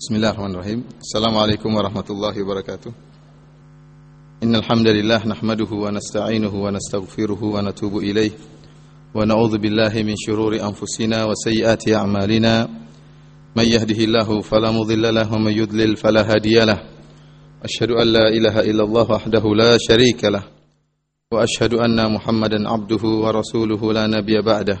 Bismillahirrahmanirrahim. Assalamualaikum warahmatullahi wabarakatuh. Innal hamdalillah nahmaduhu wa nasta'inuhu wa nastaghfiruhu wa natubu ilayh wa na'udzu billahi min shururi anfusina wa sayyiati a'malina. May yahdihillahu fala mudilla lahu wa may yudlil fala hadiya lahu. Ashhadu an la ilaha illallah wahdahu la syarika lah. Wa ashhadu anna Muhammadan abduhu wa rasuluhu la nabiyya ba'dahu.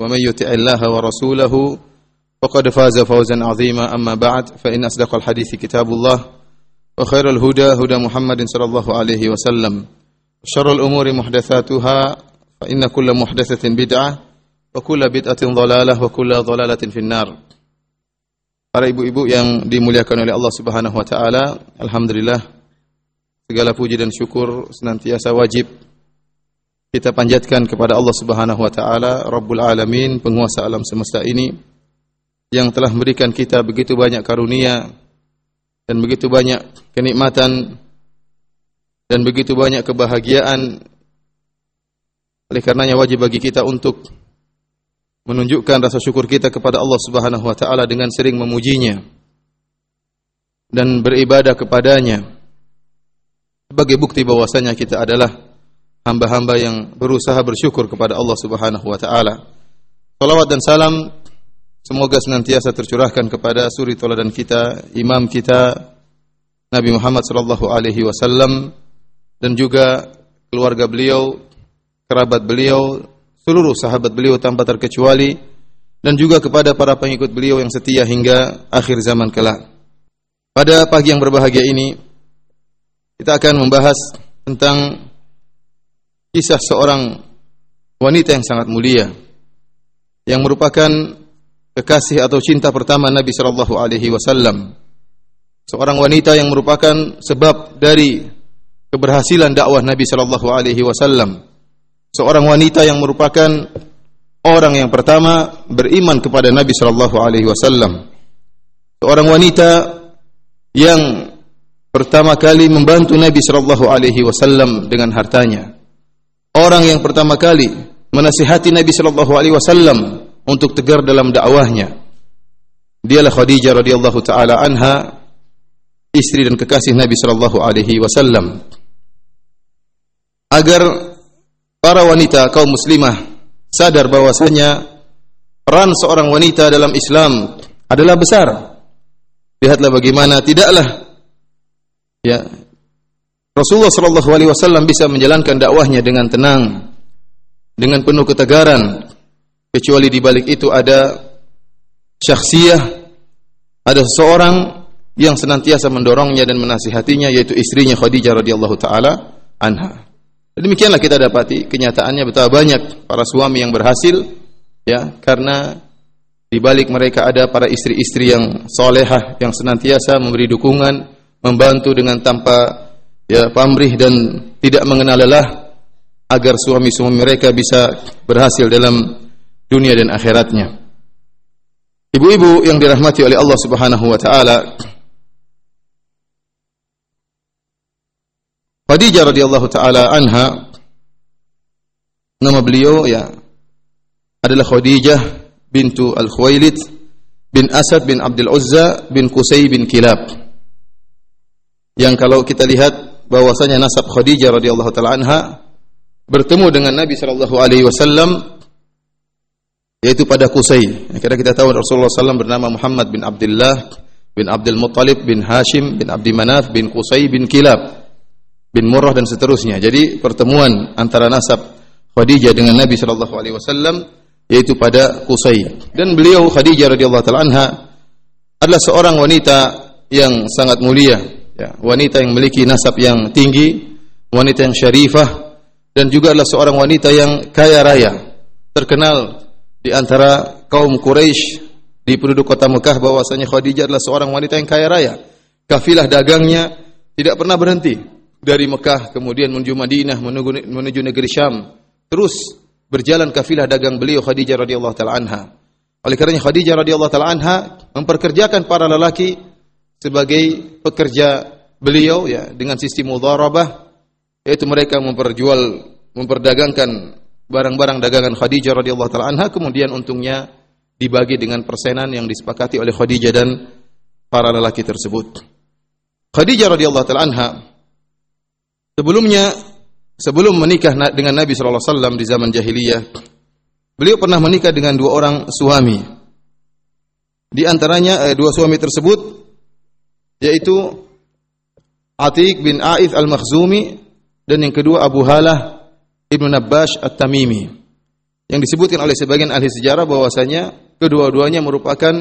ومن يطع الله ورسوله فقد فاز فوزا عظيما. أما بعد فإن أصدق الحديث كتاب الله وخير الهدى هدى محمد صلى الله عليه وسلم شر الأمور محدثاتها فإن كل محدثة بدعة وكل بدعة ضلالة وكل ضلالة في النار. Para ibu-ibu yang dimuliakan oleh Allah Subhanahu wa taala, alhamdulillah segala puji dan syukur senantiasa wajib kita panjatkan kepada Allah Subhanahu wa taala Rabbul Alamin penguasa alam semesta ini yang telah memberikan kita begitu banyak karunia dan begitu banyak kenikmatan dan begitu banyak kebahagiaan. Oleh karenanya wajib bagi kita untuk menunjukkan rasa syukur kita kepada Allah Subhanahu wa taala dengan sering memujinya dan beribadah kepadanya. Sebagai bukti bahwasanya kita adalah hamba-hamba yang berusaha bersyukur kepada Allah Subhanahu wa taala. Salawat dan salam semoga senantiasa tercurahkan kepada suri teladan kita, imam kita Nabi Muhammad sallallahu alaihi wasallam dan juga keluarga beliau, kerabat beliau, seluruh sahabat beliau tanpa terkecuali dan juga kepada para pengikut beliau yang setia hingga akhir zaman kelak. Pada pagi yang berbahagia ini kita akan membahas tentang kisah seorang wanita yang sangat mulia yang merupakan kekasih atau cinta pertama Nabi sallallahu alaihi wasallam. Seorang wanita yang merupakan sebab dari keberhasilan dakwah Nabi sallallahu alaihi wasallam. Seorang wanita yang merupakan orang yang pertama beriman kepada Nabi sallallahu alaihi wasallam. Seorang wanita yang pertama kali membantu Nabi sallallahu alaihi wasallam dengan hartanya orang yang pertama kali menasihati Nabi Shallallahu Alaihi Wasallam untuk tegar dalam dakwahnya. Dialah Khadijah radhiyallahu taala anha, istri dan kekasih Nabi Shallallahu Alaihi Wasallam. Agar para wanita kaum muslimah sadar bahwasanya peran seorang wanita dalam Islam adalah besar. Lihatlah bagaimana tidaklah ya Rasulullah Shallallahu Alaihi Wasallam bisa menjalankan dakwahnya dengan tenang, dengan penuh ketegaran, kecuali di balik itu ada syakhsiyah, ada seseorang yang senantiasa mendorongnya dan menasihatinya, yaitu istrinya Khadijah radhiyallahu taala anha. Demikianlah kita dapati kenyataannya betapa banyak para suami yang berhasil, ya karena di balik mereka ada para istri-istri yang solehah yang senantiasa memberi dukungan, membantu dengan tanpa ya pamrih dan tidak mengenal lelah agar suami-suami mereka bisa berhasil dalam dunia dan akhiratnya. Ibu-ibu yang dirahmati oleh Allah Subhanahu wa taala, Khadijah radhiyallahu taala anha nama beliau ya adalah Khadijah bintu Al-Khuwailid bin Asad bin Abdul Uzza bin Qusay bin Kilab. Yang kalau kita lihat bahwasanya nasab Khadijah radhiyallahu taala anha bertemu dengan Nabi sallallahu alaihi wasallam yaitu pada Qusay. Karena kita tahu Rasulullah SAW bernama Muhammad bin Abdullah bin Abdul Muttalib bin Hashim bin Abdi Manaf bin Qusay bin Kilab bin Murrah dan seterusnya. Jadi pertemuan antara nasab Khadijah dengan Nabi sallallahu alaihi wasallam yaitu pada Qusay. Dan beliau Khadijah radhiyallahu taala anha adalah seorang wanita yang sangat mulia ya, wanita yang memiliki nasab yang tinggi, wanita yang syarifah dan juga adalah seorang wanita yang kaya raya, terkenal di antara kaum Quraisy di penduduk kota Mekah bahwasanya Khadijah adalah seorang wanita yang kaya raya. Kafilah dagangnya tidak pernah berhenti. Dari Mekah kemudian menuju Madinah menuju, menuju negeri Syam terus berjalan kafilah dagang beliau Khadijah radhiyallahu taala anha. Oleh karenanya Khadijah radhiyallahu taala anha memperkerjakan para lelaki sebagai pekerja beliau ya dengan sistem mudharabah yaitu mereka memperjual memperdagangkan barang-barang dagangan Khadijah radhiyallahu taala anha kemudian untungnya dibagi dengan persenan yang disepakati oleh Khadijah dan para lelaki tersebut. Khadijah radhiyallahu taala anha sebelumnya sebelum menikah dengan Nabi sallallahu alaihi wasallam di zaman jahiliyah beliau pernah menikah dengan dua orang suami. Di antaranya eh, dua suami tersebut yaitu Atiq bin A'ith al-Makhzumi dan yang kedua Abu Halah Ibnu Nabbash At-Tamimi. Yang disebutkan oleh sebagian ahli sejarah bahwasanya kedua-duanya merupakan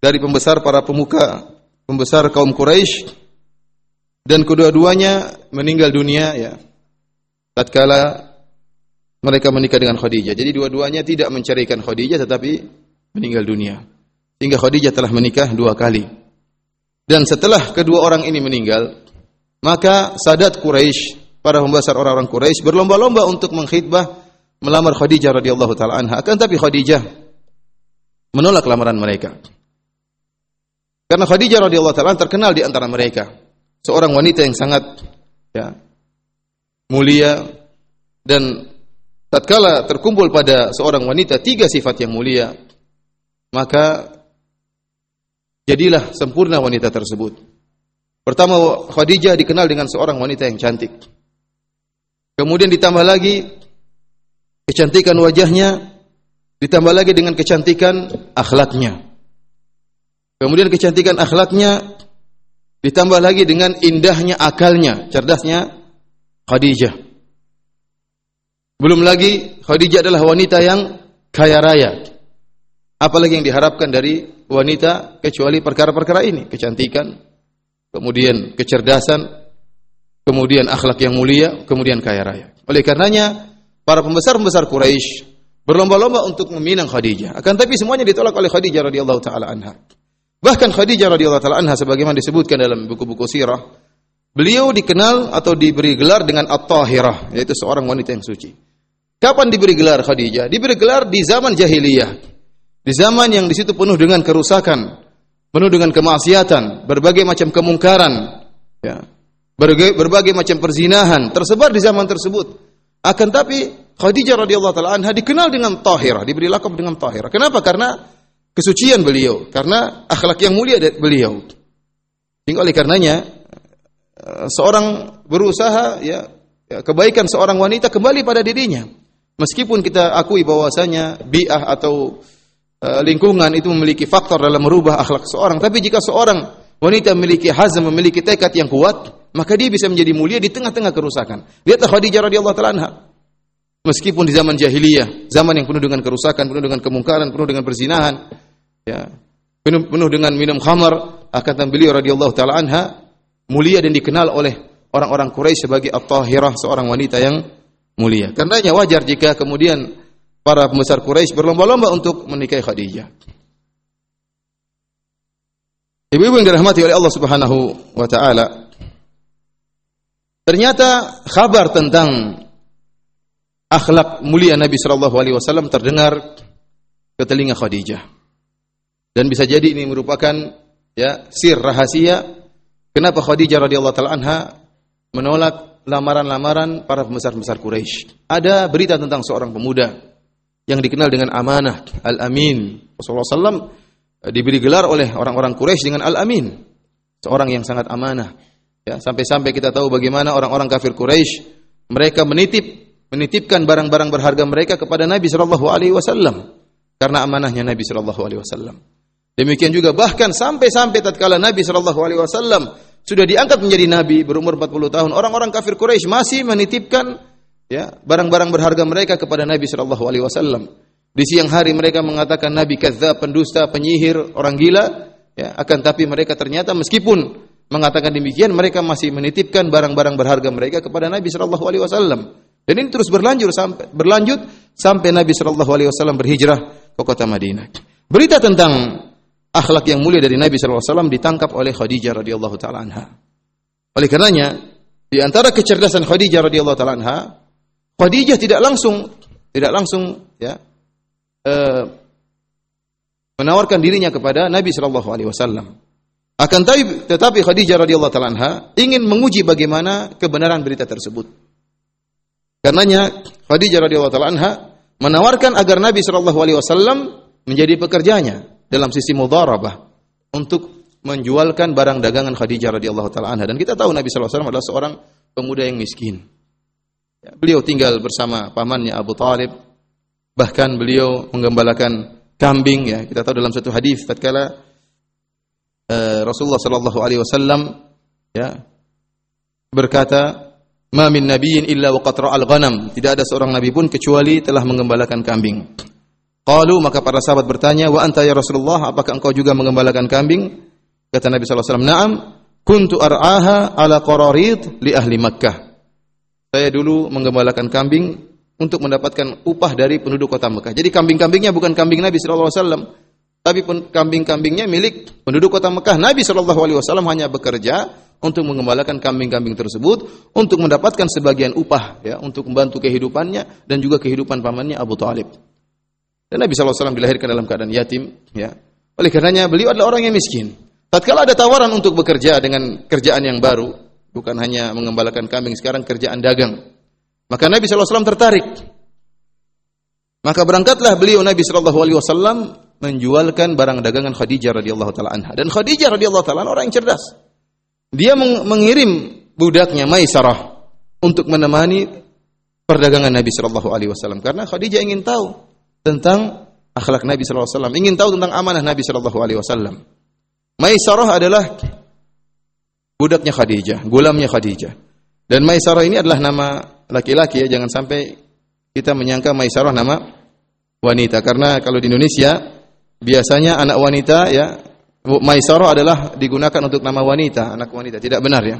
dari pembesar para pemuka, pembesar kaum Quraisy dan kedua-duanya meninggal dunia ya. Tatkala mereka menikah dengan Khadijah. Jadi dua-duanya tidak mencarikan Khadijah tetapi meninggal dunia. Sehingga Khadijah telah menikah dua kali. Dan setelah kedua orang ini meninggal, maka Sadat Quraisy, para pembesar orang-orang Quraisy berlomba-lomba untuk mengkhidbah melamar Khadijah radhiyallahu taala anha. Akan tapi Khadijah menolak lamaran mereka. Karena Khadijah radhiyallahu taala terkenal di antara mereka, seorang wanita yang sangat ya, mulia dan tatkala terkumpul pada seorang wanita tiga sifat yang mulia, maka jadilah sempurna wanita tersebut. Pertama, Khadijah dikenal dengan seorang wanita yang cantik. Kemudian ditambah lagi kecantikan wajahnya ditambah lagi dengan kecantikan akhlaknya. Kemudian kecantikan akhlaknya ditambah lagi dengan indahnya akalnya, cerdasnya Khadijah. Belum lagi Khadijah adalah wanita yang kaya raya. Apalagi yang diharapkan dari wanita kecuali perkara-perkara ini, kecantikan, kemudian kecerdasan, kemudian akhlak yang mulia, kemudian kaya raya. Oleh karenanya para pembesar-pembesar Quraisy berlomba-lomba untuk meminang Khadijah. Akan tapi semuanya ditolak oleh Khadijah radhiyallahu taala anha. Bahkan Khadijah radhiyallahu taala anha sebagaimana disebutkan dalam buku-buku sirah, beliau dikenal atau diberi gelar dengan At-Tahirah, yaitu seorang wanita yang suci. Kapan diberi gelar Khadijah? Diberi gelar di zaman jahiliyah. Di zaman yang di situ penuh dengan kerusakan, penuh dengan kemaksiatan, berbagai macam kemungkaran, ya. Berbagai, berbagai macam perzinahan tersebar di zaman tersebut. Akan tapi Khadijah radhiyallahu taala anha dikenal dengan tahirah, diberi lakab dengan tahirah. Kenapa? Karena kesucian beliau, karena akhlak yang mulia beliau. Hingga oleh karenanya eh, seorang berusaha ya, ya kebaikan seorang wanita kembali pada dirinya. Meskipun kita akui bahwasanya bi'ah atau lingkungan itu memiliki faktor dalam merubah akhlak seorang, tapi jika seorang wanita memiliki hazm, memiliki tekad yang kuat, maka dia bisa menjadi mulia di tengah-tengah kerusakan. Lihatlah Khadijah radhiyallahu anha. Meskipun di zaman jahiliyah, zaman yang penuh dengan kerusakan, penuh dengan kemungkaran, penuh dengan perzinahan, ya, penuh, penuh dengan minum khamar, akan beliau radhiyallahu taala anha mulia dan dikenal oleh orang-orang Quraisy sebagai at-tahirah, seorang wanita yang mulia. Karenanya wajar jika kemudian para pembesar Quraisy berlomba-lomba untuk menikahi Khadijah. Ibu-ibu yang dirahmati oleh Allah Subhanahu wa taala, Ternyata kabar tentang akhlak mulia Nabi Shallallahu Alaihi Wasallam terdengar ke telinga Khadijah. Dan bisa jadi ini merupakan ya sir rahasia kenapa Khadijah radhiyallahu taala anha menolak lamaran-lamaran para pembesar-pembesar Quraisy. Ada berita tentang seorang pemuda yang dikenal dengan amanah, Al-Amin. Rasulullah SAW diberi gelar oleh orang-orang Quraisy dengan Al-Amin. Seorang yang sangat amanah. Ya, sampai-sampai kita tahu bagaimana orang-orang kafir Quraisy mereka menitip menitipkan barang-barang berharga mereka kepada Nabi Shallallahu alaihi wasallam karena amanahnya Nabi Shallallahu alaihi wasallam. Demikian juga bahkan sampai-sampai tatkala Nabi Shallallahu alaihi wasallam sudah diangkat menjadi nabi berumur 40 tahun, orang-orang kafir Quraisy masih menitipkan ya barang-barang berharga mereka kepada Nabi Shallallahu alaihi wasallam. Di siang hari mereka mengatakan Nabi kadzdzab, pendusta, penyihir, orang gila, ya akan tapi mereka ternyata meskipun mengatakan demikian, mereka masih menitipkan barang-barang berharga mereka kepada Nabi Shallallahu Alaihi Wasallam. Dan ini terus berlanjut sampai berlanjut sampai Nabi Shallallahu Alaihi Wasallam berhijrah ke kota Madinah. Berita tentang akhlak yang mulia dari Nabi sallallahu alaihi wasallam ditangkap oleh Khadijah radhiyallahu taala anha. Oleh karenanya, di antara kecerdasan Khadijah radhiyallahu taala anha, Khadijah tidak langsung tidak langsung ya eh, menawarkan dirinya kepada Nabi sallallahu alaihi wasallam. Akan tetapi, tetapi Khadijah radhiyallahu taala anha ingin menguji bagaimana kebenaran berita tersebut. Karenanya Khadijah radhiyallahu taala anha menawarkan agar Nabi sallallahu alaihi wasallam menjadi pekerjanya dalam sisi mudharabah untuk menjualkan barang dagangan Khadijah radhiyallahu taala anha dan kita tahu Nabi sallallahu alaihi wasallam adalah seorang pemuda yang miskin. Beliau tinggal bersama pamannya Abu Talib bahkan beliau menggembalakan kambing ya kita tahu dalam satu hadis tatkala uh, Rasulullah sallallahu alaihi wasallam ya berkata Ma min nabiyyin illa waqad ra'al ghanam. Tidak ada seorang nabi pun kecuali telah mengembalakan kambing. Qalu maka para sahabat bertanya, "Wa anta ya Rasulullah, apakah engkau juga mengembalakan kambing?" Kata Nabi sallallahu alaihi wasallam, "Na'am, kuntu ar'aha ala qararid li ahli Makkah." Saya dulu menggembalakan kambing untuk mendapatkan upah dari penduduk kota Mekah. Jadi kambing-kambingnya bukan kambing Nabi sallallahu alaihi wasallam, tapi kambing-kambingnya milik penduduk kota Mekah. Nabi sallallahu alaihi wasallam hanya bekerja untuk mengembalakan kambing-kambing tersebut untuk mendapatkan sebagian upah ya untuk membantu kehidupannya dan juga kehidupan pamannya Abu Talib. Dan Nabi SAW dilahirkan dalam keadaan yatim ya. Oleh karenanya beliau adalah orang yang miskin. Tatkala ada tawaran untuk bekerja dengan kerjaan yang baru, bukan hanya mengembalakan kambing, sekarang kerjaan dagang. Maka Nabi SAW tertarik. Maka berangkatlah beliau Nabi SAW menjualkan barang dagangan Khadijah radhiyallahu taala anha. Dan Khadijah radhiyallahu taala orang yang cerdas. Dia mengirim budaknya Maisarah untuk menemani perdagangan Nabi Shallallahu Alaihi Wasallam karena Khadijah ingin tahu tentang akhlak Nabi Shallallahu Alaihi Wasallam, ingin tahu tentang amanah Nabi Shallallahu Alaihi Wasallam. Maisarah adalah budaknya Khadijah, gulamnya Khadijah. Dan Maisarah ini adalah nama laki-laki ya, jangan sampai kita menyangka Maisarah nama wanita karena kalau di Indonesia biasanya anak wanita ya Maisarah adalah digunakan untuk nama wanita, anak wanita, tidak benar ya.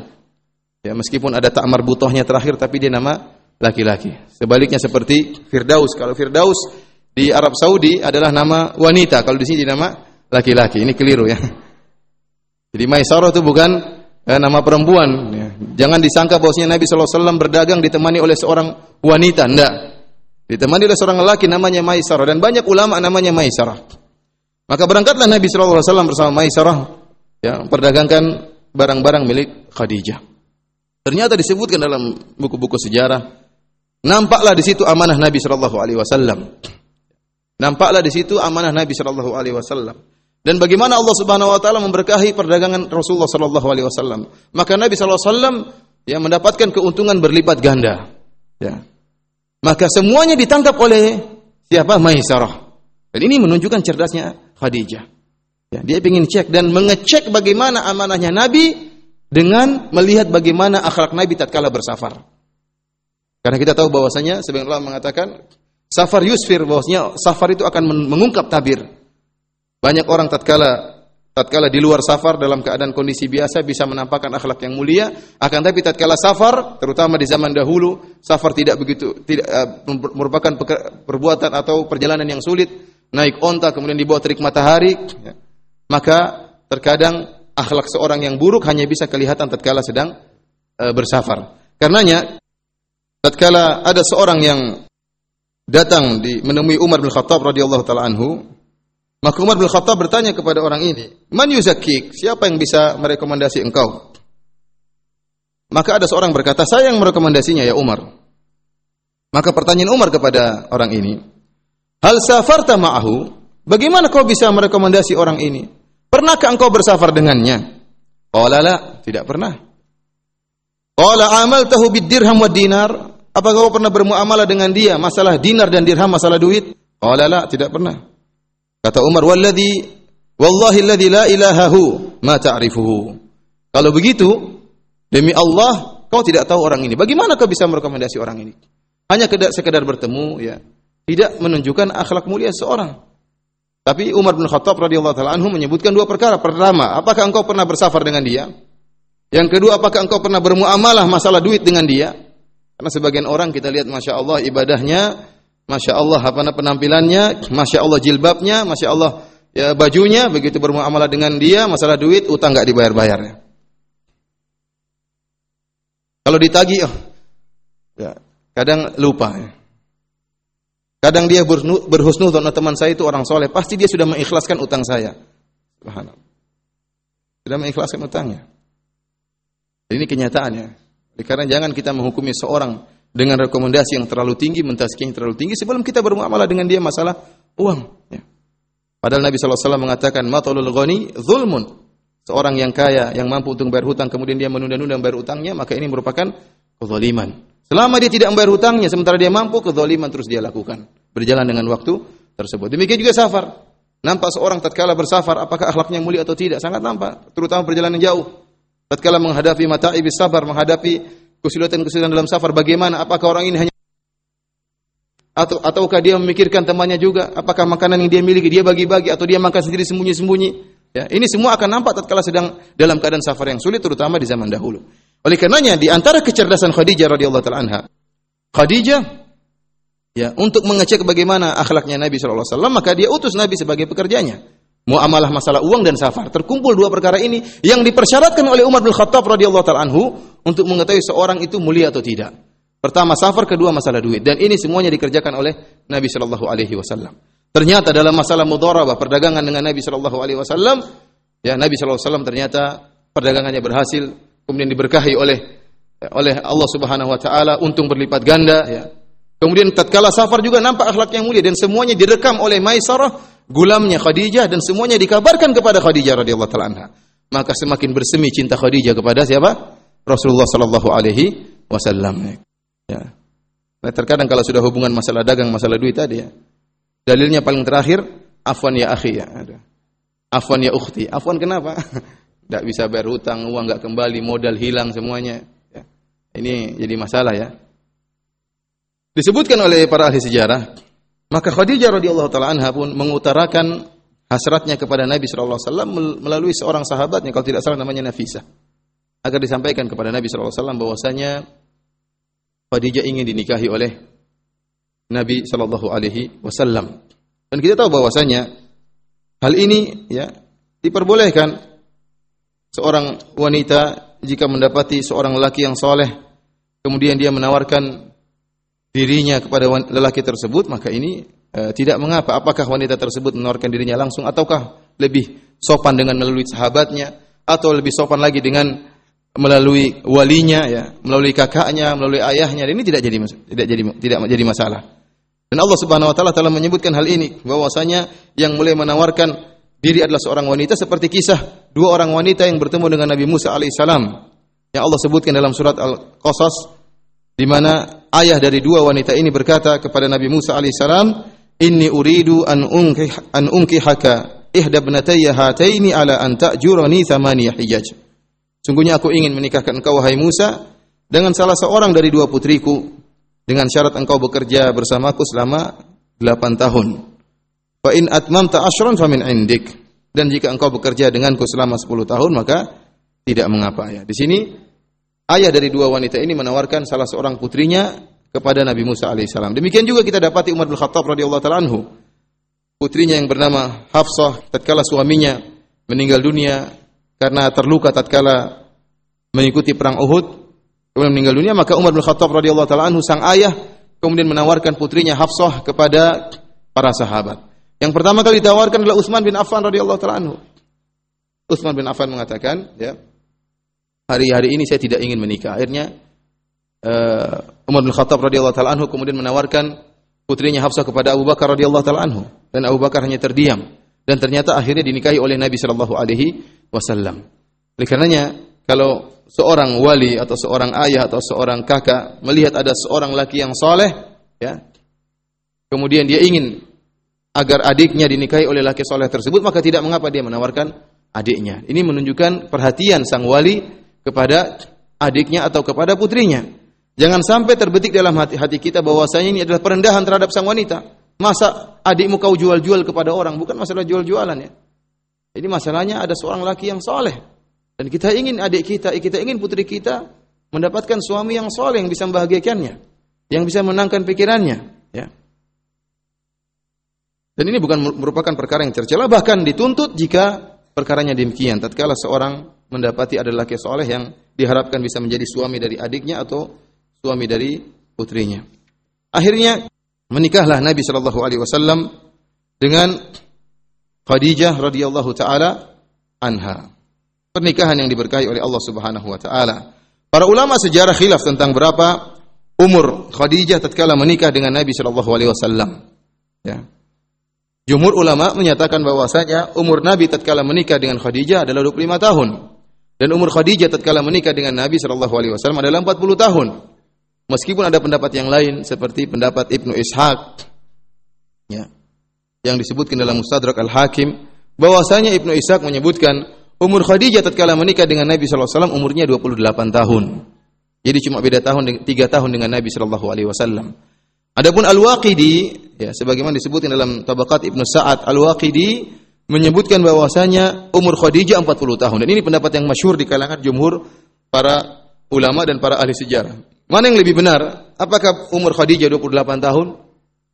Ya, meskipun ada tak marbutohnya terakhir tapi dia nama laki-laki. Sebaliknya seperti Firdaus. Kalau Firdaus di Arab Saudi adalah nama wanita, kalau di sini nama laki-laki. Ini keliru ya. Jadi Maisarah itu bukan eh, nama perempuan. Ya. Jangan disangka bahwasanya Nabi SAW berdagang ditemani oleh seorang wanita. Tidak. Ditemani oleh seorang lelaki namanya Maisarah. Dan banyak ulama namanya Maisarah. Maka berangkatlah Nabi SAW bersama Maisarah. Ya, perdagangkan barang-barang milik Khadijah. Ternyata disebutkan dalam buku-buku sejarah. Nampaklah di situ amanah Nabi Shallallahu Alaihi Wasallam. Nampaklah di situ amanah Nabi Shallallahu Alaihi Wasallam. Dan bagaimana Allah Subhanahu wa taala memberkahi perdagangan Rasulullah sallallahu alaihi wasallam. Maka Nabi sallallahu alaihi wasallam yang mendapatkan keuntungan berlipat ganda. Ya. Maka semuanya ditangkap oleh siapa? Maisarah. Dan ini menunjukkan cerdasnya Khadijah. Ya, dia ingin cek dan mengecek bagaimana amanahnya Nabi dengan melihat bagaimana akhlak Nabi tatkala bersafar. Karena kita tahu bahwasanya sebagian ulama mengatakan safar yusfir bahwasanya safar itu akan mengungkap tabir. Banyak orang tatkala tatkala di luar safar dalam keadaan kondisi biasa bisa menampakkan akhlak yang mulia, akan tapi tatkala safar, terutama di zaman dahulu, safar tidak begitu tidak uh, merupakan perbuatan atau perjalanan yang sulit, naik onta kemudian dibawa terik matahari, ya. maka terkadang akhlak seorang yang buruk hanya bisa kelihatan tatkala sedang uh, bersafar. Karenanya tatkala ada seorang yang datang di menemui Umar bin Khattab radhiyallahu taala anhu maka Umar bin Khattab bertanya kepada orang ini, "Man yuzakkik? Siapa yang bisa merekomendasi engkau?" Maka ada seorang berkata, "Saya yang merekomendasinya ya Umar." Maka pertanyaan Umar kepada orang ini, "Hal safarta ma'ahu? Bagaimana kau bisa merekomendasi orang ini? Pernahkah engkau bersafar dengannya?" Qala la, tidak pernah. Qala amaltahu bid dirham wa dinar? Apakah kau pernah bermuamalah dengan dia masalah dinar dan dirham, masalah duit? Qala la, tidak pernah. Kata Umar, "Walladhi wallahi alladhi la ilaha hu ma ta'rifuhu." Kalau begitu, demi Allah, kau tidak tahu orang ini. Bagaimana kau bisa merekomendasi orang ini? Hanya sekedar bertemu ya, tidak menunjukkan akhlak mulia seorang. Tapi Umar bin Khattab radhiyallahu taala anhu menyebutkan dua perkara. Pertama, apakah engkau pernah bersafar dengan dia? Yang kedua, apakah engkau pernah bermuamalah masalah duit dengan dia? Karena sebagian orang kita lihat masya Allah ibadahnya Masya Allah apa penampilannya, Masya Allah jilbabnya, Masya Allah ya bajunya, begitu bermuamalah dengan dia, masalah duit, utang nggak dibayar-bayar. Ya. Kalau ditagih, oh, ya, kadang lupa. Ya. Kadang dia berhusnudzon, teman saya itu orang soleh, pasti dia sudah mengikhlaskan utang saya. Sudah mengikhlaskan utangnya. Ini kenyataannya. Karena jangan kita menghukumi seorang dengan rekomendasi yang terlalu tinggi, mentazkiyah yang terlalu tinggi sebelum kita bermuamalah dengan dia masalah uang. Ya. Padahal Nabi SAW mengatakan, Matolul ghani zulmun. Seorang yang kaya, yang mampu untuk bayar hutang, kemudian dia menunda-nunda bayar hutangnya, maka ini merupakan kezaliman. Selama dia tidak membayar hutangnya, sementara dia mampu, kezaliman terus dia lakukan. Berjalan dengan waktu tersebut. Demikian juga safar. Nampak seorang tatkala bersafar, apakah akhlaknya mulia atau tidak? Sangat nampak, terutama perjalanan jauh. Tatkala menghadapi mata'ibis sabar, menghadapi kesulitan-kesulitan dalam safar, bagaimana? Apakah orang ini hanya atau ataukah dia memikirkan temannya juga? Apakah makanan yang dia miliki dia bagi-bagi atau dia makan sendiri sembunyi-sembunyi? Ya ini semua akan nampak tatkala sedang dalam keadaan safar yang sulit terutama di zaman dahulu. Oleh karenanya di antara kecerdasan Khadijah radhiyallahu taala anha Khadijah ya untuk mengecek bagaimana akhlaknya Nabi sallallahu alaihi wasallam maka dia utus Nabi sebagai pekerjanya muamalah masalah uang dan safar terkumpul dua perkara ini yang dipersyaratkan oleh Umar bin Khattab radhiyallahu taala anhu untuk mengetahui seorang itu mulia atau tidak Pertama safar, kedua masalah duit. Dan ini semuanya dikerjakan oleh Nabi Shallallahu Alaihi Wasallam. Ternyata dalam masalah mudharabah perdagangan dengan Nabi Shallallahu Alaihi Wasallam, ya Nabi Shallallahu Alaihi Wasallam ternyata perdagangannya berhasil, kemudian diberkahi oleh oleh Allah Subhanahu Wa Taala untung berlipat ganda. Ya. Kemudian tatkala safar juga nampak akhlaknya mulia dan semuanya direkam oleh Maisarah, gulamnya Khadijah dan semuanya dikabarkan kepada Khadijah radhiyallahu taala anha. Maka semakin bersemi cinta Khadijah kepada siapa? Rasulullah sallallahu alaihi wasallam. Ya. Nah, terkadang kalau sudah hubungan masalah dagang, masalah duit tadi ya. Dalilnya paling terakhir, afwan ya akhi ya. Ada. Afwan ya ukhti. Afwan kenapa? Tidak bisa bayar hutang, uang nggak kembali, modal hilang semuanya. Ya. Ini jadi masalah ya. Disebutkan oleh para ahli sejarah, maka Khadijah radhiyallahu taala anha pun mengutarakan hasratnya kepada Nabi sallallahu alaihi wasallam melalui seorang sahabatnya kalau tidak salah namanya Nafisah. Agar disampaikan kepada Nabi sallallahu alaihi wasallam bahwasanya Khadijah ingin dinikahi oleh Nabi Shallallahu Alaihi Wasallam. Dan kita tahu bahwasanya hal ini ya diperbolehkan seorang wanita jika mendapati seorang lelaki yang soleh, kemudian dia menawarkan dirinya kepada lelaki tersebut, maka ini e, tidak mengapa. Apakah wanita tersebut menawarkan dirinya langsung, ataukah lebih sopan dengan melalui sahabatnya, atau lebih sopan lagi dengan melalui walinya ya, melalui kakaknya, melalui ayahnya. Ini tidak jadi tidak jadi tidak jadi masalah. Dan Allah Subhanahu wa taala telah menyebutkan hal ini bahwasanya yang mulai menawarkan diri adalah seorang wanita seperti kisah dua orang wanita yang bertemu dengan Nabi Musa alaihissalam yang Allah sebutkan dalam surat Al-Qasas di mana ayah dari dua wanita ini berkata kepada Nabi Musa alaihissalam, "Inni uridu an unkih an unkihaka ihda ibnatayya hataini ala an ta'jurani thamaniya hijaj." Sungguhnya aku ingin menikahkan engkau wahai Musa dengan salah seorang dari dua putriku dengan syarat engkau bekerja bersamaku selama delapan tahun. Fa in atmamta asyran famin indik. Dan jika engkau bekerja denganku selama sepuluh tahun maka tidak mengapa ya. Di sini ayah dari dua wanita ini menawarkan salah seorang putrinya kepada Nabi Musa alaihissalam. Demikian juga kita dapati Umar bin Khattab radhiyallahu taala anhu. Putrinya yang bernama Hafsah tatkala suaminya meninggal dunia karena terluka tatkala mengikuti perang Uhud kemudian meninggal dunia maka Umar bin Khattab radhiyallahu taala anhu sang ayah kemudian menawarkan putrinya Hafsah kepada para sahabat. Yang pertama kali ditawarkan adalah Utsman bin Affan radhiyallahu taala anhu. Utsman bin Affan mengatakan, ya, hari-hari ini saya tidak ingin menikah. Akhirnya uh, Umar bin Khattab radhiyallahu taala anhu kemudian menawarkan putrinya Hafsah kepada Abu Bakar radhiyallahu taala anhu dan Abu Bakar hanya terdiam dan ternyata akhirnya dinikahi oleh Nabi sallallahu alaihi wasallam. Oleh karenanya kalau seorang wali atau seorang ayah atau seorang kakak melihat ada seorang laki yang soleh, ya, kemudian dia ingin agar adiknya dinikahi oleh laki soleh tersebut, maka tidak mengapa dia menawarkan adiknya. Ini menunjukkan perhatian sang wali kepada adiknya atau kepada putrinya. Jangan sampai terbetik dalam hati, hati kita bahwasanya ini adalah perendahan terhadap sang wanita. Masa adikmu kau jual-jual kepada orang? Bukan masalah jual-jualan ya. Ini masalahnya ada seorang laki yang soleh. Dan kita ingin adik kita, kita ingin putri kita mendapatkan suami yang soleh yang bisa membahagiakannya, yang bisa menangkan pikirannya. Ya. Dan ini bukan merupakan perkara yang tercela, bahkan dituntut jika perkaranya demikian. Tatkala seorang mendapati ada laki soleh yang diharapkan bisa menjadi suami dari adiknya atau suami dari putrinya. Akhirnya menikahlah Nabi Shallallahu Alaihi Wasallam dengan Khadijah radhiyallahu taala anha. Pernikahan yang diberkahi oleh Allah Subhanahu wa taala. Para ulama sejarah khilaf tentang berapa umur Khadijah tatkala menikah dengan Nabi Shallallahu alaihi wasallam. Ya. Jumhur ulama menyatakan bahwasanya umur Nabi tatkala menikah dengan Khadijah adalah 25 tahun dan umur Khadijah tatkala menikah dengan Nabi sallallahu alaihi wasallam adalah 40 tahun. Meskipun ada pendapat yang lain seperti pendapat Ibnu Ishaq ya, yang disebutkan dalam Mustadrak Al-Hakim bahwasanya Ibnu Ishaq menyebutkan umur Khadijah tatkala menikah dengan Nabi sallallahu alaihi wasallam umurnya 28 tahun. Jadi cuma beda tahun 3 tahun dengan Nabi sallallahu alaihi wasallam. Adapun Al-Waqidi, ya sebagaimana disebutkan dalam Tabaqat Ibnu Sa'ad, Al-Waqidi menyebutkan bahwasanya umur Khadijah 40 tahun. Dan ini pendapat yang masyhur di kalangan jumhur para ulama dan para ahli sejarah. Mana yang lebih benar? Apakah umur Khadijah 28 tahun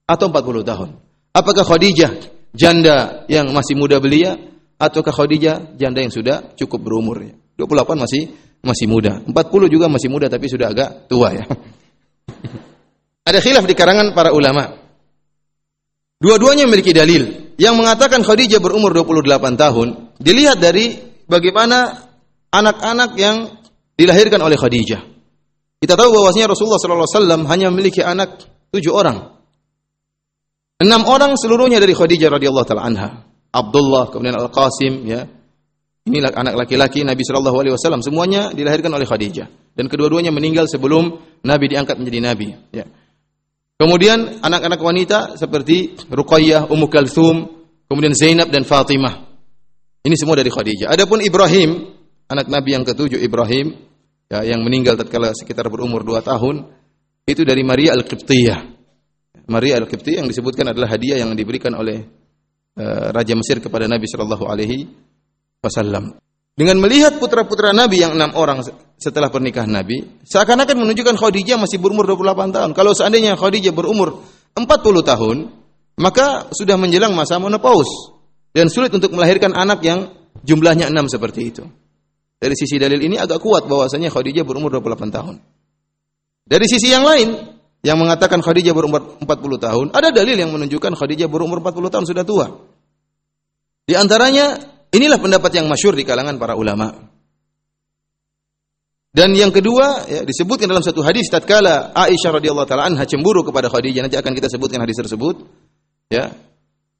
atau 40 tahun? Apakah Khadijah janda yang masih muda belia ataukah Khadijah janda yang sudah cukup berumur? 28 masih masih muda. 40 juga masih muda tapi sudah agak tua ya. Ada khilaf di karangan para ulama. Dua-duanya memiliki dalil. Yang mengatakan Khadijah berumur 28 tahun, dilihat dari bagaimana anak-anak yang dilahirkan oleh Khadijah. Kita tahu bahwasanya Rasulullah SAW hanya memiliki anak tujuh orang. Enam orang seluruhnya dari Khadijah radhiyallahu taala anha. Abdullah, kemudian Al Qasim, ya. Inilah anak laki-laki Nabi Shallallahu Alaihi Wasallam. Semuanya dilahirkan oleh Khadijah dan kedua-duanya meninggal sebelum Nabi diangkat menjadi Nabi. Ya. Kemudian anak-anak wanita seperti Ruqayyah, Ummu Kalthum, kemudian Zainab dan Fatimah. Ini semua dari Khadijah. Adapun Ibrahim, anak Nabi yang ketujuh Ibrahim, ya, yang meninggal tatkala sekitar berumur dua tahun, itu dari Maria Al-Qibtiyah. Maria Al-Qibtiyah yang disebutkan adalah hadiah yang diberikan oleh uh, Raja Mesir kepada Nabi Shallallahu Alaihi Wasallam. Dengan melihat putra-putra Nabi yang enam orang setelah pernikahan Nabi, seakan-akan menunjukkan Khadijah masih berumur 28 tahun. Kalau seandainya Khadijah berumur 40 tahun, maka sudah menjelang masa menopause dan sulit untuk melahirkan anak yang jumlahnya enam seperti itu. Dari sisi dalil ini agak kuat bahwasanya Khadijah berumur 28 tahun. Dari sisi yang lain, yang mengatakan Khadijah berumur 40 tahun, ada dalil yang menunjukkan Khadijah berumur 40 tahun sudah tua. Di antaranya Inilah pendapat yang masyur di kalangan para ulama. Dan yang kedua ya, disebutkan dalam satu hadis tatkala Aisyah radhiyallahu taala anha cemburu kepada Khadijah nanti akan kita sebutkan hadis tersebut ya.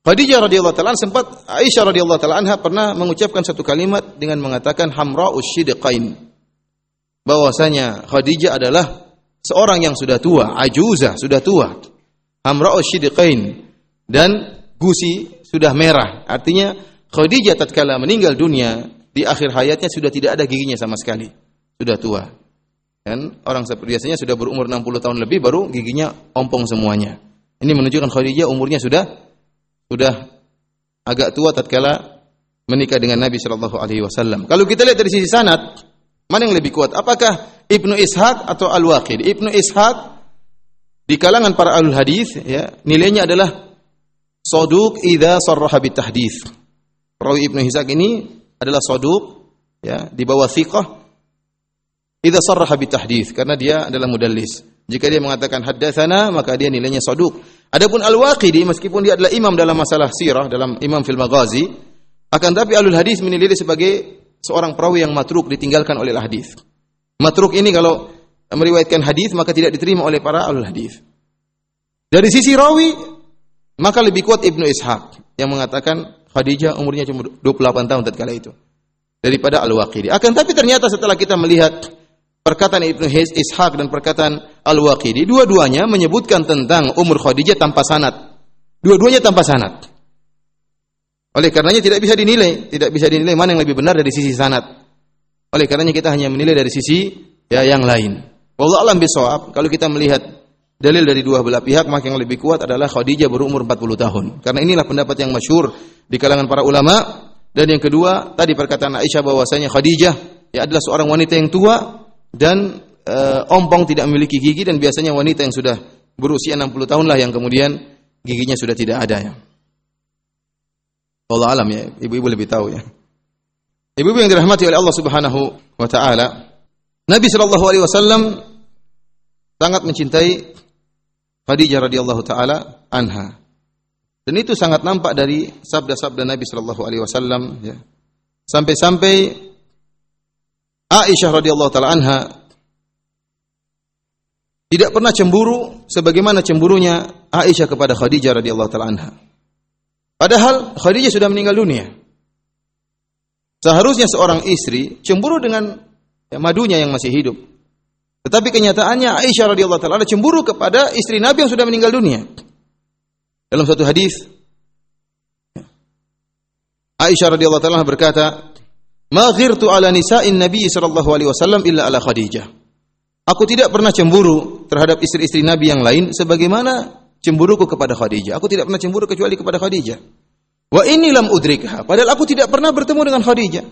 Khadijah radhiyallahu taala sempat Aisyah radhiyallahu taala anha pernah mengucapkan satu kalimat dengan mengatakan hamra usyidqain bahwasanya Khadijah adalah seorang yang sudah tua ajuza sudah tua. Hamra usyidqain dan gusi sudah merah. Artinya Khadijah tatkala meninggal dunia di akhir hayatnya sudah tidak ada giginya sama sekali. Sudah tua. Kan orang biasanya sudah berumur 60 tahun lebih baru giginya ompong semuanya. Ini menunjukkan Khadijah umurnya sudah sudah agak tua tatkala menikah dengan Nabi Shallallahu alaihi wasallam. Kalau kita lihat dari sisi sanad, mana yang lebih kuat? Apakah Ibnu Ishaq atau Al-Waqid? Ibnu Ishaq di kalangan para alul hadis ya, nilainya adalah saduq idza sarraha bitahdits Perawi Ibnu Hizak ini adalah saduq ya, di bawah thiqah idza sarraha bitahdits karena dia adalah mudallis. Jika dia mengatakan haddatsana maka dia nilainya saduq. Adapun Al-Waqidi meskipun dia adalah imam dalam masalah sirah dalam imam fil maghazi akan tapi alul hadis menilai sebagai seorang perawi yang matruk ditinggalkan oleh hadis. Matruk ini kalau meriwayatkan hadis maka tidak diterima oleh para alul hadis. Dari sisi rawi maka lebih kuat Ibnu Ishaq yang mengatakan Khadijah umurnya cuma 28 tahun tatkala itu. Daripada Al-Waqidi. Akan tapi ternyata setelah kita melihat perkataan Ibnu Ishaq dan perkataan Al-Waqidi, dua-duanya menyebutkan tentang umur Khadijah tanpa sanad. Dua-duanya tanpa sanad. Oleh karenanya tidak bisa dinilai, tidak bisa dinilai mana yang lebih benar dari sisi sanad. Oleh karenanya kita hanya menilai dari sisi ya yang lain. Wallahu alam bisawab, kalau kita melihat dalil dari dua belah pihak maka yang lebih kuat adalah Khadijah berumur 40 tahun. Karena inilah pendapat yang masyhur di kalangan para ulama dan yang kedua tadi perkataan Aisyah bahwasanya Khadijah ya adalah seorang wanita yang tua dan e, ompong tidak memiliki gigi dan biasanya wanita yang sudah berusia 60 tahun lah yang kemudian giginya sudah tidak ada ya. Allah alam ya, ibu-ibu lebih tahu ya. Ibu-ibu yang dirahmati oleh Allah Subhanahu wa taala, Nabi sallallahu alaihi wasallam sangat mencintai Khadijah radhiyallahu taala anha. Dan itu sangat nampak dari sabda-sabda Nabi sallallahu alaihi wasallam ya. Sampai-sampai Aisyah radhiyallahu taala anha tidak pernah cemburu sebagaimana cemburunya Aisyah kepada Khadijah radhiyallahu taala anha. Padahal Khadijah sudah meninggal dunia. Seharusnya seorang istri cemburu dengan ya, madunya yang masih hidup. Tetapi kenyataannya Aisyah radhiyallahu taala cemburu kepada istri Nabi yang sudah meninggal dunia. Dalam satu hadis Aisyah radhiyallahu taala berkata, "Ma ghirtu ala nisa'in Nabi sallallahu alaihi wasallam illa ala Khadijah." Aku tidak pernah cemburu terhadap istri-istri Nabi yang lain sebagaimana cemburuku kepada Khadijah. Aku tidak pernah cemburu kecuali kepada Khadijah. Wa inni lam udrikha. Padahal aku tidak pernah bertemu dengan Khadijah.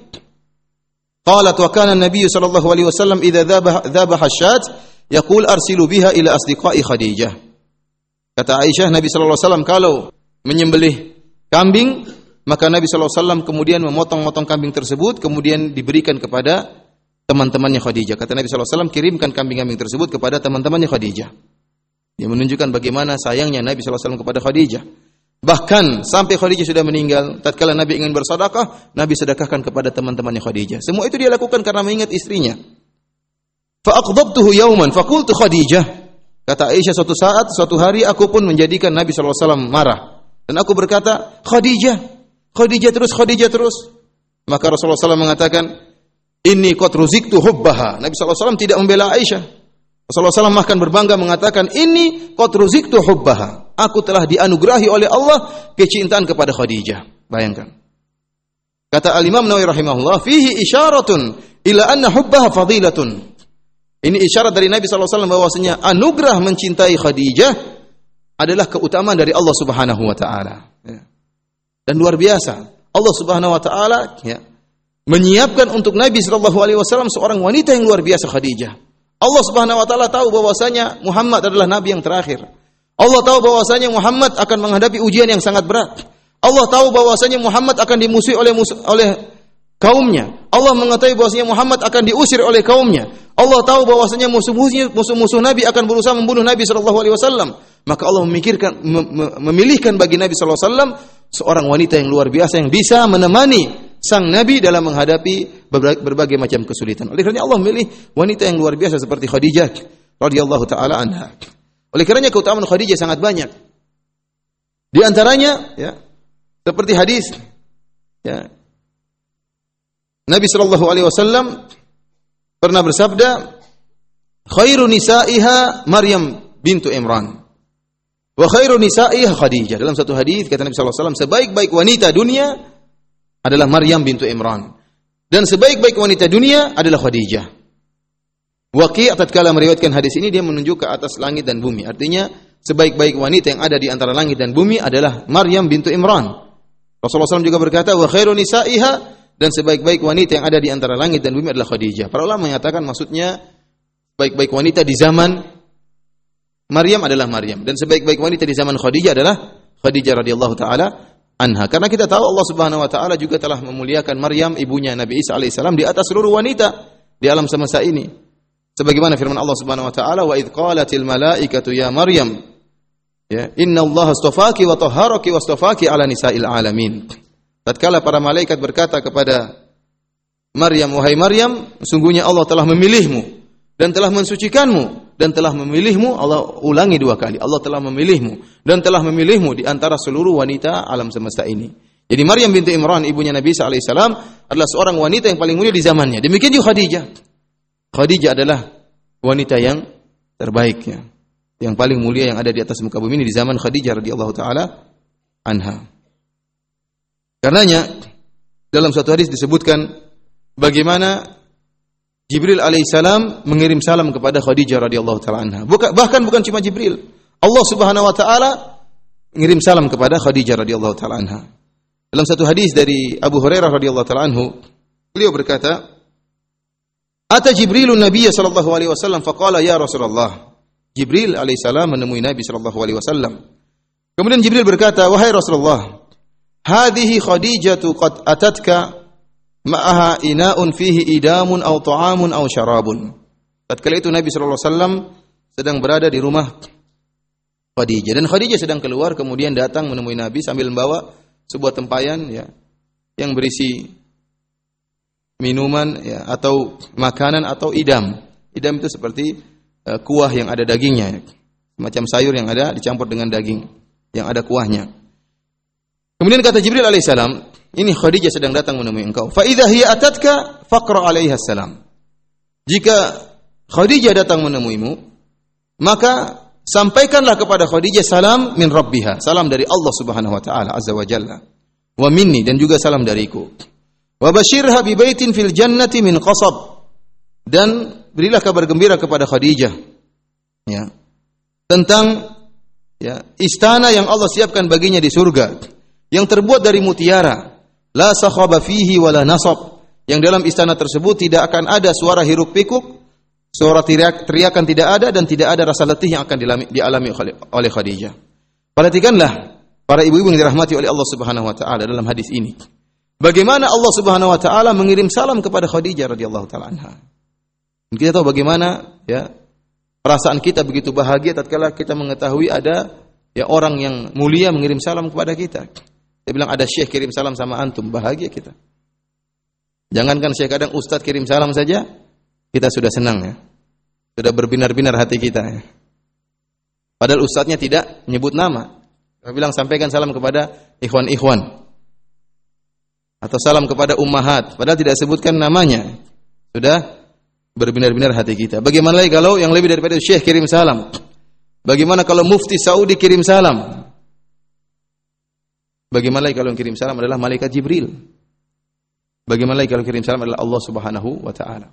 Qalat wa kana Nabi sallallahu alaihi wasallam idza dhabaha asyat yaqul arsilu biha ila asdiqai Khadijah. Kata Aisyah Nabi sallallahu alaihi wasallam kalau menyembelih kambing maka Nabi wasallam kemudian memotong-motong kambing tersebut kemudian diberikan kepada teman-temannya Khadijah. Kata Nabi SAW, kirimkan kambing-kambing tersebut kepada teman-temannya Khadijah. Dia menunjukkan bagaimana sayangnya Nabi SAW kepada Khadijah. Bahkan sampai Khadijah sudah meninggal, tatkala Nabi ingin bersedekah, Nabi sedekahkan kepada teman-temannya Khadijah. Semua itu dia lakukan karena mengingat istrinya. Fa'aqdabtuhu yauman faqultu Khadijah. Kata Aisyah suatu saat, suatu hari aku pun menjadikan Nabi SAW marah. Dan aku berkata, Khadijah, Khadijah terus, Khadijah terus. Maka Rasulullah SAW mengatakan, ini kot ruziktu hubbaha. Nabi SAW tidak membela Aisyah. Rasulullah SAW bahkan berbangga mengatakan, ini kot ruziktu hubbaha. Aku telah dianugerahi oleh Allah kecintaan kepada Khadijah. Bayangkan. Kata Al-Imam Nawawi rahimahullah, fihi isyaratun ila anna hubbaha fadilatun. Ini isyarat dari Nabi SAW bahwasanya anugerah mencintai Khadijah adalah keutamaan dari Allah Subhanahu wa taala. Dan luar biasa. Allah Subhanahu wa taala ya, menyiapkan untuk Nabi Shallallahu Alaihi Wasallam seorang wanita yang luar biasa Khadijah. Allah Subhanahu Wa Taala tahu bahwasanya Muhammad adalah Nabi yang terakhir. Allah tahu bahwasanya Muhammad akan menghadapi ujian yang sangat berat. Allah tahu bahwasanya Muhammad akan dimusuhi oleh oleh kaumnya. Allah mengetahui bahwasanya Muhammad akan diusir oleh kaumnya. Allah tahu bahwasanya musuh-musuh musuh-musuh Nabi akan berusaha membunuh Nabi Shallallahu Alaihi Wasallam. Maka Allah memikirkan memilihkan bagi Nabi Shallallahu Alaihi Wasallam seorang wanita yang luar biasa yang bisa menemani sang nabi dalam menghadapi berbagai, macam kesulitan. Oleh karena Allah memilih wanita yang luar biasa seperti Khadijah radhiyallahu taala anha. Oleh karenanya keutamaan Khadijah sangat banyak. Di antaranya ya seperti hadis ya Nabi sallallahu alaihi wasallam pernah bersabda khairu nisaiha Maryam bintu Imran wa khairu nisaiha Khadijah dalam satu hadis kata Nabi sallallahu alaihi wasallam sebaik-baik wanita dunia adalah Maryam bintu Imran. Dan sebaik-baik wanita dunia adalah Khadijah. Waqi' tatkala meriwayatkan hadis ini dia menunjuk ke atas langit dan bumi. Artinya sebaik-baik wanita yang ada di antara langit dan bumi adalah Maryam bintu Imran. Rasulullah SAW juga berkata, "Wa khairu nisa'iha" dan sebaik-baik wanita yang ada di antara langit dan bumi adalah Khadijah. Para ulama mengatakan maksudnya baik-baik wanita di zaman Maryam adalah Maryam dan sebaik-baik wanita di zaman Khadijah adalah Khadijah radhiyallahu taala anha. Karena kita tahu Allah Subhanahu wa taala juga telah memuliakan Maryam ibunya Nabi Isa alaihissalam di atas seluruh wanita di alam semesta ini. Sebagaimana firman Allah Subhanahu wa taala, "Wa idz qalatil malaikatu ya Maryam" Ya, "Inna Allah astafaki wa tahharaki wa astafaki ala nisa'il alamin." Tatkala para malaikat berkata kepada Maryam, "Wahai Maryam, sungguhnya Allah telah memilihmu dan telah mensucikanmu dan telah memilihmu. Allah ulangi dua kali Allah telah memilihmu dan telah memilihmu di antara seluruh wanita alam semesta ini. Jadi Maryam binti Imran ibunya Nabi Isa alaihissalam adalah seorang wanita yang paling mulia di zamannya. Demikian juga Khadijah. Khadijah adalah wanita yang terbaik ya yang paling mulia yang ada di atas muka bumi ini di zaman Khadijah radhiyallahu taala anha karenanya dalam satu hadis disebutkan bagaimana Jibril alaihissalam mengirim salam kepada Khadijah radhiyallahu taala anha. Bukan, bahkan bukan cuma Jibril. Allah Subhanahu wa taala mengirim salam kepada Khadijah radhiyallahu taala anha. Dalam satu hadis dari Abu Hurairah radhiyallahu taala anhu, beliau berkata, "Ata Jibril Nabi sallallahu alaihi wasallam faqala ya Rasulullah." Jibril alaihissalam menemui Nabi sallallahu alaihi wasallam. Kemudian Jibril berkata, "Wahai Rasulullah, hadhihi khadijatu qad atatka ma'aha ina'un fihi idamun aw ta'amun aw syarabun tatkala itu Nabi sallallahu alaihi wasallam sedang berada di rumah Khadijah dan Khadijah sedang keluar kemudian datang menemui Nabi sambil membawa sebuah tempayan ya yang berisi minuman ya atau makanan atau idam. Idam itu seperti uh, kuah yang ada dagingnya, macam sayur yang ada dicampur dengan daging yang ada kuahnya. Kemudian kata Jibril alaihissalam, ini Khadijah sedang datang menemui engkau. Fa idza hiya atatka faqra alaiha salam. Jika Khadijah datang menemuimu, maka sampaikanlah kepada Khadijah salam min rabbiha, salam dari Allah Subhanahu wa taala azza wa jalla. Wa minni dan juga salam dariku. Wa basyirha bi baitin fil jannati min qasab. Dan berilah kabar gembira kepada Khadijah. Ya. Tentang ya, istana yang Allah siapkan baginya di surga yang terbuat dari mutiara. La sakhaba fihi wala nasab. Yang dalam istana tersebut tidak akan ada suara hiruk pikuk Suara teriak, teriakan tidak ada dan tidak ada rasa letih yang akan dialami oleh Khadijah. Perhatikanlah para ibu-ibu yang dirahmati oleh Allah Subhanahu wa taala dalam hadis ini. Bagaimana Allah Subhanahu wa taala mengirim salam kepada Khadijah radhiyallahu taala anha. Kita tahu bagaimana ya perasaan kita begitu bahagia tatkala kita mengetahui ada ya orang yang mulia mengirim salam kepada kita. Dia bilang ada syekh kirim salam sama antum, bahagia kita. Jangankan syekh kadang ustadz kirim salam saja, kita sudah senang ya. Sudah berbinar-binar hati kita ya. Padahal ustadznya tidak menyebut nama. Dia bilang sampaikan salam kepada ikhwan-ikhwan. Atau salam kepada ummahat. Padahal tidak sebutkan namanya. Sudah berbinar-binar hati kita. Bagaimana lagi kalau yang lebih daripada syekh kirim salam? Bagaimana kalau mufti Saudi kirim salam? Bagaimana lagi kalau yang kirim salam adalah malaikat Jibril? Bagaimana lagi kalau kirim salam adalah Allah Subhanahu wa taala?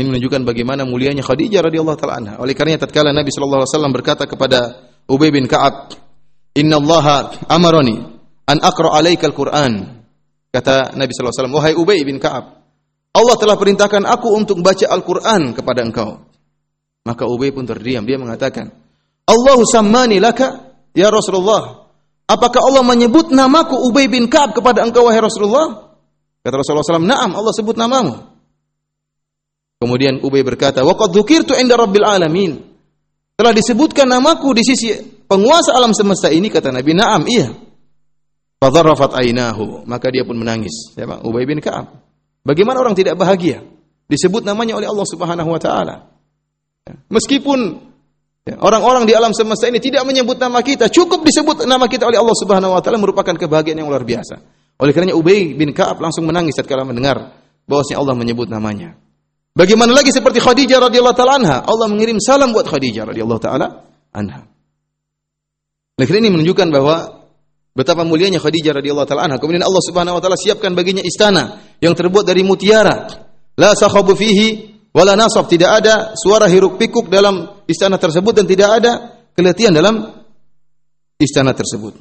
Ini menunjukkan bagaimana mulianya Khadijah radhiyallahu taala anha. Oleh karenanya tatkala Nabi sallallahu alaihi wasallam berkata kepada Ubay bin Ka'ab, "Inna Allah amaroni an aqra alaika al-Qur'an." Kata Nabi sallallahu alaihi wasallam, "Wahai Ubay bin Ka'ab, Allah telah perintahkan aku untuk baca Al-Qur'an kepada engkau." Maka Ubay pun terdiam, dia mengatakan, "Allahu sammani laka ya Rasulullah." Apakah Allah menyebut namaku Ubay bin Ka'ab kepada engkau wahai Rasulullah? Kata Rasulullah SAW, "Na'am, Allah sebut namamu." Kemudian Ubay berkata, "Wa qad dzukirtu 'inda Rabbil alamin." Telah disebutkan namaku di sisi penguasa alam semesta ini kata Nabi, "Na'am, iya." Fadharrafat ainahu, maka dia pun menangis. Siapa? Ubay bin Ka'ab. Bagaimana orang tidak bahagia disebut namanya oleh Allah Subhanahu wa taala? Ya, meskipun ya, orang-orang di alam semesta ini tidak menyebut nama kita, cukup disebut nama kita oleh Allah Subhanahu wa taala merupakan kebahagiaan yang luar biasa. Oleh karenanya Ubay bin Ka'ab langsung menangis ketika mendengar bahwasanya Allah menyebut namanya. Bagaimana lagi seperti Khadijah radhiyallahu taala anha? Allah mengirim salam buat Khadijah radhiyallahu taala anha. Nah, ini menunjukkan bahwa betapa mulianya Khadijah radhiyallahu taala anha. Kemudian Allah Subhanahu wa taala siapkan baginya istana yang terbuat dari mutiara. La sakhabu fihi wala nasab, tidak ada suara hiruk pikuk dalam istana tersebut dan tidak ada keletihan dalam istana tersebut.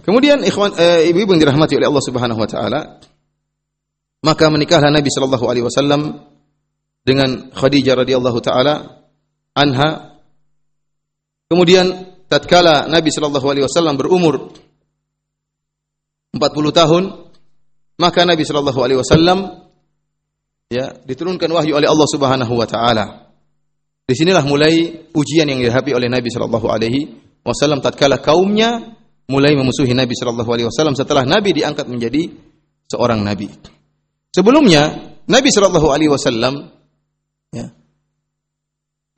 Kemudian ikhwan eh, ibu-ibu yang dirahmati oleh Allah Subhanahu wa taala, maka menikahlah Nabi sallallahu alaihi wasallam dengan Khadijah radhiyallahu taala anha. Kemudian tatkala Nabi sallallahu alaihi wasallam berumur 40 tahun, maka Nabi sallallahu alaihi wasallam ya diturunkan wahyu oleh Allah Subhanahu wa taala. Di sinilah mulai ujian yang dihadapi oleh Nabi sallallahu alaihi wasallam tatkala kaumnya mulai memusuhi Nabi sallallahu alaihi wasallam setelah Nabi diangkat menjadi seorang nabi. Sebelumnya Nabi Shallallahu Alaihi Wasallam ya,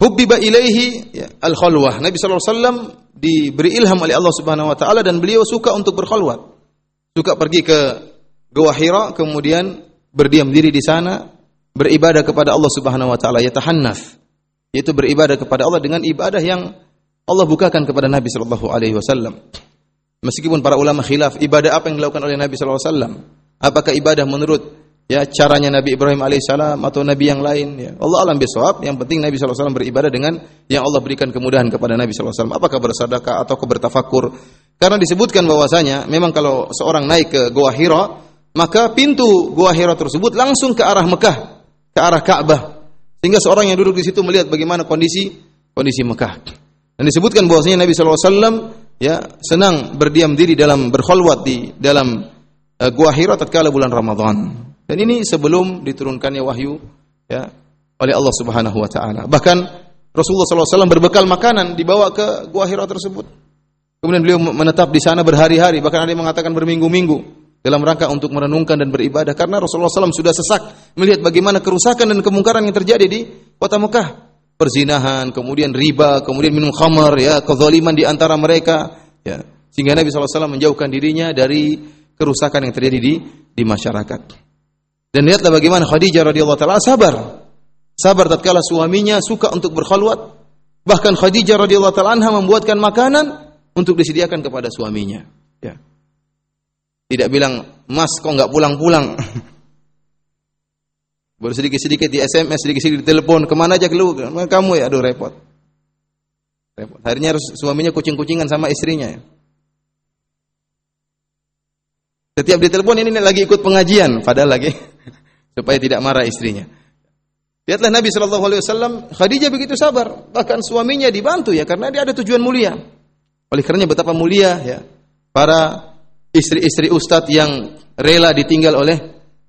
hubbiba ilaihi ya, al khalwah. Nabi Shallallahu Alaihi Wasallam diberi ilham oleh Allah Subhanahu Wa Taala dan beliau suka untuk berkhalwat, suka pergi ke Gua Hira, kemudian berdiam diri di sana, beribadah kepada Allah Subhanahu Wa Taala, yatahannaf, yaitu beribadah kepada Allah dengan ibadah yang Allah bukakan kepada Nabi Shallallahu Alaihi Wasallam. Meskipun para ulama khilaf ibadah apa yang dilakukan oleh Nabi Shallallahu Alaihi Wasallam, apakah ibadah menurut ya caranya Nabi Ibrahim alaihissalam atau Nabi yang lain? Ya. Allah alam bisawab. Yang penting Nabi SAW beribadah dengan yang Allah berikan kemudahan kepada Nabi SAW apakah bersedekah atau bertafakur? Karena disebutkan bahwasanya memang kalau seorang naik ke Gua Hira maka pintu Gua Hira tersebut langsung ke arah Mekah ke arah Ka'bah sehingga seorang yang duduk di situ melihat bagaimana kondisi kondisi Mekah Dan disebutkan bahwasanya Nabi wasallam ya senang berdiam diri dalam berkhulwat di dalam uh, gua Hira tatkala bulan Ramadan. Dan ini sebelum diturunkannya wahyu ya oleh Allah Subhanahu wa taala. Bahkan Rasulullah SAW berbekal makanan dibawa ke gua Hira tersebut. Kemudian beliau menetap di sana berhari-hari, bahkan ada yang mengatakan berminggu-minggu dalam rangka untuk merenungkan dan beribadah karena Rasulullah SAW sudah sesak melihat bagaimana kerusakan dan kemungkaran yang terjadi di kota Mekah. Perzinahan, kemudian riba, kemudian minum khamar, ya, kezaliman di antara mereka, ya. Sehingga Nabi SAW menjauhkan dirinya dari kerusakan yang terjadi di di masyarakat. Dan lihatlah bagaimana Khadijah radhiyallahu taala sabar. Sabar tatkala suaminya suka untuk berkhulwat. Bahkan Khadijah radhiyallahu taala anha membuatkan makanan untuk disediakan kepada suaminya. Ya. Tidak bilang, "Mas, kok nggak pulang-pulang?" Baru sedikit-sedikit di SMS, sedikit-sedikit di telepon, ke mana aja keluar? Kamu ya, aduh repot. Repot. Akhirnya harus suaminya kucing-kucingan sama istrinya. Ya. Setiap di telepon ini lagi ikut pengajian, padahal lagi supaya tidak marah istrinya. Lihatlah Nabi Shallallahu Alaihi Wasallam, Khadijah begitu sabar, bahkan suaminya dibantu ya karena dia ada tujuan mulia. Oleh karenanya betapa mulia ya para istri-istri ustadz yang rela ditinggal oleh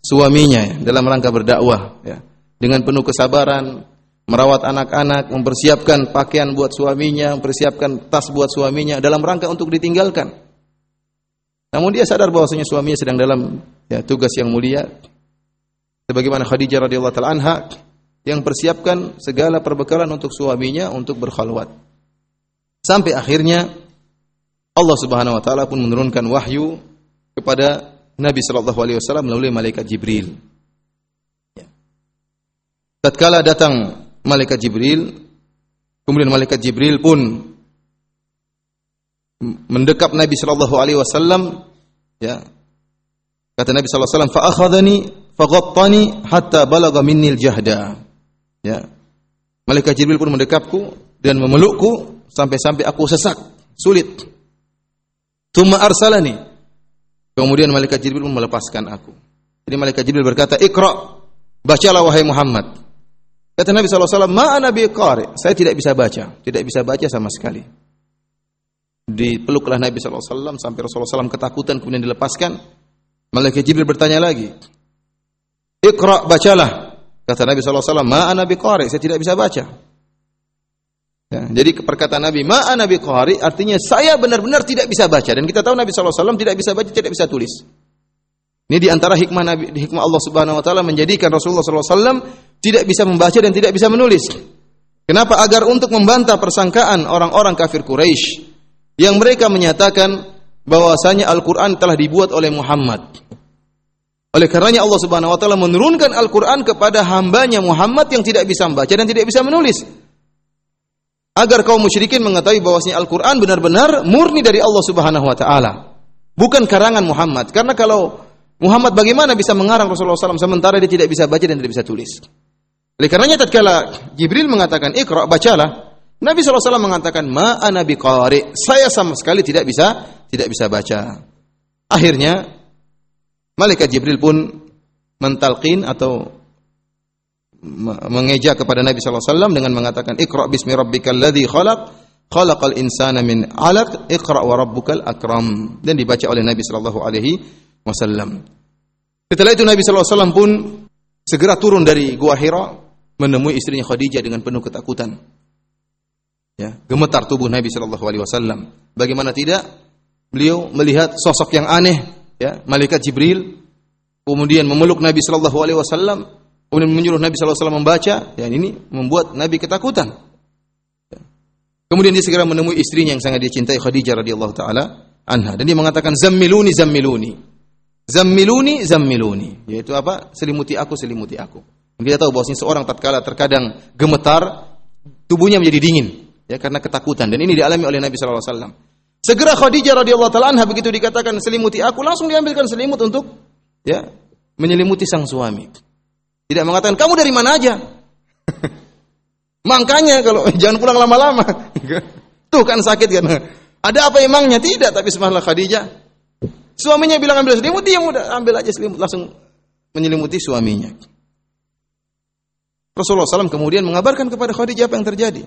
suaminya ya, dalam rangka berdakwah ya. Dengan penuh kesabaran, merawat anak-anak, mempersiapkan pakaian buat suaminya, mempersiapkan tas buat suaminya dalam rangka untuk ditinggalkan. Namun dia sadar bahwasanya suaminya sedang dalam ya, tugas yang mulia. Sebagaimana Khadijah radhiyallahu anha yang persiapkan segala perbekalan untuk suaminya untuk berkhalwat. Sampai akhirnya Allah Subhanahu wa taala pun menurunkan wahyu kepada Nabi sallallahu alaihi wasallam melalui malaikat Jibril. Ya. Tatkala datang malaikat Jibril, kemudian malaikat Jibril pun mendekap Nabi sallallahu alaihi wasallam ya. Kata Nabi sallallahu alaihi wasallam, "Fa akhadhani faghattani hatta balagha minni al-jahda." Ya. Malaikat Jibril pun mendekapku dan memelukku sampai-sampai aku sesak, sulit. Tuma arsalani Kemudian malaikat Jibril melepaskan aku. Jadi malaikat Jibril berkata, "Iqra." Bacalah wahai Muhammad. Kata Nabi SAW, Ma'ana qari. Saya tidak bisa baca. Tidak bisa baca sama sekali. Dipeluklah Nabi SAW sampai Rasulullah SAW ketakutan kemudian dilepaskan. Malaikat Jibril bertanya lagi. Iqra bacalah. Kata Nabi SAW, Ma'ana qari. Saya tidak bisa baca. Ya, jadi perkataan Nabi, "Ma Nabi qari" artinya saya benar-benar tidak bisa baca dan kita tahu Nabi SAW tidak bisa baca, tidak bisa tulis. Ini di antara hikmah Nabi, hikmah Allah Subhanahu wa taala menjadikan Rasulullah SAW tidak bisa membaca dan tidak bisa menulis. Kenapa? Agar untuk membantah persangkaan orang-orang kafir Quraisy yang mereka menyatakan bahwasanya Al-Qur'an telah dibuat oleh Muhammad. Oleh karenanya Allah Subhanahu wa taala menurunkan Al-Qur'an kepada hambanya Muhammad yang tidak bisa membaca dan tidak bisa menulis agar kaum musyrikin mengetahui bahwasanya Al-Qur'an benar-benar murni dari Allah Subhanahu wa taala. Bukan karangan Muhammad. Karena kalau Muhammad bagaimana bisa mengarang Rasulullah SAW sementara dia tidak bisa baca dan tidak bisa tulis. Oleh karenanya tatkala Jibril mengatakan Iqra bacalah, Nabi SAW mengatakan ma ana biqari. Saya sama sekali tidak bisa tidak bisa baca. Akhirnya malaikat Jibril pun mentalqin atau mengeja kepada Nabi sallallahu alaihi wasallam dengan mengatakan Iqra bismi rabbikal ladzi khalaq khalaqal insana min 'alaq Iqra wa rabbukal akram dan dibaca oleh Nabi sallallahu alaihi wasallam. Setelah itu Nabi sallallahu alaihi wasallam pun segera turun dari Gua Hira menemui istrinya Khadijah dengan penuh ketakutan. Ya, gemetar tubuh Nabi sallallahu alaihi wasallam. Bagaimana tidak? Beliau melihat sosok yang aneh, ya, malaikat Jibril kemudian memeluk Nabi sallallahu alaihi wasallam kemudian menyuruh Nabi SAW membaca, ya ini membuat Nabi ketakutan. Kemudian dia segera menemui istrinya yang sangat dia cintai Khadijah radhiyallahu taala anha dan dia mengatakan zammiluni zammiluni. Zammiluni zammiluni, yaitu apa? Selimuti aku, selimuti aku. Kita tahu bahwasanya seorang tatkala terkadang gemetar, tubuhnya menjadi dingin ya karena ketakutan dan ini dialami oleh Nabi sallallahu alaihi wasallam. Segera Khadijah radhiyallahu taala anha begitu dikatakan selimuti aku langsung diambilkan selimut untuk ya menyelimuti sang suami. Tidak mengatakan kamu dari mana aja. Makanya kalau jangan pulang lama-lama. Tuh kan sakit kan. Ada apa emangnya? Tidak, tapi subhanallah Khadijah. Suaminya bilang ambil selimut, dia mudah ambil aja selimut langsung menyelimuti suaminya. Rasulullah SAW kemudian mengabarkan kepada Khadijah apa yang terjadi.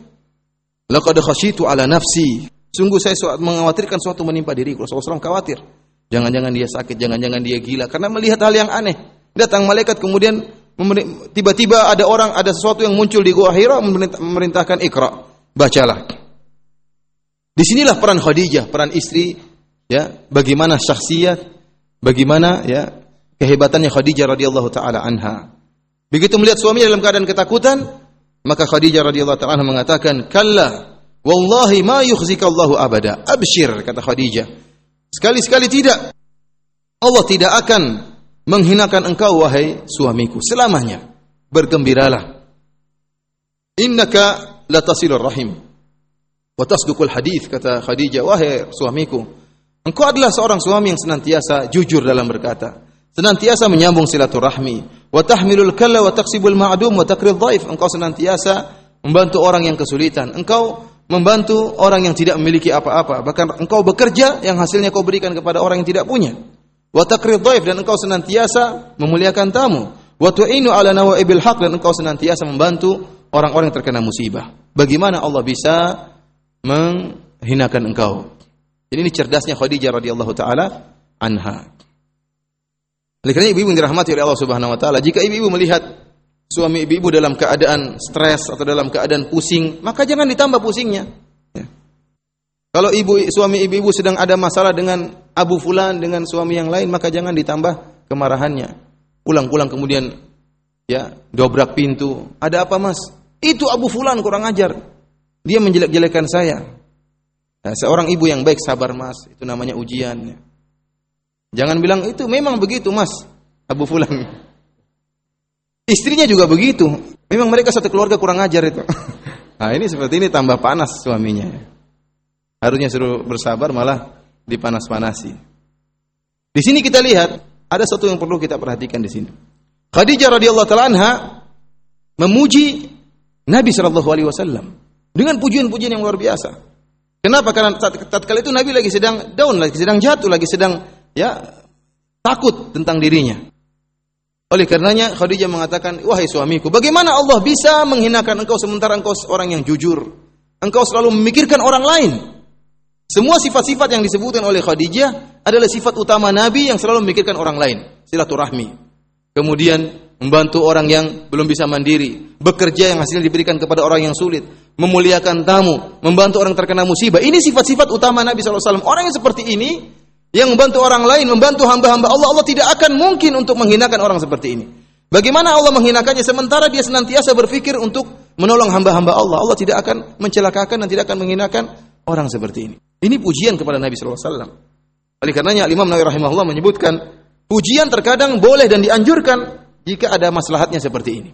Laqad khasyitu ala nafsi. Sungguh saya mengkhawatirkan suatu menimpa diriku. Rasulullah SAW khawatir. Jangan-jangan dia sakit, jangan-jangan dia gila karena melihat hal yang aneh. Datang malaikat kemudian tiba-tiba ada orang, ada sesuatu yang muncul di gua Hira memerintahkan ikra. Bacalah. Di sinilah peran Khadijah, peran istri ya, bagaimana syakhsiyat, bagaimana ya kehebatannya Khadijah radhiyallahu taala anha. Begitu melihat suaminya dalam keadaan ketakutan, maka Khadijah radhiyallahu taala mengatakan, "Kalla, wallahi ma yukhzika Allahu abada." Abshir kata Khadijah. Sekali-sekali tidak. Allah tidak akan menghinakan engkau wahai suamiku selamanya. Bergembiralah. Innaka latasilur rahim. Wa tasduqul hadis kata Khadijah, wahai suamiku, engkau adalah seorang suami yang senantiasa jujur dalam berkata senantiasa menyambung silaturahmi, wa tahmilul kalla wa taksibul ma'dum wa takrid dhaif. Engkau senantiasa membantu orang yang kesulitan. Engkau membantu orang yang tidak memiliki apa-apa. Bahkan engkau bekerja yang hasilnya kau berikan kepada orang yang tidak punya. Wa takrid dhaif dan engkau senantiasa memuliakan tamu. Wa tu'inu ala nawaibil haq dan engkau senantiasa membantu orang-orang yang terkena musibah. Bagaimana Allah bisa menghinakan engkau? Jadi ini cerdasnya Khadijah radhiyallahu taala anha. Oleh karena ibu-ibu yang dirahmati oleh Allah Subhanahu wa taala, jika ibu-ibu melihat suami ibu-ibu dalam keadaan stres atau dalam keadaan pusing, maka jangan ditambah pusingnya. Ya. Kalau ibu suami ibu-ibu sedang ada masalah dengan Abu Fulan dengan suami yang lain, maka jangan ditambah kemarahannya. Pulang-pulang kemudian ya dobrak pintu. Ada apa mas? Itu Abu Fulan kurang ajar. Dia menjelek-jelekan saya. Nah, seorang ibu yang baik sabar mas, itu namanya ujian. Jangan bilang itu memang begitu mas Abu Fulan. Istrinya juga begitu. Memang mereka satu keluarga kurang ajar itu. Nah ini seperti ini tambah panas suaminya. Harusnya suruh bersabar malah dipanas-panasi. Di sini kita lihat ada satu yang perlu kita perhatikan di sini. Khadijah radhiyallahu taala anha memuji Nabi sallallahu alaihi wasallam dengan pujian-pujian yang luar biasa. Kenapa? Karena tatkala itu Nabi lagi sedang down, lagi sedang jatuh, lagi sedang ya takut tentang dirinya. Oleh karenanya Khadijah mengatakan, "Wahai suamiku, bagaimana Allah bisa menghinakan engkau sementara engkau seorang yang jujur? Engkau selalu memikirkan orang lain." Semua sifat-sifat yang disebutkan oleh Khadijah adalah sifat utama Nabi yang selalu memikirkan orang lain, silaturahmi. Kemudian membantu orang yang belum bisa mandiri, bekerja yang hasilnya diberikan kepada orang yang sulit, memuliakan tamu, membantu orang terkena musibah. Ini sifat-sifat utama Nabi SAW. Orang yang seperti ini yang membantu orang lain, membantu hamba-hamba Allah, Allah tidak akan mungkin untuk menghinakan orang seperti ini. Bagaimana Allah menghinakannya sementara dia senantiasa berpikir untuk menolong hamba-hamba Allah. Allah tidak akan mencelakakan dan tidak akan menghinakan orang seperti ini. Ini pujian kepada Nabi wasallam. Oleh karenanya Imam Nawawi rahimahullah menyebutkan pujian terkadang boleh dan dianjurkan jika ada maslahatnya seperti ini.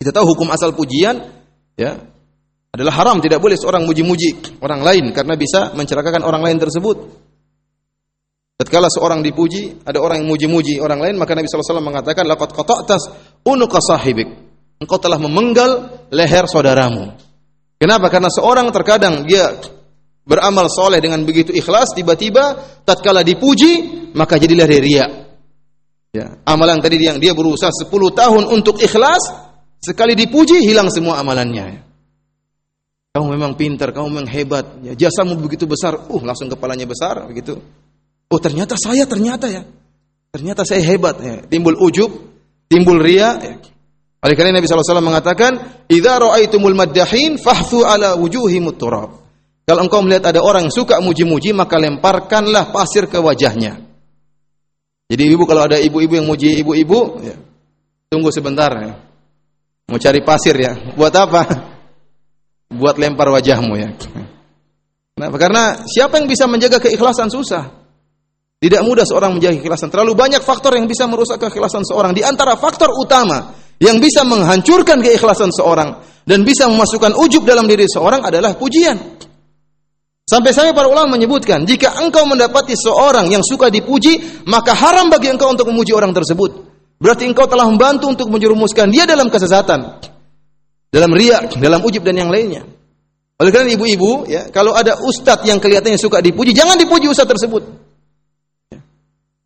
Kita tahu hukum asal pujian ya adalah haram, tidak boleh seorang muji-muji orang lain karena bisa mencelakakan orang lain tersebut. Tatkala seorang dipuji, ada orang yang muji-muji orang lain, maka Nabi SAW mengatakan, Laqad qata'tas unuka sahibik. Engkau telah memenggal leher saudaramu. Kenapa? Karena seorang terkadang dia beramal soleh dengan begitu ikhlas, tiba-tiba tatkala dipuji, maka jadilah dia riak. Ya, amalan tadi yang dia berusaha 10 tahun untuk ikhlas, sekali dipuji hilang semua amalannya. Kamu memang pintar, kamu memang hebat, ya, jasamu begitu besar, uh langsung kepalanya besar begitu. Oh ternyata saya ternyata ya. Ternyata saya hebat ya. Timbul ujub, timbul ria. Ya. Oleh karena Nabi SAW mengatakan, "Idza ra'aitumul maddahin fahthu ala wujuhimut turab." Kalau engkau melihat ada orang yang suka muji-muji, maka lemparkanlah pasir ke wajahnya. Jadi ibu kalau ada ibu-ibu yang muji ibu-ibu, ya, tunggu sebentar ya. Mau cari pasir ya. Buat apa? Buat lempar wajahmu ya. Nah, karena siapa yang bisa menjaga keikhlasan susah. Tidak mudah seorang menjaga keikhlasan. Terlalu banyak faktor yang bisa merusak keikhlasan seorang. Di antara faktor utama yang bisa menghancurkan keikhlasan seorang dan bisa memasukkan ujub dalam diri seorang adalah pujian. Sampai-sampai para ulama menyebutkan, jika engkau mendapati seorang yang suka dipuji, maka haram bagi engkau untuk memuji orang tersebut. Berarti engkau telah membantu untuk menjerumuskan dia dalam kesesatan. Dalam riak, dalam ujub dan yang lainnya. Oleh karena ibu-ibu, ya, kalau ada ustadz yang kelihatannya suka dipuji, jangan dipuji ustadz tersebut.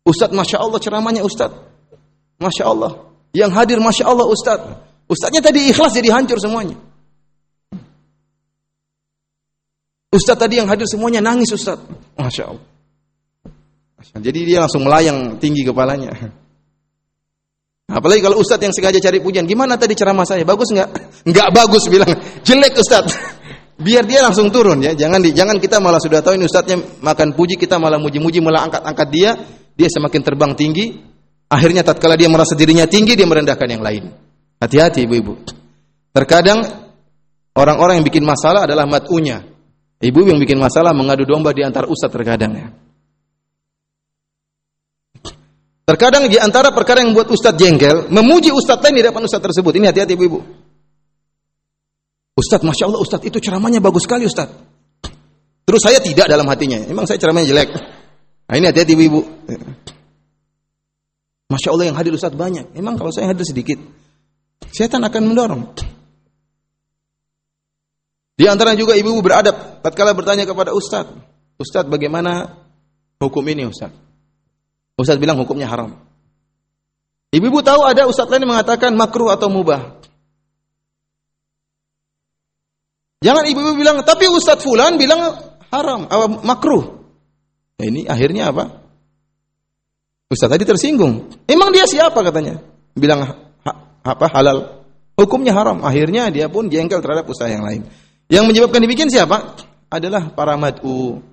Ustadz Masya Allah ceramahnya Ustadz. Masya Allah. Yang hadir Masya Allah Ustadz. Ustadznya tadi ikhlas jadi hancur semuanya. Ustadz tadi yang hadir semuanya nangis Ustadz. Masya Allah. Jadi dia langsung melayang tinggi kepalanya. Apalagi kalau Ustadz yang sengaja cari pujian, gimana tadi ceramah saya? Bagus nggak? Nggak bagus bilang, jelek Ustadz. Biar dia langsung turun ya, jangan di, jangan kita malah sudah tahu ini Ustadznya makan puji, kita malah muji-muji, malah angkat-angkat dia, dia semakin terbang tinggi. Akhirnya tatkala dia merasa dirinya tinggi, dia merendahkan yang lain. Hati-hati ibu-ibu. Terkadang orang-orang yang bikin masalah adalah matunya. Ibu yang bikin masalah mengadu domba di antara ustaz terkadang ya. Terkadang di antara perkara yang membuat ustaz jengkel, memuji ustaz lain di depan ustaz tersebut. Ini hati-hati ibu-ibu. Ustaz, Masya Allah Ustaz, itu ceramahnya bagus sekali Ustaz. Terus saya tidak dalam hatinya. Emang saya ceramahnya jelek. Nah ini hati-hati ibu-ibu. Masya Allah yang hadir Ustaz banyak. Emang kalau saya hadir sedikit. Setan akan mendorong. Di antara juga ibu-ibu beradab tatkala bertanya kepada ustaz, "Ustaz, bagaimana hukum ini, Ustaz?" Ustaz bilang hukumnya haram. Ibu-ibu tahu ada ustaz lain yang mengatakan makruh atau mubah. Jangan ibu-ibu bilang, "Tapi ustaz fulan bilang haram, apa makruh." Nah, ini akhirnya apa? Ustaz tadi tersinggung. Emang dia siapa katanya? Bilang ha, apa halal. Hukumnya haram. Akhirnya dia pun jengkel terhadap usaha yang lain. Yang menyebabkan dibikin siapa? Adalah para mad'u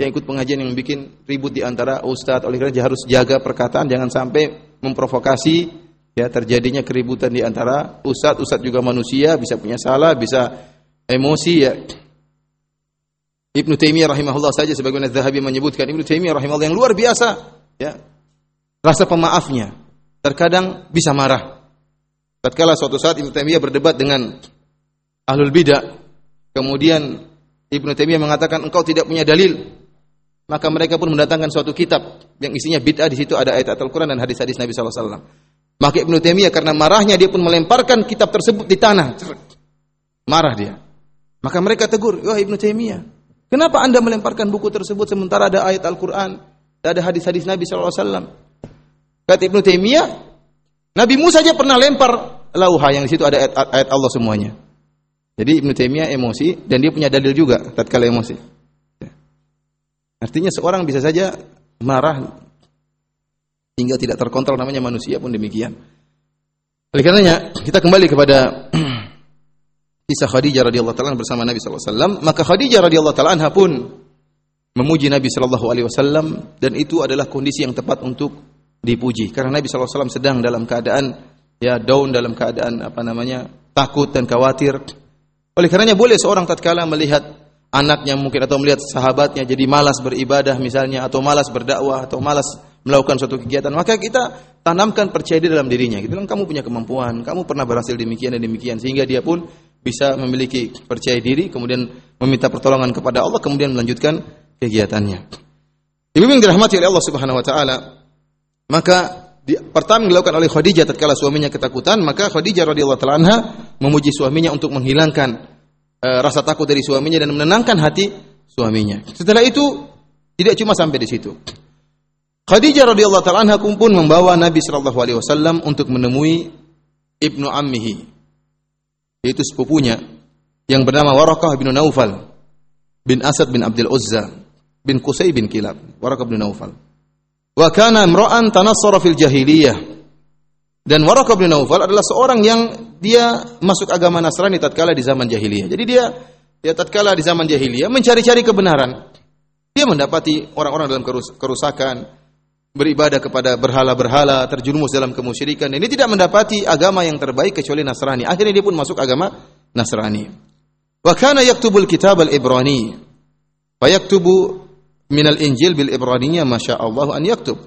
yang ikut pengajian yang bikin ribut di antara ustadz. Oleh karena harus jaga perkataan jangan sampai memprovokasi ya terjadinya keributan di antara ustadz. Ustadz juga manusia, bisa punya salah, bisa emosi ya. Ibnu Taimiyah rahimahullah saja sebagaimana Zahabi menyebutkan Ibnu Taimiyah rahimahullah yang luar biasa ya. Rasa pemaafnya terkadang bisa marah. Tatkala suatu saat Ibnu Taimiyah berdebat dengan ahlul bidah Kemudian Ibnu Taimiyah mengatakan engkau tidak punya dalil. Maka mereka pun mendatangkan suatu kitab yang isinya bid'ah di situ ada ayat Al-Qur'an dan hadis-hadis Nabi wasallam. Maka Ibnu Taimiyah karena marahnya dia pun melemparkan kitab tersebut di tanah. Marah dia. Maka mereka tegur, "Wah Ibnu Taimiyah, kenapa Anda melemparkan buku tersebut sementara ada ayat Al-Qur'an, ada hadis-hadis Nabi sallallahu alaihi wasallam?" Kata Ibnu Taimiyah, Nabi Musa saja pernah lempar lauha yang di situ ada ayat, ayat Allah semuanya. Jadi Ibnu Taimiyah emosi dan dia punya dalil juga tatkala emosi. Artinya seorang bisa saja marah hingga tidak terkontrol namanya manusia pun demikian. Oleh karenanya kita kembali kepada kisah Khadijah radhiyallahu taala bersama Nabi wasallam, maka Khadijah radhiyallahu taala anha pun memuji Nabi sallallahu alaihi wasallam dan itu adalah kondisi yang tepat untuk dipuji karena Nabi sallallahu alaihi wasallam sedang dalam keadaan ya down dalam keadaan apa namanya takut dan khawatir oleh karenanya boleh seorang tatkala melihat anaknya mungkin atau melihat sahabatnya jadi malas beribadah misalnya atau malas berdakwah atau malas melakukan suatu kegiatan, maka kita tanamkan percaya diri dalam dirinya. Kita bilang kamu punya kemampuan, kamu pernah berhasil demikian dan demikian sehingga dia pun bisa memiliki percaya diri kemudian meminta pertolongan kepada Allah kemudian melanjutkan kegiatannya. Ibu yang dirahmati oleh Allah Subhanahu wa taala, maka di, pertama dilakukan oleh Khadijah tatkala suaminya ketakutan, maka Khadijah radhiyallahu taala anha memuji suaminya untuk menghilangkan e, rasa takut dari suaminya dan menenangkan hati suaminya. Setelah itu tidak cuma sampai di situ. Khadijah radhiyallahu taala anha pun membawa Nabi sallallahu alaihi wasallam untuk menemui ibnu ammihi yaitu sepupunya yang bernama Warakah bin Naufal bin Asad bin Abdul Uzza bin Qusay bin Kilab Warakah bin Naufal Wa kana imra'an tanassara fil jahiliyah. Dan Waraqah bin Naufal adalah seorang yang dia masuk agama Nasrani tatkala di zaman jahiliyah. Jadi dia dia tatkala di zaman jahiliyah mencari-cari kebenaran. Dia mendapati orang-orang dalam kerusakan, beribadah kepada berhala-berhala, terjerumus dalam kemusyrikan. Ini tidak mendapati agama yang terbaik kecuali Nasrani. Akhirnya dia pun masuk agama Nasrani. Wa kana yaktubul kitab al-Ibrani. Fa yaktubu minal Injil bil Ibraniyah masya Allah an yaktub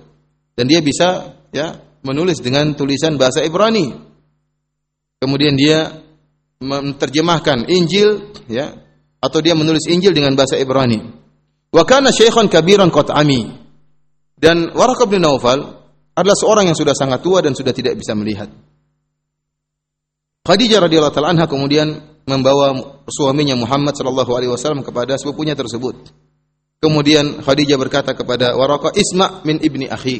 dan dia bisa ya menulis dengan tulisan bahasa Ibrani. Kemudian dia menerjemahkan Injil ya atau dia menulis Injil dengan bahasa Ibrani. Wa kana syaikhan kabiran qat'ami. Dan Waraqah bin Naufal adalah seorang yang sudah sangat tua dan sudah tidak bisa melihat. Khadijah radhiyallahu taala anha kemudian membawa suaminya Muhammad sallallahu alaihi wasallam kepada sepupunya tersebut. Kemudian Khadijah berkata kepada Warakah, "Isma min ibni akhi."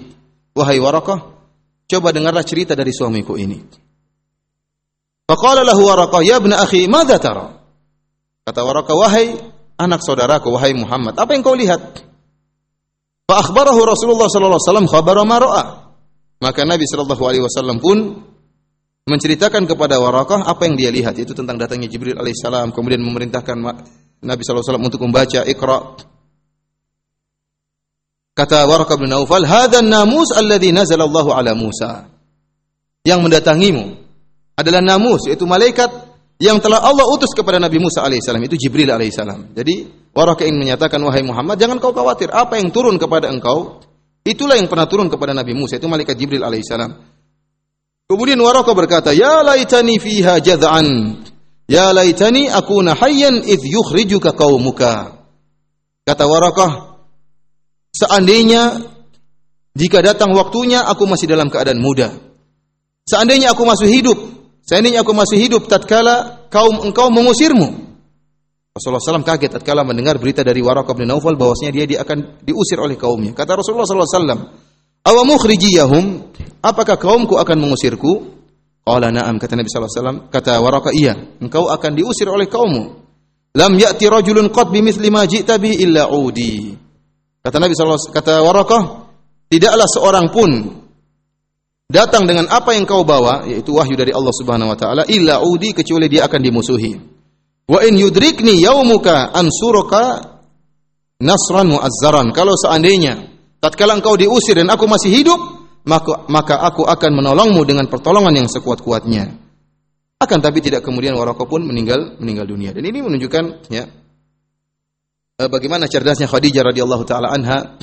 Wahai Warakah, coba dengarlah cerita dari suamiku ini. Faqala lahu "Ya ibna akhi, madza tara?" Kata Warakah, "Wahai anak saudaraku wahai Muhammad, apa yang kau lihat? Fa akhbarahu Rasulullah sallallahu alaihi wasallam khabara ma ra'a. Maka Nabi sallallahu alaihi wasallam pun menceritakan kepada Warakah apa yang dia lihat itu tentang datangnya Jibril alaihissalam kemudian memerintahkan Nabi sallallahu alaihi wasallam untuk membaca Iqra. Kata Warakah bin Naufal, "Hadza namus alladhi nazala Allahu ala Musa." Yang mendatangimu adalah namus yaitu malaikat yang telah Allah utus kepada Nabi Musa alaihissalam itu Jibril alaihissalam. Jadi Warakah ingin menyatakan wahai Muhammad jangan kau khawatir apa yang turun kepada engkau itulah yang pernah turun kepada Nabi Musa itu malaikat Jibril alaihissalam. Kemudian Warakah berkata, "Ya laitani fiha jad'an. Ya laitani akuna hayyan idh yukhrijuka qaumuka." Kata Warakah, seandainya jika datang waktunya aku masih dalam keadaan muda. Seandainya aku masih hidup Seandainya aku masih hidup tatkala kaum engkau mengusirmu. Rasulullah SAW kaget tatkala mendengar berita dari Waraqah bin Naufal bahwasanya dia, dia akan diusir oleh kaumnya. Kata Rasulullah SAW, "Awamukhrijiyahum? Apakah kaumku akan mengusirku?" Qala na'am kata Nabi SAW. Kata Waraqah, "Iya, engkau akan diusir oleh kaummu." Lam ya'ti rajulun qad bimithli ma ji'ta bihi illa udi. Kata Nabi SAW, kata Waraqah, tidaklah seorang pun datang dengan apa yang kau bawa yaitu wahyu dari Allah Subhanahu wa taala illa udi kecuali dia akan dimusuhi. Wa in yudrikni yaumuka ansuruka nasran muazzaran. Kalau seandainya tatkala engkau diusir dan aku masih hidup, maka maka aku akan menolongmu dengan pertolongan yang sekuat-kuatnya. Akan tapi tidak kemudian Waraqah pun meninggal meninggal dunia. Dan ini menunjukkan ya bagaimana cerdasnya Khadijah radhiyallahu taala anha?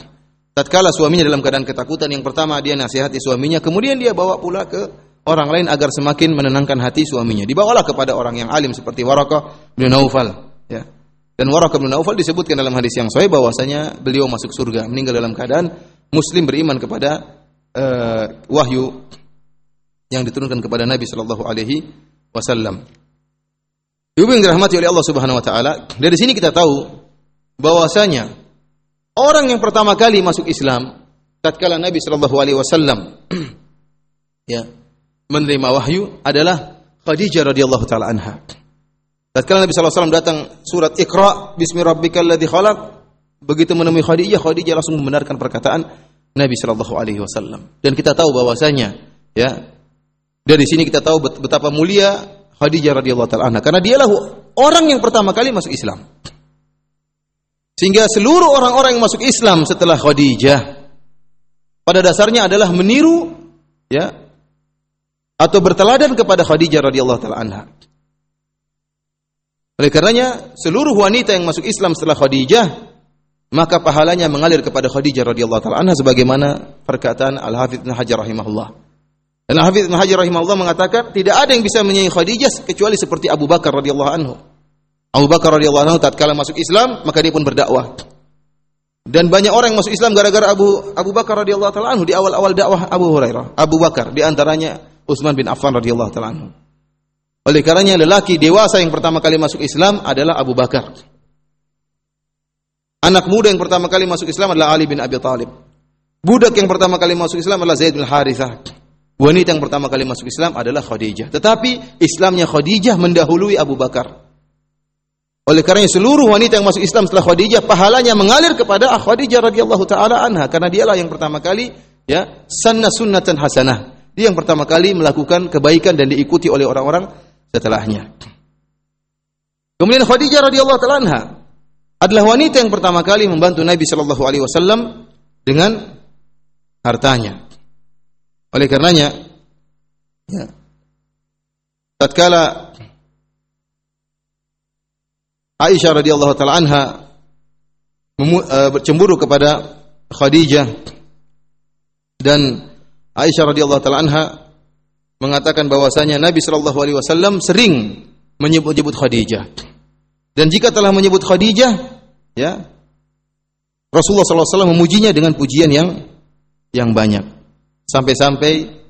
Tatkala suaminya dalam keadaan ketakutan yang pertama dia nasihati suaminya kemudian dia bawa pula ke orang lain agar semakin menenangkan hati suaminya. Dibawalah kepada orang yang alim seperti Warakah bin Naufal ya. Dan Warakah bin Naufal disebutkan dalam hadis yang sahih bahwasanya beliau masuk surga meninggal dalam keadaan muslim beriman kepada uh, wahyu yang diturunkan kepada Nabi sallallahu alaihi wasallam. Ibu oleh Allah Subhanahu wa taala, dari sini kita tahu bahwasanya Orang yang pertama kali masuk Islam tatkala Nabi Shallallahu alaihi wasallam ya menerima wahyu adalah Khadijah radhiyallahu taala anha. Tatkala Nabi sallallahu alaihi wasallam datang surat Iqra bismi rabbikal ladzi khalaq begitu menemui Khadijah Khadijah langsung membenarkan perkataan Nabi sallallahu alaihi wasallam. Dan kita tahu bahwasanya ya dari sini kita tahu betapa mulia Khadijah radhiyallahu taala anha karena dialah orang yang pertama kali masuk Islam. Sehingga seluruh orang-orang yang masuk Islam setelah Khadijah pada dasarnya adalah meniru ya atau berteladan kepada Khadijah radhiyallahu taala anha. Oleh karenanya seluruh wanita yang masuk Islam setelah Khadijah maka pahalanya mengalir kepada Khadijah radhiyallahu taala anha sebagaimana perkataan Al-Hafidz Ibnu Hajar rahimahullah. Dan Al-Hafidz Ibnu Hajar rahimahullah mengatakan tidak ada yang bisa menyaingi Khadijah kecuali seperti Abu Bakar radhiyallahu anhu. Abu Bakar radhiyallahu anhu tatkala masuk Islam maka dia pun berdakwah. Dan banyak orang yang masuk Islam gara-gara Abu Abu Bakar radhiyallahu taala anhu di awal-awal dakwah Abu Hurairah. Abu Bakar di antaranya Utsman bin Affan radhiyallahu taala anhu. Oleh karenanya lelaki dewasa yang pertama kali masuk Islam adalah Abu Bakar. Anak muda yang pertama kali masuk Islam adalah Ali bin Abi Thalib. Budak yang pertama kali masuk Islam adalah Zaid bin Harithah. Wanita yang pertama kali masuk Islam adalah Khadijah. Tetapi Islamnya Khadijah mendahului Abu Bakar. Oleh karena seluruh wanita yang masuk Islam setelah Khadijah pahalanya mengalir kepada Khadijah radhiyallahu taala anha karena dialah yang pertama kali ya sanna sunnatan hasanah. Dia yang pertama kali melakukan kebaikan dan diikuti oleh orang-orang setelahnya. Kemudian Khadijah radhiyallahu taala anha adalah wanita yang pertama kali membantu Nabi sallallahu alaihi wasallam dengan hartanya. Oleh karenanya ya tatkala Aisyah radhiyallahu taala anha uh, cemburu kepada Khadijah dan Aisyah radhiyallahu taala anha mengatakan bahwasanya Nabi sallallahu alaihi wasallam sering menyebut-nyebut Khadijah. Dan jika telah menyebut Khadijah, ya Rasulullah sallallahu alaihi wasallam memujinya dengan pujian yang yang banyak. Sampai-sampai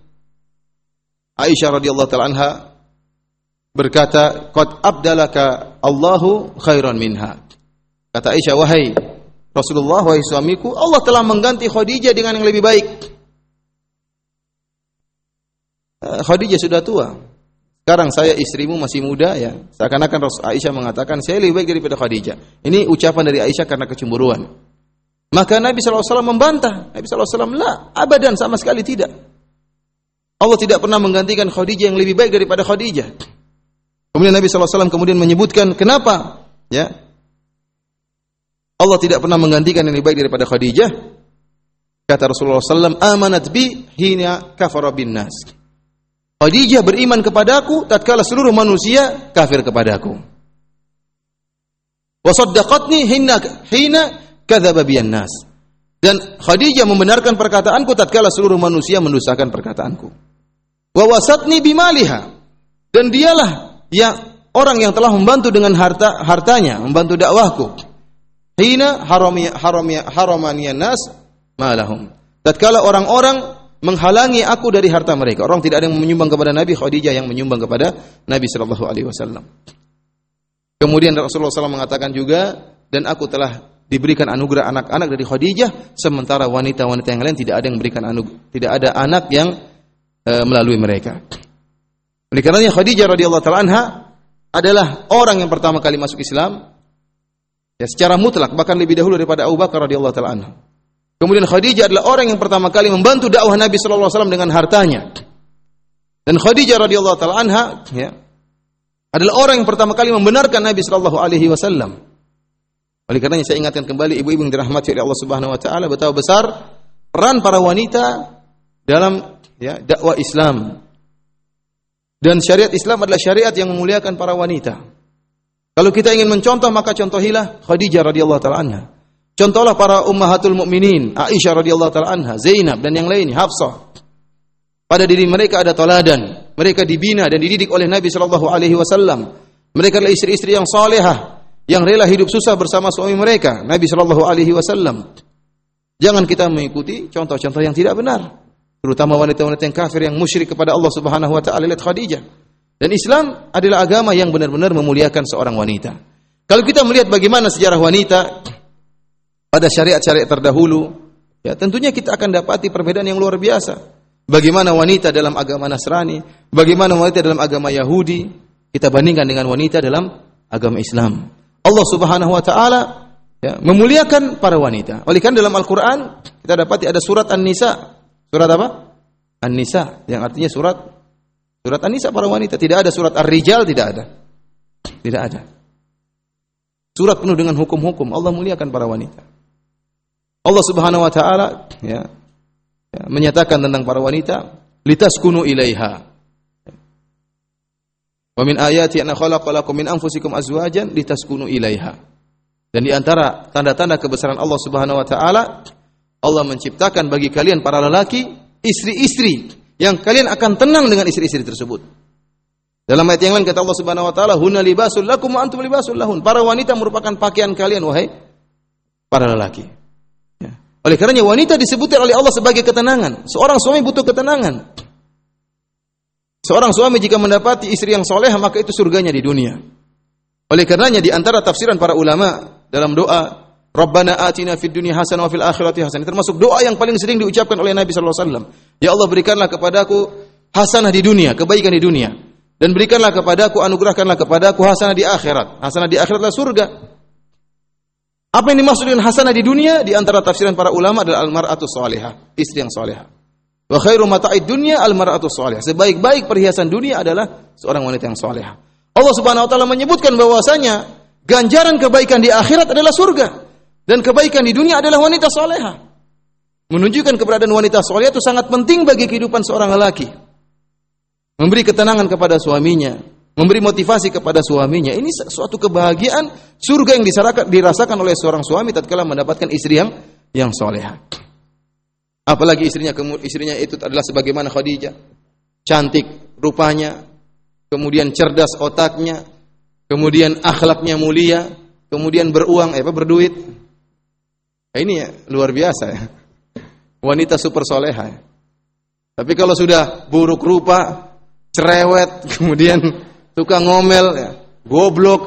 Aisyah radhiyallahu taala anha berkata, "Qad abdalaka Allahu khairan minha." Kata Aisyah, "Wahai Rasulullah, wahai suamiku, Allah telah mengganti Khadijah dengan yang lebih baik." Eh, Khadijah sudah tua. sekarang saya istrimu masih muda ya. Seakan-akan Rasul Aisyah mengatakan saya lebih baik daripada Khadijah. Ini ucapan dari Aisyah karena kecemburuan. Maka Nabi SAW membantah. Nabi SAW, lah, abadan sama sekali tidak. Allah tidak pernah menggantikan Khadijah yang lebih baik daripada Khadijah. Kemudian Nabi SAW kemudian menyebutkan kenapa ya Allah tidak pernah menggantikan yang lebih baik daripada Khadijah. Kata Rasulullah SAW, amanat bi hina kafara bin nas. Khadijah beriman kepadaku tatkala seluruh manusia kafir kepadaku. Wa saddaqatni hina hina kadzdzaba biyan nas. Dan Khadijah membenarkan perkataanku tatkala seluruh manusia mendustakan perkataanku. Wa wasatni bimaliha. Dan dialah yang orang yang telah membantu dengan harta hartanya, membantu dakwahku. Hina haramiyah haramaniyan nas malahum. Tatkala orang-orang menghalangi aku dari harta mereka. Orang tidak ada yang menyumbang kepada Nabi, Khadijah yang menyumbang kepada Nabi sallallahu alaihi wasallam. Kemudian Rasulullah SAW mengatakan juga dan aku telah diberikan anugerah anak-anak dari Khadijah sementara wanita-wanita yang lain tidak ada yang memberikan anugerah, tidak ada anak yang e, melalui mereka. Oleh karenanya Khadijah radhiyallahu taala anha adalah orang yang pertama kali masuk Islam ya secara mutlak bahkan lebih dahulu daripada Abu Bakar radhiyallahu taala anha. Kemudian Khadijah adalah orang yang pertama kali membantu dakwah Nabi sallallahu alaihi wasallam dengan hartanya. Dan Khadijah radhiyallahu taala anha ya, adalah orang yang pertama kali membenarkan Nabi sallallahu alaihi wasallam. Oleh karenanya saya ingatkan kembali ibu-ibu yang dirahmati oleh Allah Subhanahu wa taala betapa besar peran para wanita dalam ya dakwah Islam. Dan syariat Islam adalah syariat yang memuliakan para wanita. Kalau kita ingin mencontoh maka contohilah Khadijah radhiyallahu taala anha. Contohlah para ummahatul mukminin, Aisyah radhiyallahu taala anha, Zainab dan yang lainnya, Hafsah. Pada diri mereka ada teladan. Mereka dibina dan dididik oleh Nabi sallallahu alaihi wasallam. Mereka adalah istri-istri yang salehah, yang rela hidup susah bersama suami mereka, Nabi sallallahu alaihi wasallam. Jangan kita mengikuti contoh-contoh yang tidak benar. Terutama wanita-wanita yang kafir yang musyrik kepada Allah Subhanahu wa taala, lihat Khadijah. Dan Islam adalah agama yang benar-benar memuliakan seorang wanita. Kalau kita melihat bagaimana sejarah wanita pada syariat-syariat terdahulu, ya tentunya kita akan dapati perbedaan yang luar biasa. Bagaimana wanita dalam agama Nasrani, bagaimana wanita dalam agama Yahudi, kita bandingkan dengan wanita dalam agama Islam. Allah Subhanahu wa taala ya, memuliakan para wanita. Oleh karena dalam Al-Qur'an kita dapati ada surat An-Nisa. Surat apa? An-Nisa yang artinya surat surat An-Nisa para wanita. Tidak ada surat Ar-Rijal tidak ada. Tidak ada. Surat penuh dengan hukum-hukum. Allah muliakan para wanita. Allah Subhanahu wa taala ya, ya menyatakan tentang para wanita litaskunu ilaiha. Wa min ayati anna khalaqalakum min anfusikum azwajan litaskunu ilaiha. Dan di antara tanda-tanda kebesaran Allah Subhanahu wa taala Allah menciptakan bagi kalian para lelaki istri-istri yang kalian akan tenang dengan istri-istri tersebut. Dalam ayat yang lain kata Allah Subhanahu wa taala, "Hunna libasul lakum wa antum libasul lahun." Para wanita merupakan pakaian kalian wahai para lelaki. Oleh karenanya wanita disebutkan oleh Allah sebagai ketenangan. Seorang suami butuh ketenangan. Seorang suami jika mendapati istri yang soleh maka itu surganya di dunia. Oleh karenanya di antara tafsiran para ulama dalam doa Rabbana atina fid dunya hasanah wa fil akhirati hasanah termasuk doa yang paling sering diucapkan oleh Nabi sallallahu alaihi wasallam. Ya Allah berikanlah kepadaku hasanah di dunia, kebaikan di dunia dan berikanlah kepadaku anugerahkanlah kepadaku hasanah di akhirat. Hasanah di akhirat adalah surga. Apa yang dimaksud dengan hasanah di dunia? Di antara tafsiran para ulama adalah al-mar'atu salihah, istri yang salihah. Wa khairu mata'id dunya al-mar'atu salihah. Sebaik-baik perhiasan dunia adalah seorang wanita yang salihah. Allah Subhanahu wa taala menyebutkan bahwasanya ganjaran kebaikan di akhirat adalah surga dan kebaikan di dunia adalah wanita salihah. Menunjukkan keberadaan wanita salihah itu sangat penting bagi kehidupan seorang lelaki. Memberi ketenangan kepada suaminya, memberi motivasi kepada suaminya. Ini suatu kebahagiaan surga yang dirasakan oleh seorang suami tatkala mendapatkan istri yang yang soleha. Apalagi istrinya istrinya itu adalah sebagaimana Khadijah, cantik rupanya, kemudian cerdas otaknya, kemudian akhlaknya mulia, kemudian beruang, eh, apa berduit. Nah, ini ya, luar biasa ya. Wanita super soleha. Ya. Tapi kalau sudah buruk rupa, cerewet, kemudian tukang ngomel, ya, goblok,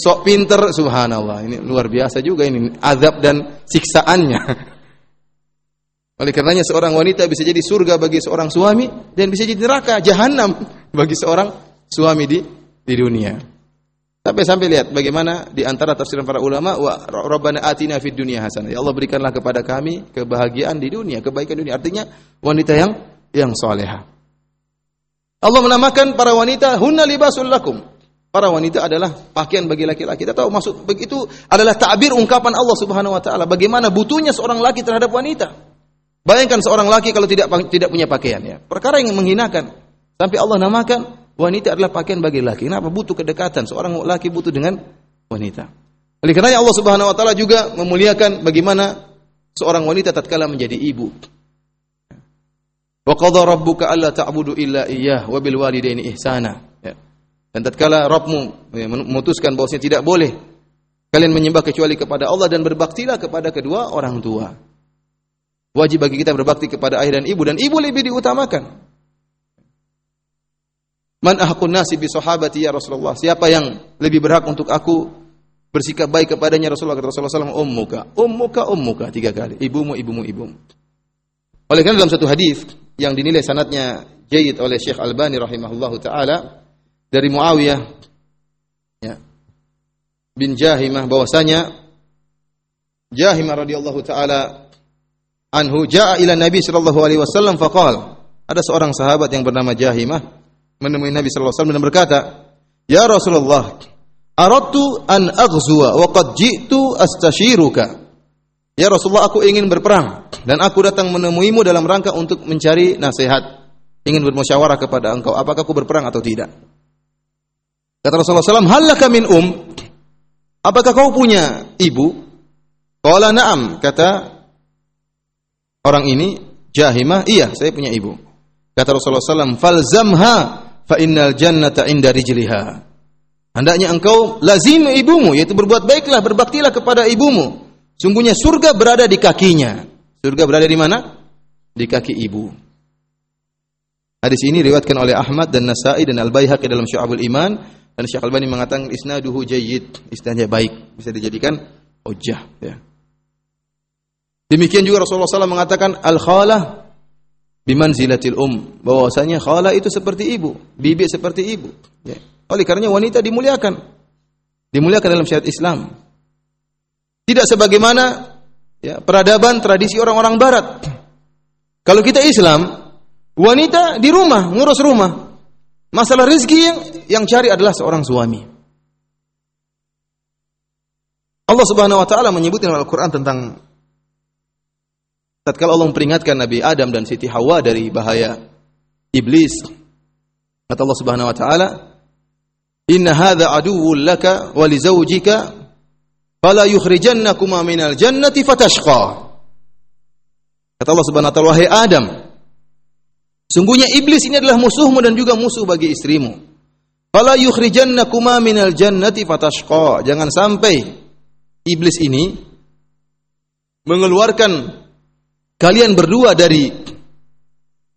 sok pinter, subhanallah. Ini luar biasa juga ini azab dan siksaannya. Oleh karenanya seorang wanita bisa jadi surga bagi seorang suami dan bisa jadi neraka, jahanam bagi seorang suami di di dunia. Sampai-sampai lihat bagaimana di antara tafsiran para ulama wa rabbana atina fid dunya hasanah. Ya Allah berikanlah kepada kami kebahagiaan di dunia, kebaikan dunia. Artinya wanita yang yang soleha. Allah menamakan para wanita hunna libasul lakum. Para wanita adalah pakaian bagi laki-laki. Kita tahu maksud begitu adalah takbir ungkapan Allah Subhanahu wa taala bagaimana butuhnya seorang laki terhadap wanita. Bayangkan seorang laki kalau tidak tidak punya pakaian ya. Perkara yang menghinakan. Sampai Allah namakan wanita adalah pakaian bagi laki. Kenapa butuh kedekatan? Seorang laki butuh dengan wanita. Oleh karena Allah Subhanahu wa taala juga memuliakan bagaimana seorang wanita tatkala menjadi ibu. Wa qadha rabbuka alla ta'budu illa iyyah wa bil walidaini ihsana. Ya. Dan tatkala Rabbmu ya, memutuskan bahwasanya tidak boleh kalian menyembah kecuali kepada Allah dan berbaktilah kepada kedua orang tua. Wajib bagi kita berbakti kepada ayah dan ibu dan ibu lebih diutamakan. Man ahakun nasi bi sahabati ya Rasulullah? Siapa yang lebih berhak untuk aku bersikap baik kepadanya Rasulullah? Kata Rasulullah SAW ummuka. Ummuka ummuka. Tiga kali. Ibumu ibumu ibumu oleh karena dalam satu hadis yang dinilai sanatnya jayid oleh Syekh Albani rahimahullahu taala dari Muawiyah ya, bin Jahimah bahwasanya Jahimah radhiyallahu taala anhu jaa ila Nabi sallallahu alaihi wasallam faqal ada seorang sahabat yang bernama Jahimah menemui Nabi sallallahu alaihi wasallam dan berkata, "Ya Rasulullah, aradtu an aghzuwa wa qad ji'tu astashiruka." Ya Rasulullah, aku ingin berperang dan aku datang menemuimu dalam rangka untuk mencari nasihat, ingin bermusyawarah kepada engkau, apakah aku berperang atau tidak? Kata Rasulullah SAW, Halaka min um? Apakah kau punya ibu? Qala na'am, kata orang ini, Jahimah, iya, saya punya ibu. Kata Rasulullah SAW, Falzamha fa innal jannata inda rijliha. Hendaknya engkau lazim ibumu yaitu berbuat baiklah, berbaktilah kepada ibumu. Sungguhnya surga berada di kakinya. Surga berada di mana? Di kaki ibu. Hadis ini diriwayatkan oleh Ahmad dan Nasai dan Al-Baihaqi dalam Syu'abul Iman dan Syekh Albani mengatakan isnaduhu jayyid, isnadnya baik, bisa dijadikan hujjah ya. Demikian juga Rasulullah SAW mengatakan al-khalah bimanzilatil um bahwasanya khala itu seperti ibu, bibi seperti ibu. Ya. Oleh karenanya wanita dimuliakan. Dimuliakan dalam syariat Islam. Tidak sebagaimana ya, peradaban tradisi orang-orang barat. Kalau kita Islam, wanita di rumah, ngurus rumah. Masalah rezeki yang yang cari adalah seorang suami. Allah Subhanahu wa taala menyebutkan dalam Al-Qur'an tentang tatkala Allah memperingatkan Nabi Adam dan Siti Hawa dari bahaya iblis kata Allah Subhanahu wa taala inna hadza aduwwun laka wa li zawjika fala yukhrijannakuma minal jannati fatashqa. Kata Allah Subhanahu wa taala wahai Adam sungguhnya iblis ini adalah musuhmu dan juga musuh bagi istrimu. Fala yukhrijannakuma minal jannati fatashqa. Jangan sampai iblis ini mengeluarkan kalian berdua dari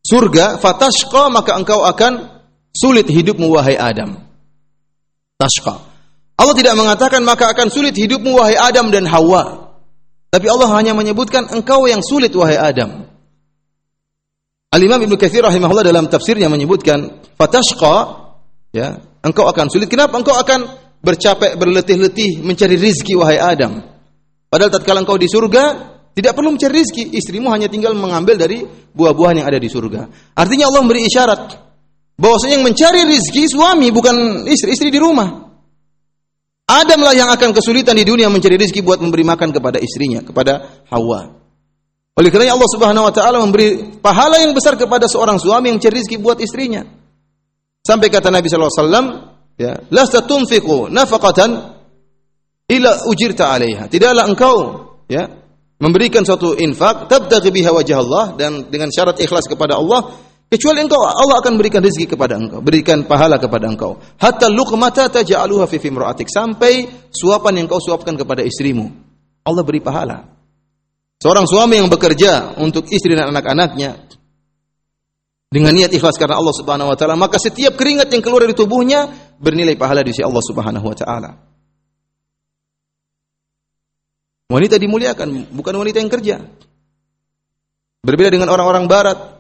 surga, fatashqa maka engkau akan sulit hidupmu wahai Adam. Tashqa. Allah tidak mengatakan maka akan sulit hidupmu wahai Adam dan Hawa. Tapi Allah hanya menyebutkan engkau yang sulit wahai Adam. Al-Imam Ibnu Katsir rahimahullah dalam tafsirnya menyebutkan fatashqa ya, engkau akan sulit. Kenapa engkau akan bercapek berletih-letih mencari rizki wahai Adam? Padahal tatkala engkau di surga, tidak perlu mencari rizki, istrimu hanya tinggal mengambil dari buah-buahan yang ada di surga. Artinya Allah memberi isyarat bahwasanya yang mencari rizki suami bukan istri, istri di rumah. Adamlah yang akan kesulitan di dunia mencari rizki buat memberi makan kepada istrinya, kepada Hawa. Oleh karena Allah Subhanahu wa taala memberi pahala yang besar kepada seorang suami yang mencari rizki buat istrinya. Sampai kata Nabi sallallahu alaihi wasallam, ya, lasta tunfiqu nafaqatan ila ujirta 'alaiha. Tidaklah engkau ya memberikan suatu infak tabtaghi biha wajah Allah dan dengan syarat ikhlas kepada Allah kecuali engkau Allah akan berikan rezeki kepada engkau berikan pahala kepada engkau. Hatta luqmata taj'aluha fi fimra'atik sampai suapan yang kau suapkan kepada istrimu. Allah beri pahala. Seorang suami yang bekerja untuk istri dan anak-anaknya dengan niat ikhlas karena Allah Subhanahu wa taala maka setiap keringat yang keluar dari tubuhnya bernilai pahala di sisi Allah Subhanahu wa taala Wanita dimuliakan, bukan wanita yang kerja. Berbeda dengan orang-orang barat.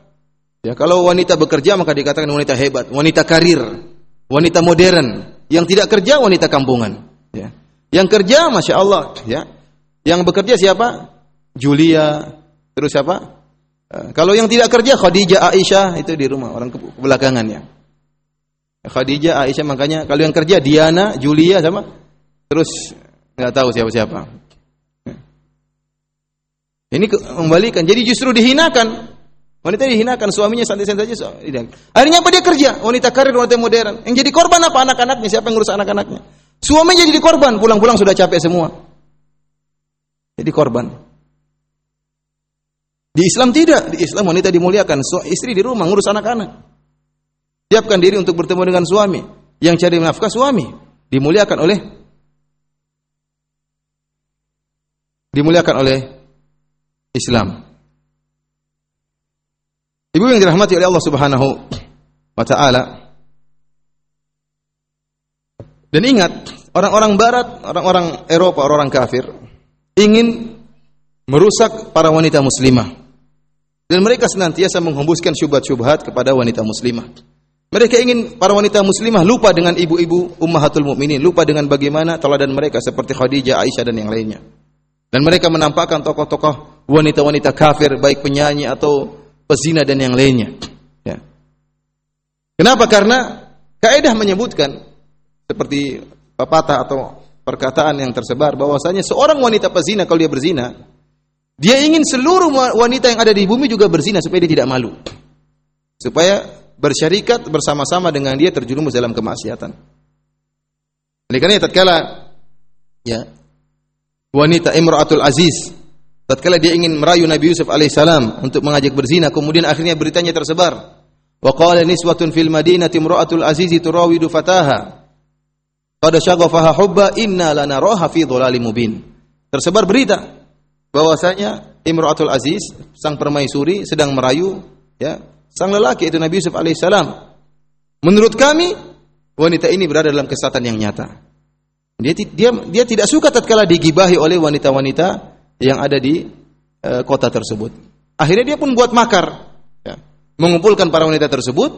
Ya, kalau wanita bekerja maka dikatakan wanita hebat, wanita karir, wanita modern. Yang tidak kerja wanita kampungan. Ya. Yang kerja, masya Allah, ya. Yang bekerja siapa? Julia, terus siapa? Uh, kalau yang tidak kerja Khadijah, Aisyah itu di rumah orang ke belakangannya. Khadijah, Aisyah makanya kalau yang kerja Diana, Julia sama terus nggak tahu siapa-siapa. Ini kembalikan. Jadi justru dihinakan. Wanita dihinakan, suaminya santai-santai saja. Akhirnya apa dia kerja? Wanita karir, wanita modern. Yang jadi korban apa anak-anaknya? Siapa yang ngurus anak-anaknya? Suaminya jadi korban, pulang-pulang sudah capek semua. Jadi korban. Di Islam tidak, di Islam wanita dimuliakan, so, istri di rumah ngurus anak-anak. Siapkan diri untuk bertemu dengan suami. Yang cari nafkah suami, dimuliakan oleh dimuliakan oleh Islam. Ibu yang dirahmati oleh Allah Subhanahu wa taala. Dan ingat, orang-orang barat, orang-orang Eropa, orang-orang kafir ingin merusak para wanita muslimah. Dan mereka senantiasa menghembuskan syubhat-syubhat kepada wanita muslimah. Mereka ingin para wanita muslimah lupa dengan ibu-ibu ummahatul mukminin, lupa dengan bagaimana teladan mereka seperti Khadijah, Aisyah dan yang lainnya. Dan mereka menampakkan tokoh-tokoh wanita-wanita kafir baik penyanyi atau pezina dan yang lainnya. Ya. Kenapa? Karena kaidah menyebutkan seperti pepatah atau perkataan yang tersebar bahwasanya seorang wanita pezina kalau dia berzina, dia ingin seluruh wanita yang ada di bumi juga berzina supaya dia tidak malu. Supaya bersyarikat bersama-sama dengan dia terjerumus dalam kemaksiatan. Oleh karena tatkala ya wanita Imratul Aziz tatkala dia ingin merayu Nabi Yusuf alaihissalam untuk mengajak berzina kemudian akhirnya beritanya tersebar. Wa qala niswatun fil madinati imra'atul azizi turawidu fataha. Qad syaghafaha hubba inna lanaraha fi dhalalim mubin. Tersebar berita bahwasanya Imratul Aziz sang permaisuri sedang merayu ya sang lelaki itu Nabi Yusuf alaihissalam menurut kami wanita ini berada dalam kesesatan yang nyata. Dia dia dia tidak suka tatkala digibahi oleh wanita-wanita yang ada di e, kota tersebut. Akhirnya dia pun buat makar, ya, mengumpulkan para wanita tersebut,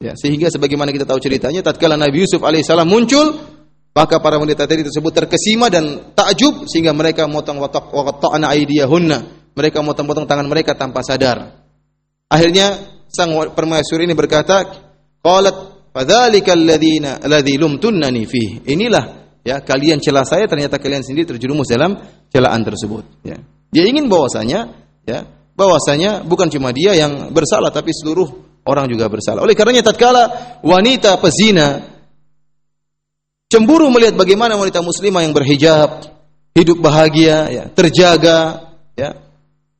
ya, sehingga sebagaimana kita tahu ceritanya, tatkala Nabi Yusuf alaihissalam muncul, maka para wanita tadi tersebut terkesima dan takjub sehingga mereka motong watak waqta'na aydiyahunna. Mereka motong-motong tangan mereka tanpa sadar. Akhirnya sang permaisuri ini berkata, "Qalat fadzalika alladziina alladzi lumtunnani fihi." Inilah ya kalian celah saya ternyata kalian sendiri terjerumus dalam celaan tersebut. Ya. Dia ingin bahwasanya ya bahwasanya bukan cuma dia yang bersalah tapi seluruh orang juga bersalah. Oleh karenanya tatkala wanita pezina cemburu melihat bagaimana wanita muslimah yang berhijab hidup bahagia ya terjaga ya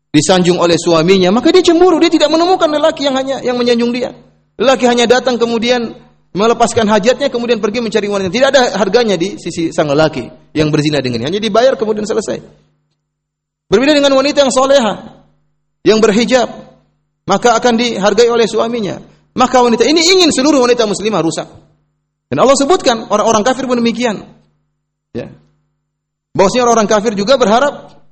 disanjung oleh suaminya maka dia cemburu. Dia tidak menemukan lelaki yang hanya yang menyanjung dia. Lelaki hanya datang kemudian melepaskan hajatnya kemudian pergi mencari wanita. Tidak ada harganya di sisi sang lelaki yang berzina dengannya. Hanya dibayar kemudian selesai. Berbeda dengan wanita yang soleha, yang berhijab, maka akan dihargai oleh suaminya. Maka wanita ini ingin seluruh wanita muslimah rusak. Dan Allah sebutkan orang-orang kafir pun demikian. Ya. Bahwasanya orang-orang kafir juga berharap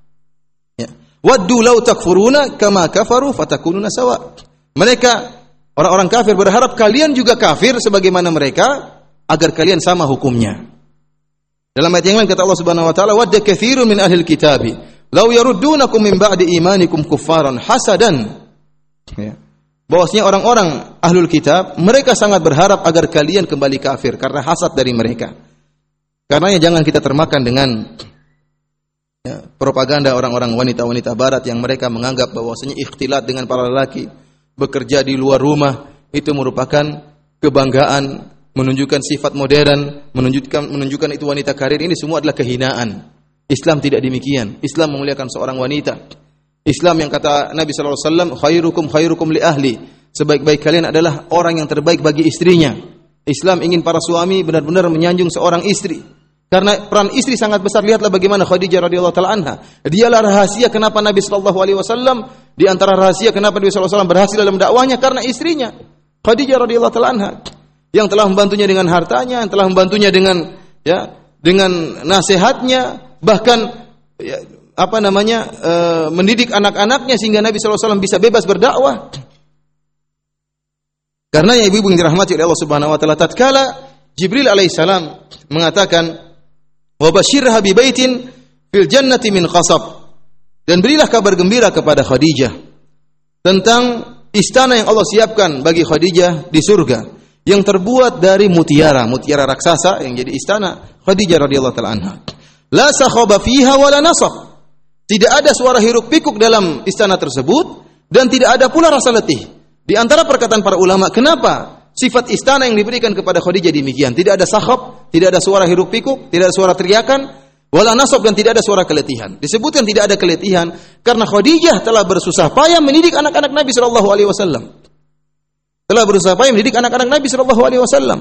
ya. Waddu law takfuruna kama kafaru fatakununa sawa. Mereka Orang-orang kafir berharap kalian juga kafir sebagaimana mereka agar kalian sama hukumnya. Dalam ayat yang lain kata Allah Subhanahu wa taala, "Wadda katsirun min ahli kitabi law yaruddunakum min ba'di imanikum kuffaran hasadan." Ya. Bahwasanya orang-orang ahlul kitab mereka sangat berharap agar kalian kembali kafir karena hasad dari mereka. Karenanya jangan kita termakan dengan ya, propaganda orang-orang wanita-wanita barat yang mereka menganggap bahwasanya ikhtilat dengan para lelaki bekerja di luar rumah itu merupakan kebanggaan, menunjukkan sifat modern, menunjukkan menunjukkan itu wanita karir ini semua adalah kehinaan. Islam tidak demikian. Islam memuliakan seorang wanita. Islam yang kata Nabi sallallahu alaihi wasallam, khairukum khairukum li ahli. Sebaik-baik kalian adalah orang yang terbaik bagi istrinya. Islam ingin para suami benar-benar menyanjung seorang istri. Karena peran istri sangat besar. Lihatlah bagaimana Khadijah radhiyallahu taala anha. Dialah rahasia kenapa Nabi sallallahu alaihi wasallam di antara rahasia kenapa Nabi sallallahu alaihi berhasil dalam dakwahnya karena istrinya Khadijah radhiyallahu taala anha yang telah membantunya dengan hartanya, yang telah membantunya dengan ya dengan nasihatnya, bahkan ya, apa namanya e, mendidik anak-anaknya sehingga Nabi wasallam bisa bebas berdakwah. Karena yang ibu-ibu yang dirahmati oleh Allah Subhanahu wa taala tatkala Jibril alaihissalam mengatakan wa bi baitin fil jannati min qasab dan berilah kabar gembira kepada Khadijah tentang istana yang Allah siapkan bagi Khadijah di surga yang terbuat dari mutiara, mutiara raksasa yang jadi istana Khadijah radhiyallahu taala anha. La sakhaba fiha wala nasab. Tidak ada suara hiruk pikuk dalam istana tersebut dan tidak ada pula rasa letih. Di antara perkataan para ulama, kenapa sifat istana yang diberikan kepada Khadijah demikian? Tidak ada sahab, tidak ada suara hiruk pikuk, tidak ada suara teriakan, wala nasab dan tidak ada suara keletihan. Disebutkan tidak ada keletihan karena Khadijah telah bersusah payah mendidik anak-anak Nabi Shallallahu alaihi wasallam. Telah berusaha payah mendidik anak-anak Nabi Shallallahu alaihi wasallam.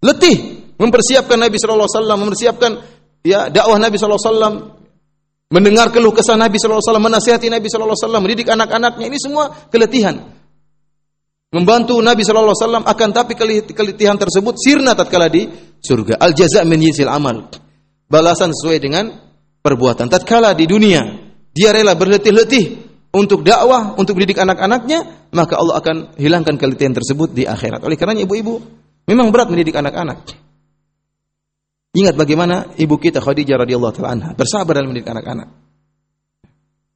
Letih mempersiapkan Nabi Shallallahu alaihi wasallam, mempersiapkan ya dakwah Nabi Shallallahu alaihi wasallam, mendengar keluh kesah Nabi Shallallahu alaihi wasallam, menasihati Nabi Shallallahu alaihi wasallam, mendidik anak-anaknya ini semua keletihan membantu Nabi Shallallahu Alaihi Wasallam akan tapi kelitihan tersebut sirna tatkala di surga. Al jaza min jinsil amal. Balasan sesuai dengan perbuatan. Tatkala di dunia dia rela berletih-letih untuk dakwah, untuk mendidik anak-anaknya, maka Allah akan hilangkan kelitihan tersebut di akhirat. Oleh karenanya ibu-ibu memang berat mendidik anak-anak. Ingat bagaimana ibu kita Khadijah radhiyallahu taala anha bersabar dalam mendidik anak-anak.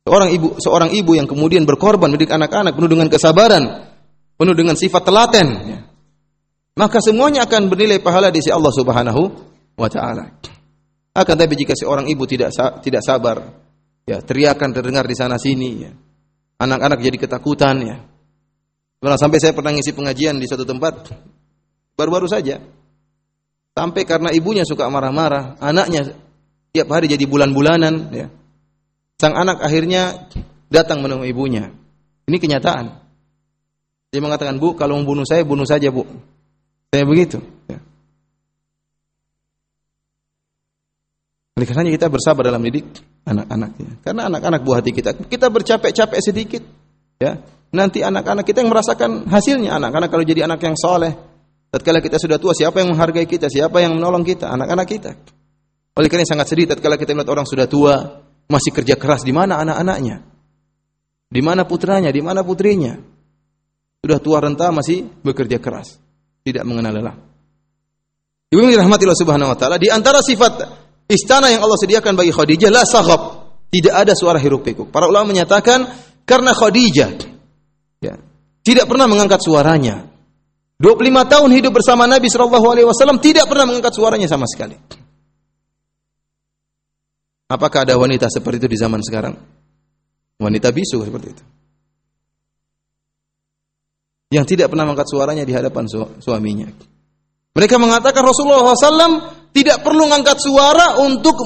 Seorang ibu, seorang ibu yang kemudian berkorban mendidik anak-anak penuh dengan kesabaran, penuh dengan sifat telaten, ya. maka semuanya akan bernilai pahala di sisi Allah Subhanahu wa taala. Akan tapi jika seorang ibu tidak tidak sabar, ya teriakan terdengar di sana sini, ya. Anak-anak jadi ketakutan ya. Malah sampai saya pernah ngisi pengajian di suatu tempat baru-baru saja. Sampai karena ibunya suka marah-marah, anaknya tiap hari jadi bulan-bulanan ya. Sang anak akhirnya datang menemui ibunya. Ini kenyataan. Dia mengatakan, Bu, kalau mau bunuh saya, bunuh saja, Bu. Saya begitu. Ya. Oleh karenanya kita bersabar dalam didik anak-anaknya. Karena anak-anak buah hati kita. Kita bercapek-capek sedikit. ya Nanti anak-anak kita yang merasakan hasilnya. Anak-anak kalau jadi anak yang soleh. Tatkala kita sudah tua, siapa yang menghargai kita? Siapa yang menolong kita? Anak-anak kita. Oleh karena sangat sedih tatkala kita melihat orang sudah tua, masih kerja keras. Di mana anak-anaknya? Di mana putranya? Di mana putrinya? Sudah tua renta masih bekerja keras, tidak mengenal lelah. Ibu yang dirahmati Allah Subhanahu wa taala, di antara sifat istana yang Allah sediakan bagi Khadijah la saghab, tidak ada suara hiruk pikuk. Para ulama menyatakan karena Khadijah ya, tidak pernah mengangkat suaranya. 25 tahun hidup bersama Nabi sallallahu alaihi wasallam tidak pernah mengangkat suaranya sama sekali. Apakah ada wanita seperti itu di zaman sekarang? Wanita bisu seperti itu yang tidak pernah mengangkat suaranya di hadapan su suaminya. Mereka mengatakan Rasulullah SAW tidak perlu mengangkat suara untuk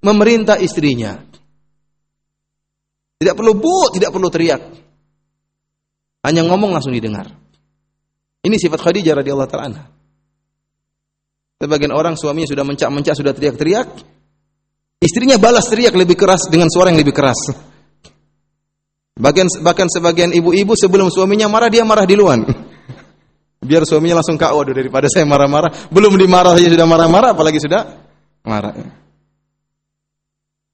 memerintah istrinya. Tidak perlu bu, tidak perlu teriak. Hanya ngomong langsung didengar. Ini sifat Khadijah radhiyallahu taala Sebagian orang suaminya sudah mencak-mencak, sudah teriak-teriak, istrinya balas teriak lebih keras dengan suara yang lebih keras. Bahkan bahkan sebagian ibu-ibu sebelum suaminya marah dia marah di luar. Biar suaminya langsung kau waduh daripada saya marah-marah, belum dimarah saja sudah marah-marah apalagi sudah marah.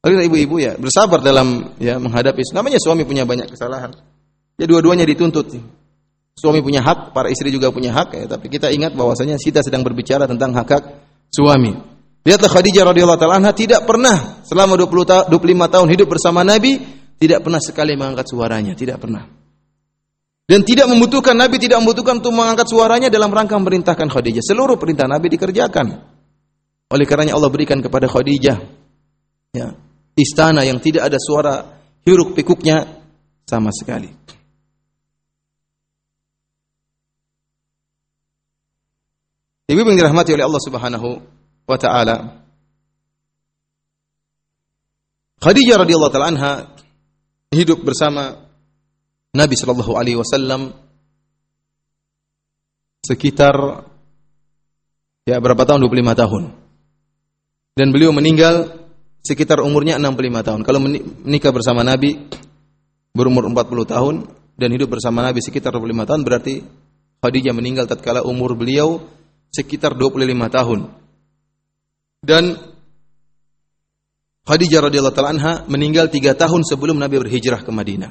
Oleh ibu-ibu ya bersabar dalam ya menghadapi namanya suami punya banyak kesalahan. Ya dua-duanya dituntut. Suami punya hak, para istri juga punya hak ya, tapi kita ingat bahwasanya kita sedang berbicara tentang hak-hak suami. Lihatlah Khadijah radhiyallahu taala tidak pernah selama 20 25 tahun hidup bersama Nabi tidak pernah sekali mengangkat suaranya, tidak pernah. Dan tidak membutuhkan Nabi tidak membutuhkan untuk mengangkat suaranya dalam rangka memerintahkan Khadijah. Seluruh perintah Nabi dikerjakan. Oleh karenanya Allah berikan kepada Khadijah ya, istana yang tidak ada suara hiruk pikuknya sama sekali. Ibu yang dirahmati oleh Allah Subhanahu wa taala. Khadijah radhiyallahu anha hidup bersama Nabi Shallallahu Alaihi Wasallam sekitar ya berapa tahun? 25 tahun. Dan beliau meninggal sekitar umurnya 65 tahun. Kalau menikah bersama Nabi berumur 40 tahun dan hidup bersama Nabi sekitar 25 tahun berarti Khadijah meninggal tatkala umur beliau sekitar 25 tahun. Dan Khadijah radhiyallahu taala anha meninggal tiga tahun sebelum Nabi berhijrah ke Madinah.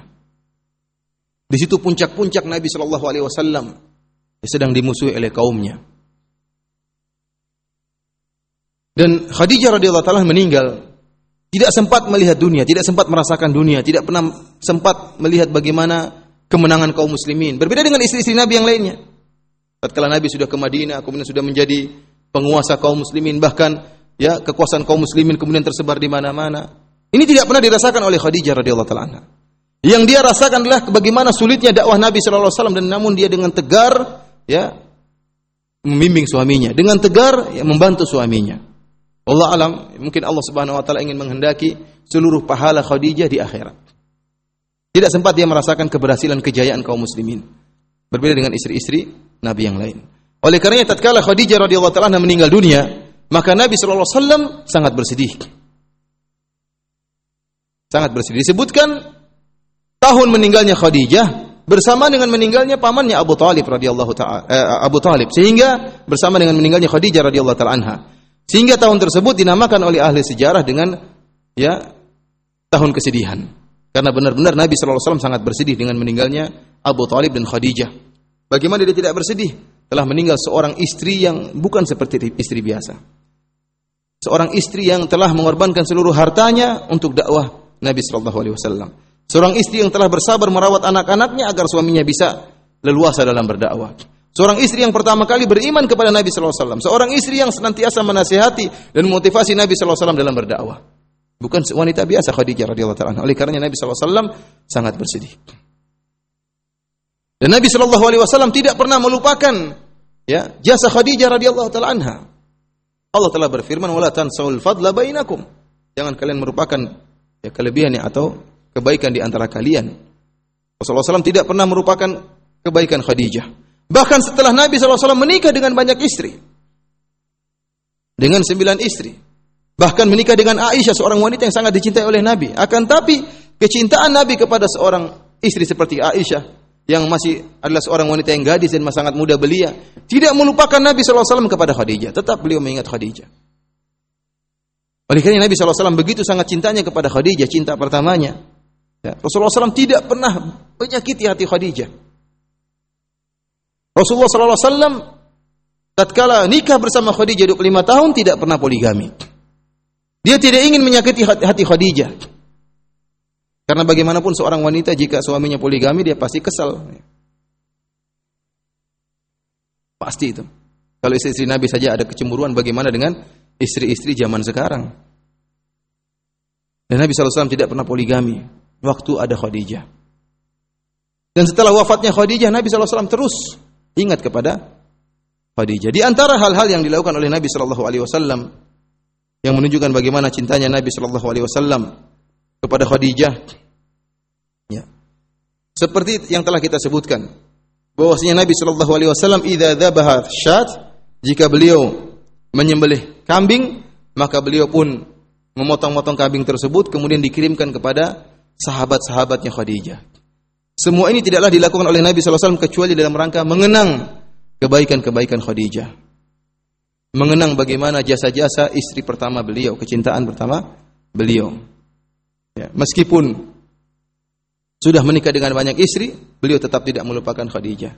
Di situ puncak-puncak Nabi Shallallahu alaihi wasallam. sedang dimusuhi oleh kaumnya. Dan Khadijah radhiyallahu taala meninggal tidak sempat melihat dunia, tidak sempat merasakan dunia, tidak pernah sempat melihat bagaimana kemenangan kaum muslimin. Berbeda dengan istri-istri Nabi yang lainnya. Tatkala Nabi sudah ke Madinah, kemudian sudah menjadi penguasa kaum muslimin, bahkan ya kekuasaan kaum muslimin kemudian tersebar di mana-mana. Ini tidak pernah dirasakan oleh Khadijah radhiyallahu taala Yang dia rasakan adalah bagaimana sulitnya dakwah Nabi sallallahu alaihi wasallam dan namun dia dengan tegar ya membimbing suaminya, dengan tegar ya, membantu suaminya. Allah alam, mungkin Allah Subhanahu wa taala ingin menghendaki seluruh pahala Khadijah di akhirat. Tidak sempat dia merasakan keberhasilan kejayaan kaum muslimin. Berbeda dengan istri-istri Nabi yang lain. Oleh karenanya tatkala Khadijah radhiyallahu taala meninggal dunia, maka Nabi sallallahu alaihi sangat bersedih. Sangat bersedih. Disebutkan tahun meninggalnya Khadijah bersama dengan meninggalnya pamannya Abu Talib radhiyallahu taala eh, Abu Talib sehingga bersama dengan meninggalnya Khadijah radhiyallahu taala anha. Sehingga tahun tersebut dinamakan oleh ahli sejarah dengan ya tahun kesedihan. Karena benar-benar Nabi sallallahu alaihi wasallam sangat bersedih dengan meninggalnya Abu Talib dan Khadijah. Bagaimana dia tidak bersedih? Telah meninggal seorang istri yang bukan seperti istri biasa. Seorang istri yang telah mengorbankan seluruh hartanya untuk dakwah Nabi sallallahu alaihi wasallam. Seorang istri yang telah bersabar merawat anak-anaknya agar suaminya bisa leluasa dalam berdakwah. Seorang istri yang pertama kali beriman kepada Nabi sallallahu alaihi wasallam. Seorang istri yang senantiasa menasihati dan memotivasi Nabi sallallahu alaihi wasallam dalam berdakwah. Bukan wanita biasa Khadijah radhiyallahu taala. Oleh karenanya Nabi sallallahu alaihi wasallam sangat bersedih. Dan Nabi sallallahu alaihi wasallam tidak pernah melupakan ya jasa Khadijah radhiyallahu taala anha. Allah telah berfirman wala tansaul fadla bainakum. Jangan kalian merupakan ya kelebihan ya, atau kebaikan di antara kalian. Rasulullah SAW tidak pernah merupakan kebaikan Khadijah. Bahkan setelah Nabi SAW menikah dengan banyak istri. Dengan sembilan istri. Bahkan menikah dengan Aisyah, seorang wanita yang sangat dicintai oleh Nabi. Akan tapi, kecintaan Nabi kepada seorang istri seperti Aisyah, yang masih adalah seorang wanita yang gadis dan masih sangat muda belia, tidak melupakan Nabi SAW kepada Khadijah. Tetap beliau mengingat Khadijah. Oleh karena Nabi SAW begitu sangat cintanya kepada Khadijah, cinta pertamanya. Ya, Rasulullah SAW tidak pernah menyakiti hati Khadijah. Rasulullah wasallam tatkala nikah bersama Khadijah 25 tahun tidak pernah poligami. Dia tidak ingin menyakiti hati Khadijah. Karena bagaimanapun seorang wanita jika suaminya poligami dia pasti kesal. Pasti itu. Kalau istri-istri Nabi saja ada kecemburuan bagaimana dengan istri-istri zaman sekarang? Dan Nabi SAW tidak pernah poligami waktu ada Khadijah. Dan setelah wafatnya Khadijah, Nabi SAW terus ingat kepada Khadijah. Di antara hal-hal yang dilakukan oleh Nabi Wasallam yang menunjukkan bagaimana cintanya Nabi Wasallam kepada Khadijah, ya. seperti yang telah kita sebutkan, bahwasanya Nabi Shallallahu Alaihi Wasallam idza dzabaha syat jika beliau menyembelih kambing maka beliau pun memotong-motong kambing tersebut kemudian dikirimkan kepada sahabat-sahabatnya Khadijah. Semua ini tidaklah dilakukan oleh Nabi SAW kecuali dalam rangka mengenang kebaikan-kebaikan Khadijah. Mengenang bagaimana jasa-jasa istri pertama beliau, kecintaan pertama beliau. Ya, meskipun sudah menikah dengan banyak istri, beliau tetap tidak melupakan Khadijah.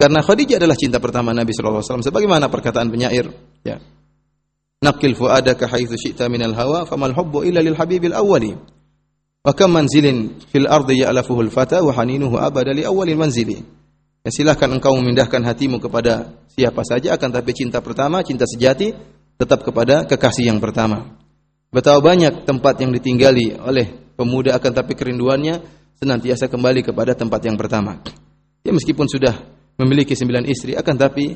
Karena Khadijah adalah cinta pertama Nabi SAW. Sebagaimana perkataan penyair, ya. Nakil fuadaka haitsu syi'ta minal hawa famal hubbu illa lil habibil awwali. Wa kam manzilin fil ardi ya'lafuhu al-fata wa haninuhu abada li awwalil manzili. Ya silahkan engkau memindahkan hatimu kepada siapa saja akan tapi cinta pertama, cinta sejati tetap kepada kekasih yang pertama. Betapa banyak tempat yang ditinggali oleh pemuda akan tapi kerinduannya senantiasa kembali kepada tempat yang pertama. Ya meskipun sudah memiliki sembilan istri akan tapi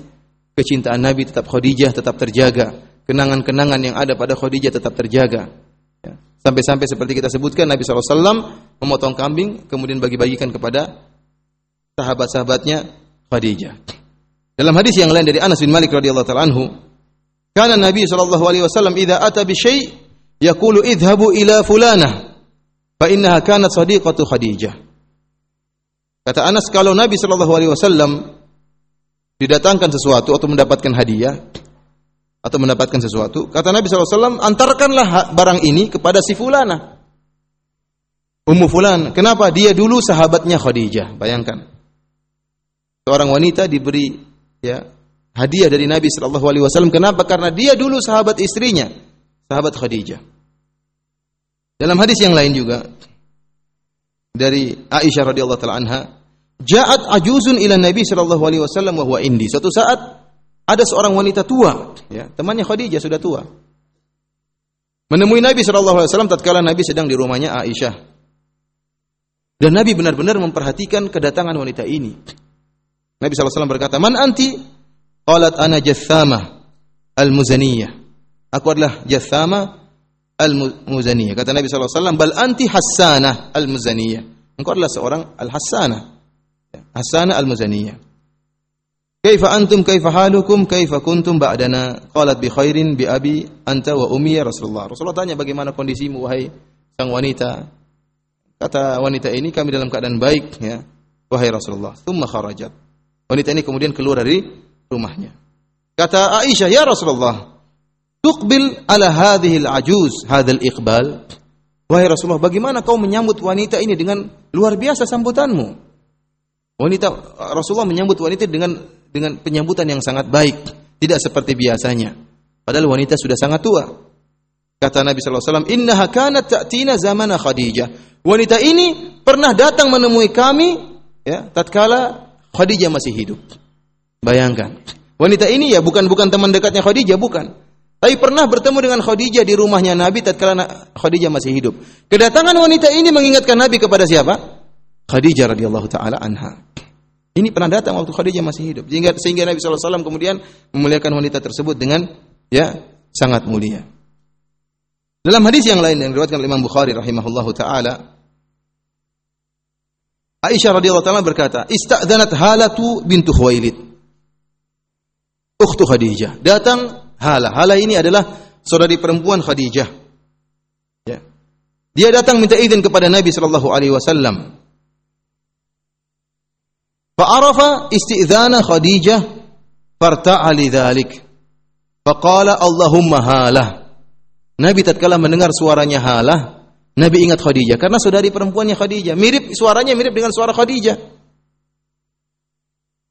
kecintaan Nabi tetap Khadijah tetap terjaga. Kenangan-kenangan yang ada pada Khadijah tetap terjaga. Sampai-sampai seperti kita sebutkan Nabi SAW memotong kambing kemudian bagi-bagikan kepada sahabat-sahabatnya Khadijah. Dalam hadis yang lain dari Anas bin Malik radhiyallahu taala anhu, kana Nabi sallallahu alaihi wasallam idza ata bi syai' yaqulu idhabu ila fulanah fa innaha kanat sadiqatu Khadijah. Kata Anas kalau Nabi sallallahu alaihi wasallam didatangkan sesuatu atau mendapatkan hadiah, atau mendapatkan sesuatu, kata Nabi SAW, antarkanlah barang ini kepada si fulana. Ummu fulan, kenapa? Dia dulu sahabatnya Khadijah, bayangkan. seorang wanita diberi ya hadiah dari Nabi Shallallahu Alaihi Wasallam. Kenapa? Karena dia dulu sahabat istrinya, sahabat Khadijah. Dalam hadis yang lain juga dari Aisyah radhiyallahu taala anha, "Ja'at ajuzun ila Nabi sallallahu alaihi wasallam wa huwa indi." Suatu saat ada seorang wanita tua, ya, temannya Khadijah sudah tua. Menemui Nabi sallallahu alaihi wasallam tatkala Nabi sedang di rumahnya Aisyah. Dan Nabi benar-benar memperhatikan kedatangan wanita ini. Nabi sallallahu alaihi wasallam berkata, "Man anti?" Qalat ana Jathama al-Muzaniyah. Aku adalah Jathama al-Muzaniyah. Kata Nabi wasallam, "Bal anti Hassanah al-Muzaniyah." Engkau adalah seorang al-Hassanah. Hassanah al-Muzaniyah. Kaifa antum kaifa halukum kaifa kuntum ba'dana? Qalat bi khairin bi abi anta wa ummi ya Rasulullah. Rasulullah tanya bagaimana kondisimu wahai sang wanita? Kata wanita ini kami dalam keadaan baik ya. Wahai Rasulullah. Tsumma kharajat. Wanita ini kemudian keluar dari rumahnya. Kata Aisyah, "Ya Rasulullah, Tuqbil ala hadhil ajuz hadhal iqbal. Wahai Rasulullah, bagaimana kau menyambut wanita ini dengan luar biasa sambutanmu? Wanita Rasulullah menyambut wanita dengan dengan penyambutan yang sangat baik, tidak seperti biasanya. Padahal wanita sudah sangat tua. Kata Nabi sallallahu alaihi wasallam, "Innaha kanat ta'tina zamana Khadijah." Wanita ini pernah datang menemui kami ya, tatkala Khadijah masih hidup. Bayangkan. Wanita ini ya bukan bukan teman dekatnya Khadijah, bukan. Tapi pernah bertemu dengan Khadijah di rumahnya Nabi tatkala Khadijah masih hidup. Kedatangan wanita ini mengingatkan Nabi kepada siapa? Khadijah radhiyallahu taala anha. Ini pernah datang waktu Khadijah masih hidup. Sehingga, sehingga Nabi SAW kemudian memuliakan wanita tersebut dengan ya sangat mulia. Dalam hadis yang lain yang diriwayatkan oleh Imam Bukhari rahimahullahu taala Aisyah radhiyallahu taala berkata, "Ista'dzanat Halatu bintu Khuwailid." Ukhtu Khadijah. Datang Hala. Hala ini adalah saudari perempuan Khadijah. Ya. Dia datang minta izin kepada Nabi sallallahu alaihi wasallam. Fa'arafa isti'dzana Khadijah farta'a lidzalik. Faqala Allahumma halah. Nabi tatkala mendengar suaranya halah, Nabi ingat Khadijah karena saudari perempuannya Khadijah, mirip suaranya mirip dengan suara Khadijah.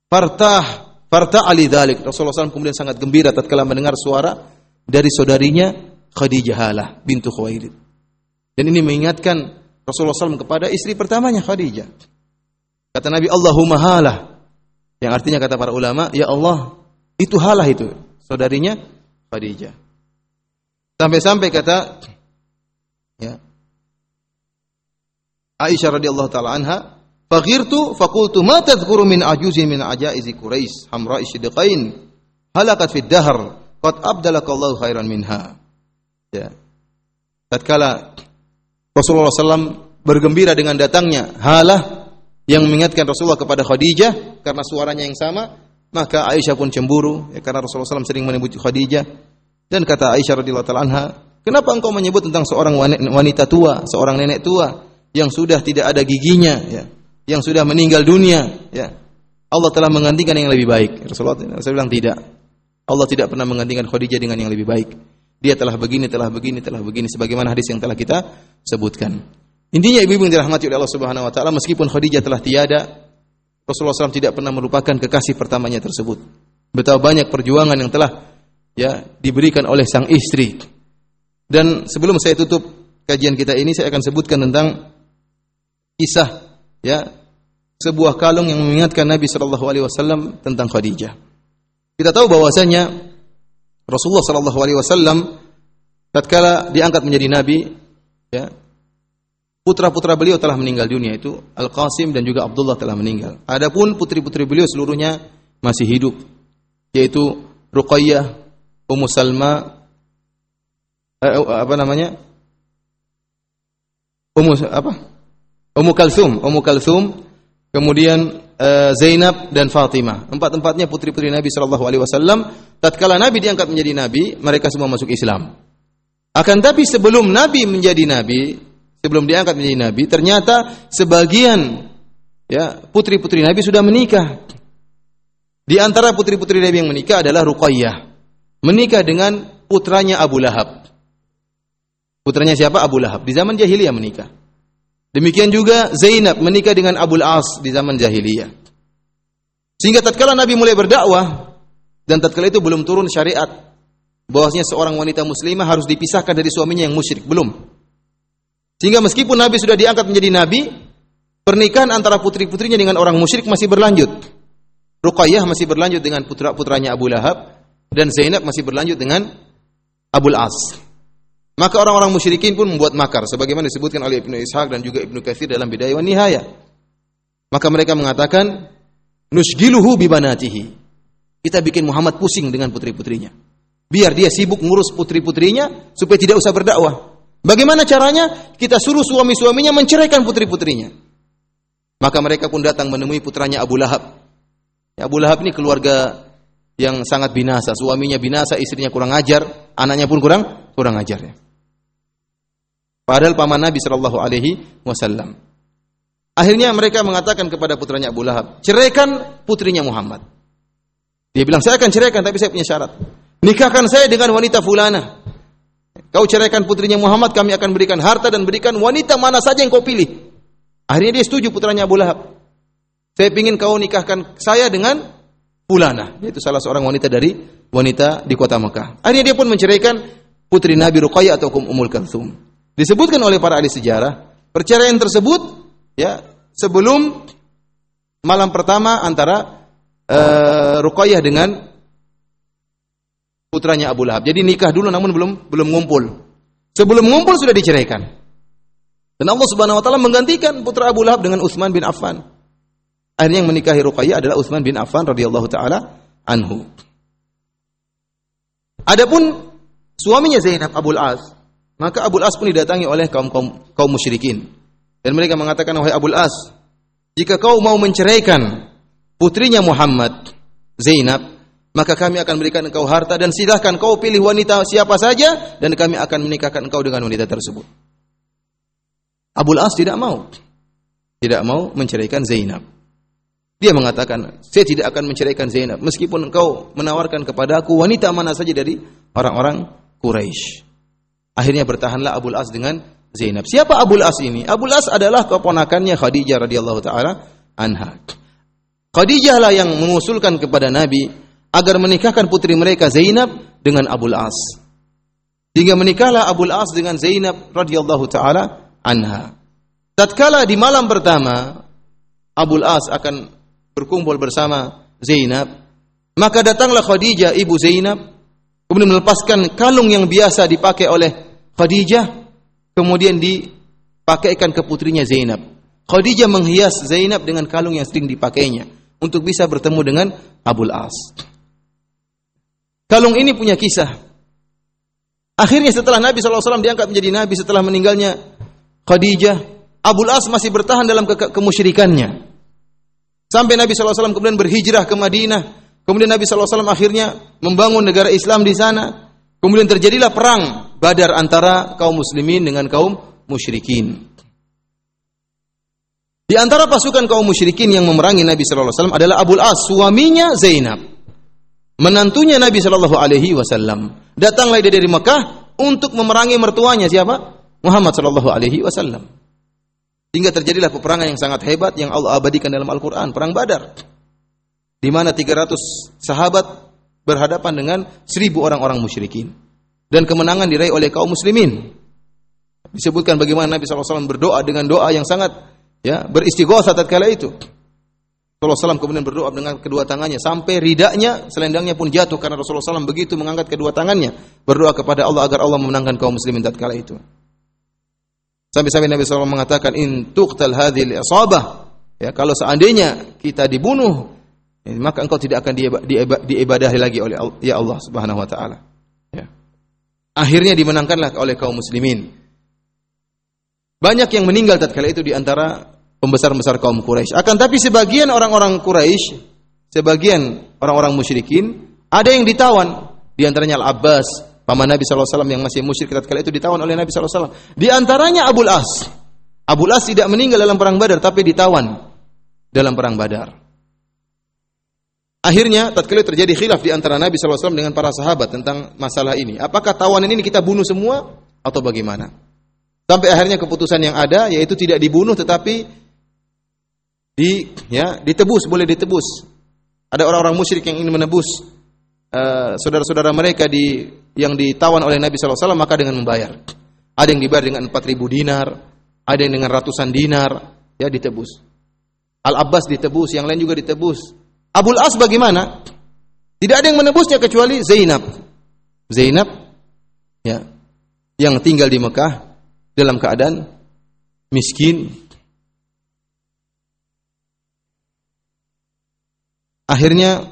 Fartah Farta ali dalik. Rasulullah SAW kemudian sangat gembira tatkala mendengar suara dari saudarinya Khadijah Halah bintu Khuwailid. Dan ini mengingatkan Rasulullah SAW kepada istri pertamanya Khadijah. Kata Nabi Allahumma halah. Yang artinya kata para ulama, ya Allah, itu halah itu. Saudarinya Khadijah. Sampai-sampai kata ya, Aisyah radhiyallahu taala anha, Faghirtu faqultu ma tadhkuru min ajuzin min ajaizi Quraisy hamra'i sidqain halakat fid dahr qad abdalaka Allah khairan minha. Ya. Tatkala Rasulullah SAW bergembira dengan datangnya halah yang mengingatkan Rasulullah kepada Khadijah karena suaranya yang sama, maka Aisyah pun cemburu ya, karena Rasulullah SAW sering menyebut Khadijah dan kata Aisyah radhiyallahu "Kenapa engkau menyebut tentang seorang wanita tua, seorang nenek tua yang sudah tidak ada giginya ya?" Yang sudah meninggal dunia, ya. Allah telah menggantikan yang lebih baik. Rasulullah saya bilang tidak. Allah tidak pernah menggantikan Khadijah dengan yang lebih baik. Dia telah begini, telah begini, telah begini sebagaimana hadis yang telah kita sebutkan. Intinya ibu-ibu yang dirahmati oleh Allah Subhanahu wa taala meskipun Khadijah telah tiada, Rasulullah SAW tidak pernah melupakan kekasih pertamanya tersebut. Betapa banyak perjuangan yang telah ya diberikan oleh sang istri. Dan sebelum saya tutup kajian kita ini saya akan sebutkan tentang kisah ya sebuah kalung yang mengingatkan Nabi Shallallahu Alaihi Wasallam tentang Khadijah. Kita tahu bahwasanya Rasulullah Shallallahu Alaihi Wasallam tatkala diangkat menjadi nabi, ya putra-putra beliau telah meninggal dunia itu Al Qasim dan juga Abdullah telah meninggal. Adapun putri-putri beliau seluruhnya masih hidup, yaitu Ruqayyah, Ummu Salma, eh, apa namanya? Ummu apa? Ummu Kalsum, Ummu Kalsum, kemudian uh, Zainab dan Fatimah. Empat-empatnya putri-putri Nabi Shallallahu alaihi wasallam. Tatkala Nabi diangkat menjadi nabi, mereka semua masuk Islam. Akan tapi sebelum Nabi menjadi nabi, sebelum diangkat menjadi nabi, ternyata sebagian ya putri-putri Nabi sudah menikah. Di antara putri-putri Nabi yang menikah adalah Ruqayyah. Menikah dengan putranya Abu Lahab. Putranya siapa? Abu Lahab. Di zaman jahiliyah menikah. Demikian juga Zainab menikah dengan Abul As di zaman jahiliyah. Sehingga tatkala Nabi mulai berdakwah dan tatkala itu belum turun syariat bahwasanya seorang wanita muslimah harus dipisahkan dari suaminya yang musyrik, belum. Sehingga meskipun Nabi sudah diangkat menjadi nabi, pernikahan antara putri-putrinya dengan orang musyrik masih berlanjut. Ruqayyah masih berlanjut dengan putra-putranya Abu Lahab dan Zainab masih berlanjut dengan Abu As. Maka orang-orang musyrikin pun membuat makar sebagaimana disebutkan oleh Ibnu Ishaq dan juga Ibnu Katsir dalam Bidayah wa Nihayah. Maka mereka mengatakan nusgiluhu bibanatihi. Kita bikin Muhammad pusing dengan putri-putrinya. Biar dia sibuk ngurus putri-putrinya supaya tidak usah berdakwah. Bagaimana caranya? Kita suruh suami-suaminya menceraikan putri-putrinya. Maka mereka pun datang menemui putranya Abu Lahab. Ya, Abu Lahab ini keluarga yang sangat binasa. Suaminya binasa, istrinya kurang ajar, anaknya pun kurang kurang ajar ya. Padahal paman Nabi Shallallahu Alaihi Wasallam. Akhirnya mereka mengatakan kepada putranya Abu Lahab, ceraikan putrinya Muhammad. Dia bilang, saya akan ceraikan, tapi saya punya syarat. Nikahkan saya dengan wanita fulana. Kau ceraikan putrinya Muhammad, kami akan berikan harta dan berikan wanita mana saja yang kau pilih. Akhirnya dia setuju putranya Abu Lahab. Saya ingin kau nikahkan saya dengan fulana. Itu salah seorang wanita dari wanita di kota Mekah. Akhirnya dia pun menceraikan putri Nabi Ruqayyah atau Ummul Kalthum. Disebutkan oleh para ahli sejarah, perceraian tersebut ya sebelum malam pertama antara uh, Ruqayyah dengan putranya Abu Lahab. Jadi nikah dulu namun belum belum ngumpul. Sebelum ngumpul sudah diceraikan. Dan Allah Subhanahu wa taala menggantikan putra Abu Lahab dengan Utsman bin Affan. Akhirnya yang menikahi Ruqayyah adalah Utsman bin Affan radhiyallahu taala anhu. Adapun suaminya Zainab Abul As maka Abu As pun didatangi oleh kaum kaum, kaum musyrikin. Dan mereka mengatakan, wahai Abu As, jika kau mau menceraikan putrinya Muhammad, Zainab, maka kami akan berikan engkau harta dan silahkan kau pilih wanita siapa saja dan kami akan menikahkan engkau dengan wanita tersebut. Abu As tidak mau. Tidak mau menceraikan Zainab. Dia mengatakan, saya tidak akan menceraikan Zainab meskipun engkau menawarkan kepada aku wanita mana saja dari orang-orang Quraisy. Akhirnya bertahanlah Abul As dengan Zainab. Siapa Abul As ini? Abul As adalah keponakannya Khadijah radhiyallahu taala anha. Khadijah lah yang mengusulkan kepada Nabi agar menikahkan putri mereka Zainab dengan Abul As. Hingga menikahlah Abul As dengan Zainab radhiyallahu taala anha. Tatkala di malam pertama Abul As akan berkumpul bersama Zainab, maka datanglah Khadijah ibu Zainab kemudian melepaskan kalung yang biasa dipakai oleh Khadijah kemudian dipakaikan ke putrinya Zainab. Khadijah menghias Zainab dengan kalung yang sering dipakainya untuk bisa bertemu dengan Abul As. Kalung ini punya kisah. Akhirnya setelah Nabi SAW diangkat menjadi Nabi setelah meninggalnya Khadijah, Abul As masih bertahan dalam ke kemusyrikannya. Sampai Nabi SAW kemudian berhijrah ke Madinah. Kemudian Nabi SAW akhirnya membangun negara Islam di sana. Kemudian terjadilah perang Badar antara kaum muslimin dengan kaum musyrikin. Di antara pasukan kaum musyrikin yang memerangi Nabi sallallahu alaihi wasallam adalah Abul As, suaminya Zainab. Menantunya Nabi sallallahu alaihi wasallam. Datanglah dia dari Mekah untuk memerangi mertuanya siapa? Muhammad sallallahu alaihi wasallam. Hingga terjadilah peperangan yang sangat hebat yang Allah abadikan dalam Al-Qur'an, perang Badar. Di mana 300 sahabat berhadapan dengan 1000 orang-orang musyrikin dan kemenangan diraih oleh kaum muslimin. Disebutkan bagaimana Nabi SAW berdoa dengan doa yang sangat ya beristighosa tatkala itu. Rasulullah SAW kemudian berdoa dengan kedua tangannya sampai ridaknya, selendangnya pun jatuh karena Rasulullah SAW begitu mengangkat kedua tangannya berdoa kepada Allah agar Allah memenangkan kaum muslimin tatkala itu. Sampai-sampai Nabi SAW mengatakan in tuqtal hadhil asabah ya kalau seandainya kita dibunuh ya, maka engkau tidak akan diibadahi lagi oleh ya Allah Subhanahu wa taala. Akhirnya dimenangkanlah oleh kaum muslimin. Banyak yang meninggal tatkala itu di antara pembesar-pembesar kaum Quraisy. Akan tapi sebagian orang-orang Quraisy, sebagian orang-orang musyrikin, ada yang ditawan. Di antaranya Al-Abbas, paman Nabi SAW yang masih musyrik tatkala itu ditawan oleh Nabi SAW. Di antaranya Abul As. Abul As tidak meninggal dalam perang Badar, tapi ditawan dalam perang Badar. Akhirnya tatkala terjadi khilaf di antara Nabi SAW dengan para sahabat tentang masalah ini. Apakah tawanan ini kita bunuh semua atau bagaimana? Sampai akhirnya keputusan yang ada yaitu tidak dibunuh tetapi di ya ditebus boleh ditebus Ada orang-orang musyrik yang ingin menebus saudara saudara-saudara mereka di yang ditawan oleh Nabi SAW maka dengan membayar. Ada yang dibayar dengan 4000 dinar, ada yang dengan ratusan dinar, ya ditebus. Al-Abbas ditebus, yang lain juga ditebus. Abul As bagaimana? Tidak ada yang menebusnya kecuali Zainab. Zainab ya yang tinggal di Mekah dalam keadaan miskin. Akhirnya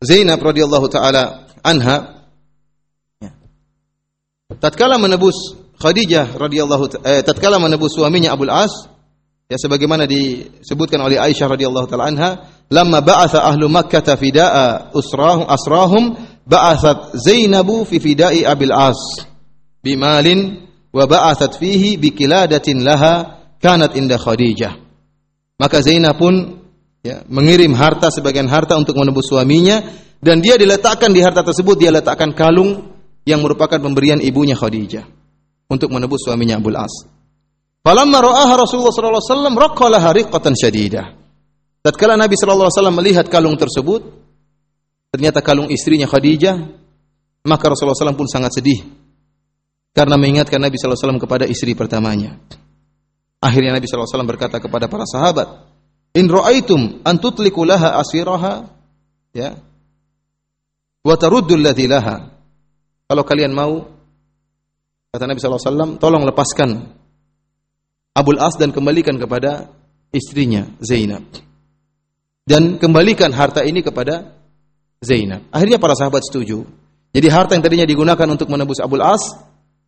Zainab radhiyallahu taala anha ya, tatkala menebus Khadijah radhiyallahu eh, tatkala menebus suaminya Abdul As ya sebagaimana disebutkan oleh Aisyah radhiyallahu taala anha lamma ba'atha ahlu Makkah fida'a usrahum asrahum ba'athat Zainabu fi fida'i Abil As bimalin wa ba'athat fihi bikiladatin laha kanat inda Khadijah maka Zainab pun ya, mengirim harta sebagian harta untuk menebus suaminya dan dia diletakkan di harta tersebut dia letakkan kalung yang merupakan pemberian ibunya Khadijah untuk menebus suaminya Abul As. Falamma ra'aha Rasulullah sallallahu alaihi wasallam raqqalaha riqqatan syadidah. Tatkala Nabi sallallahu alaihi wasallam melihat kalung tersebut, ternyata kalung istrinya Khadijah, maka Rasulullah SAW pun sangat sedih karena mengingatkan Nabi sallallahu alaihi wasallam kepada istri pertamanya. Akhirnya Nabi sallallahu alaihi wasallam berkata kepada para sahabat, "In ra'aitum an tutliqu laha asiraha, ya, wa taruddu laha." Kalau kalian mau Kata Nabi SAW, tolong lepaskan Abul As dan kembalikan kepada istrinya Zainab. Dan kembalikan harta ini kepada Zainab. Akhirnya para sahabat setuju. Jadi harta yang tadinya digunakan untuk menebus Abul As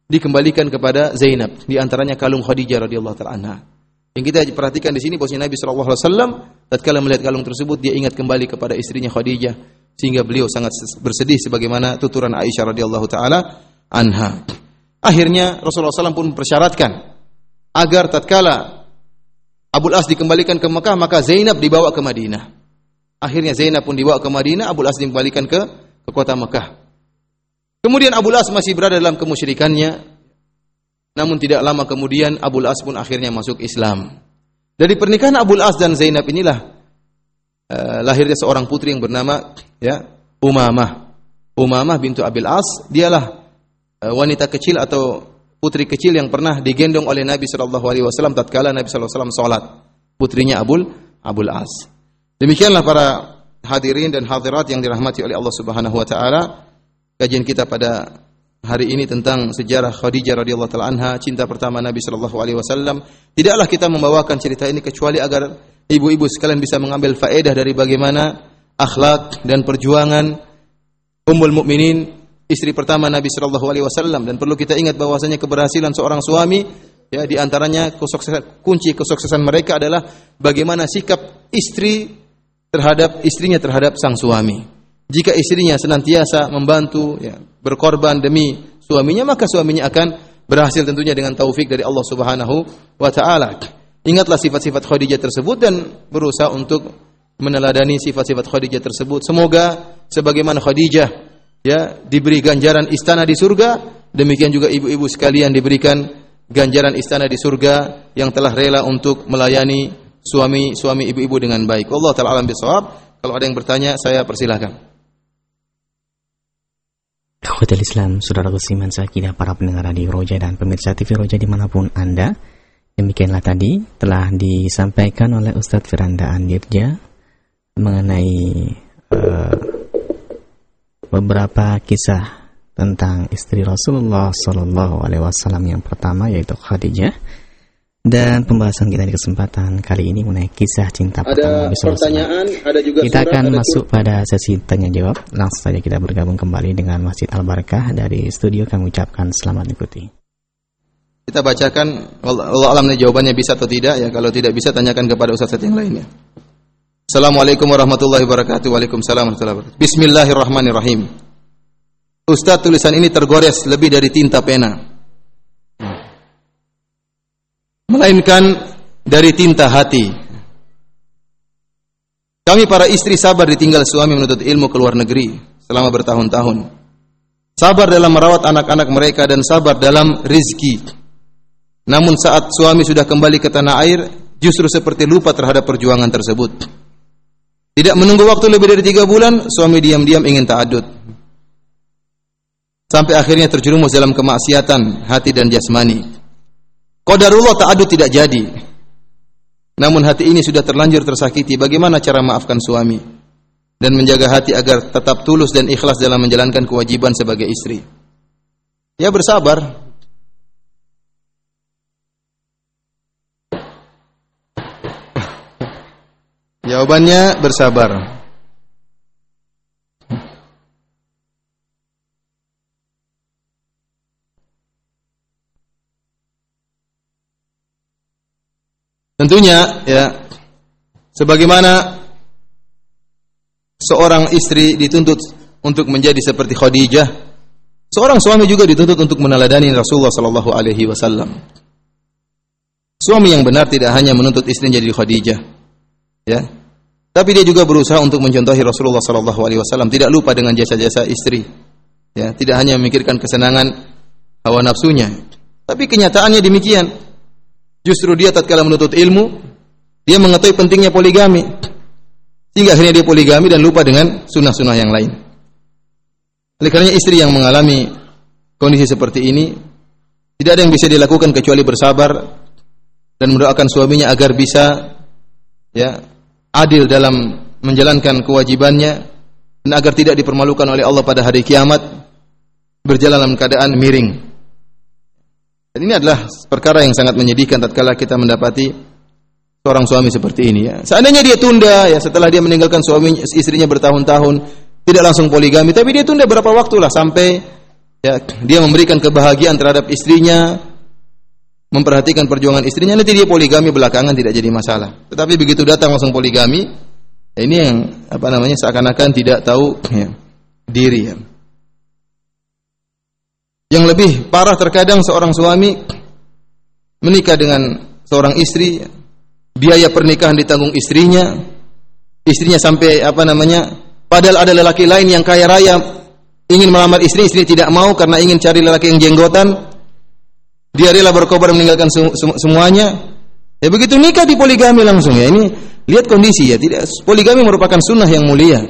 dikembalikan kepada Zainab. Di antaranya kalung Khadijah radhiyallahu taala. Yang kita perhatikan di sini bahwasanya Nabi sallallahu alaihi wasallam tatkala melihat kalung tersebut dia ingat kembali kepada istrinya Khadijah sehingga beliau sangat bersedih sebagaimana tuturan Aisyah radhiyallahu taala anha. Akhirnya Rasulullah SAW pun mempersyaratkan agar tatkala Abul As dikembalikan ke Mekah maka Zainab dibawa ke Madinah. Akhirnya Zainab pun dibawa ke Madinah, Abul As dikembalikan ke ke kota Mekah. Kemudian Abul As masih berada dalam kemusyrikannya. Namun tidak lama kemudian Abul As pun akhirnya masuk Islam. Dari pernikahan Abul As dan Zainab inilah uh, lahirnya seorang putri yang bernama ya Umamah. Umamah bintu Abil As, dialah Eh, wanita kecil atau putri kecil yang pernah digendong oleh Nabi Shallallahu Alaihi Wasallam tatkala Nabi Shallallahu Alaihi Wasallam sholat putrinya Abul Abul As. Demikianlah para hadirin dan hadirat yang dirahmati oleh Allah Subhanahu Wa Taala. Kajian kita pada hari ini tentang sejarah Khadijah radhiyallahu taala anha cinta pertama Nabi Shallallahu alaihi wasallam. Tidaklah kita membawakan cerita ini kecuali agar ibu-ibu sekalian bisa mengambil faedah dari bagaimana akhlak dan perjuangan Ummul Mukminin istri pertama Nabi Shallallahu Alaihi Wasallam dan perlu kita ingat bahwasanya keberhasilan seorang suami ya di antaranya kesuksesan, kunci kesuksesan mereka adalah bagaimana sikap istri terhadap istrinya terhadap sang suami. Jika istrinya senantiasa membantu ya, berkorban demi suaminya maka suaminya akan berhasil tentunya dengan taufik dari Allah Subhanahu wa taala. Ingatlah sifat-sifat Khadijah tersebut dan berusaha untuk meneladani sifat-sifat Khadijah tersebut. Semoga sebagaimana Khadijah ya diberi ganjaran istana di surga, demikian juga ibu-ibu sekalian diberikan ganjaran istana di surga yang telah rela untuk melayani suami-suami ibu-ibu dengan baik. Allah taala alam bisawab. Kalau ada yang bertanya, saya persilahkan. Hotel Islam, Saudara Kusiman Sakidah, para pendengar di Roja dan pemirsa TV Roja di mana pun Anda. Demikianlah tadi telah disampaikan oleh Ustadz Firanda Andirja mengenai uh, beberapa kisah tentang istri Rasulullah Shallallahu Alaihi Wasallam yang pertama yaitu Khadijah dan pembahasan kita di kesempatan kali ini mengenai kisah cinta ada pertama Nabi pertanyaan, ada juga kita surat, akan masuk pada sesi tanya jawab. Langsung saja kita bergabung kembali dengan Masjid Al Barakah dari studio. Kami ucapkan selamat ikuti. Kita bacakan Allah alam jawabannya bisa atau tidak ya. Kalau tidak bisa tanyakan kepada ustaz yang lainnya. Assalamualaikum warahmatullahi wabarakatuh. Waalaikumsalam warahmatullahi wabarakatuh. Bismillahirrahmanirrahim. Ustaz tulisan ini tergores lebih dari tinta pena. Melainkan dari tinta hati. Kami para istri sabar ditinggal suami menuntut ilmu ke luar negeri selama bertahun-tahun. Sabar dalam merawat anak-anak mereka dan sabar dalam rizki. Namun saat suami sudah kembali ke tanah air, justru seperti lupa terhadap perjuangan tersebut. Tidak menunggu waktu lebih dari tiga bulan, suami diam-diam ingin ta'adud. Sampai akhirnya terjerumus dalam kemaksiatan hati dan jasmani. Qadarullah ta'adud tidak jadi. Namun hati ini sudah terlanjur tersakiti. Bagaimana cara maafkan suami? Dan menjaga hati agar tetap tulus dan ikhlas dalam menjalankan kewajiban sebagai istri. Ya bersabar, Jawabannya bersabar. Tentunya ya sebagaimana seorang istri dituntut untuk menjadi seperti Khadijah, seorang suami juga dituntut untuk meneladani Rasulullah sallallahu alaihi wasallam. Suami yang benar tidak hanya menuntut istrinya jadi Khadijah, ya. Tapi dia juga berusaha untuk mencontohi Rasulullah wasallam, tidak lupa dengan jasa-jasa istri. Ya, tidak hanya memikirkan kesenangan hawa nafsunya. Tapi kenyataannya demikian. Justru dia tatkala menuntut ilmu, dia mengetahui pentingnya poligami. Sehingga akhirnya dia poligami dan lupa dengan sunnah-sunnah yang lain. Oleh karena istri yang mengalami kondisi seperti ini, tidak ada yang bisa dilakukan kecuali bersabar dan mendoakan suaminya agar bisa ya adil dalam menjalankan kewajibannya dan agar tidak dipermalukan oleh Allah pada hari kiamat berjalan dalam keadaan miring. Dan ini adalah perkara yang sangat menyedihkan tatkala kita mendapati seorang suami seperti ini ya. Seandainya dia tunda ya setelah dia meninggalkan suami istrinya bertahun-tahun tidak langsung poligami tapi dia tunda berapa waktu lah sampai ya dia memberikan kebahagiaan terhadap istrinya memperhatikan perjuangan istrinya nanti dia poligami belakangan tidak jadi masalah. Tetapi begitu datang langsung poligami, ya ini yang apa namanya seakan-akan tidak tahu ya, diri ya. Yang lebih parah terkadang seorang suami menikah dengan seorang istri, biaya pernikahan ditanggung istrinya, istrinya sampai apa namanya, padahal ada lelaki lain yang kaya raya ingin melamar istri, istri tidak mau karena ingin cari lelaki yang jenggotan, dia rela berkobar meninggalkan semuanya. Ya begitu nikah di poligami langsung ya. Ini lihat kondisi ya. Tidak poligami merupakan sunnah yang mulia.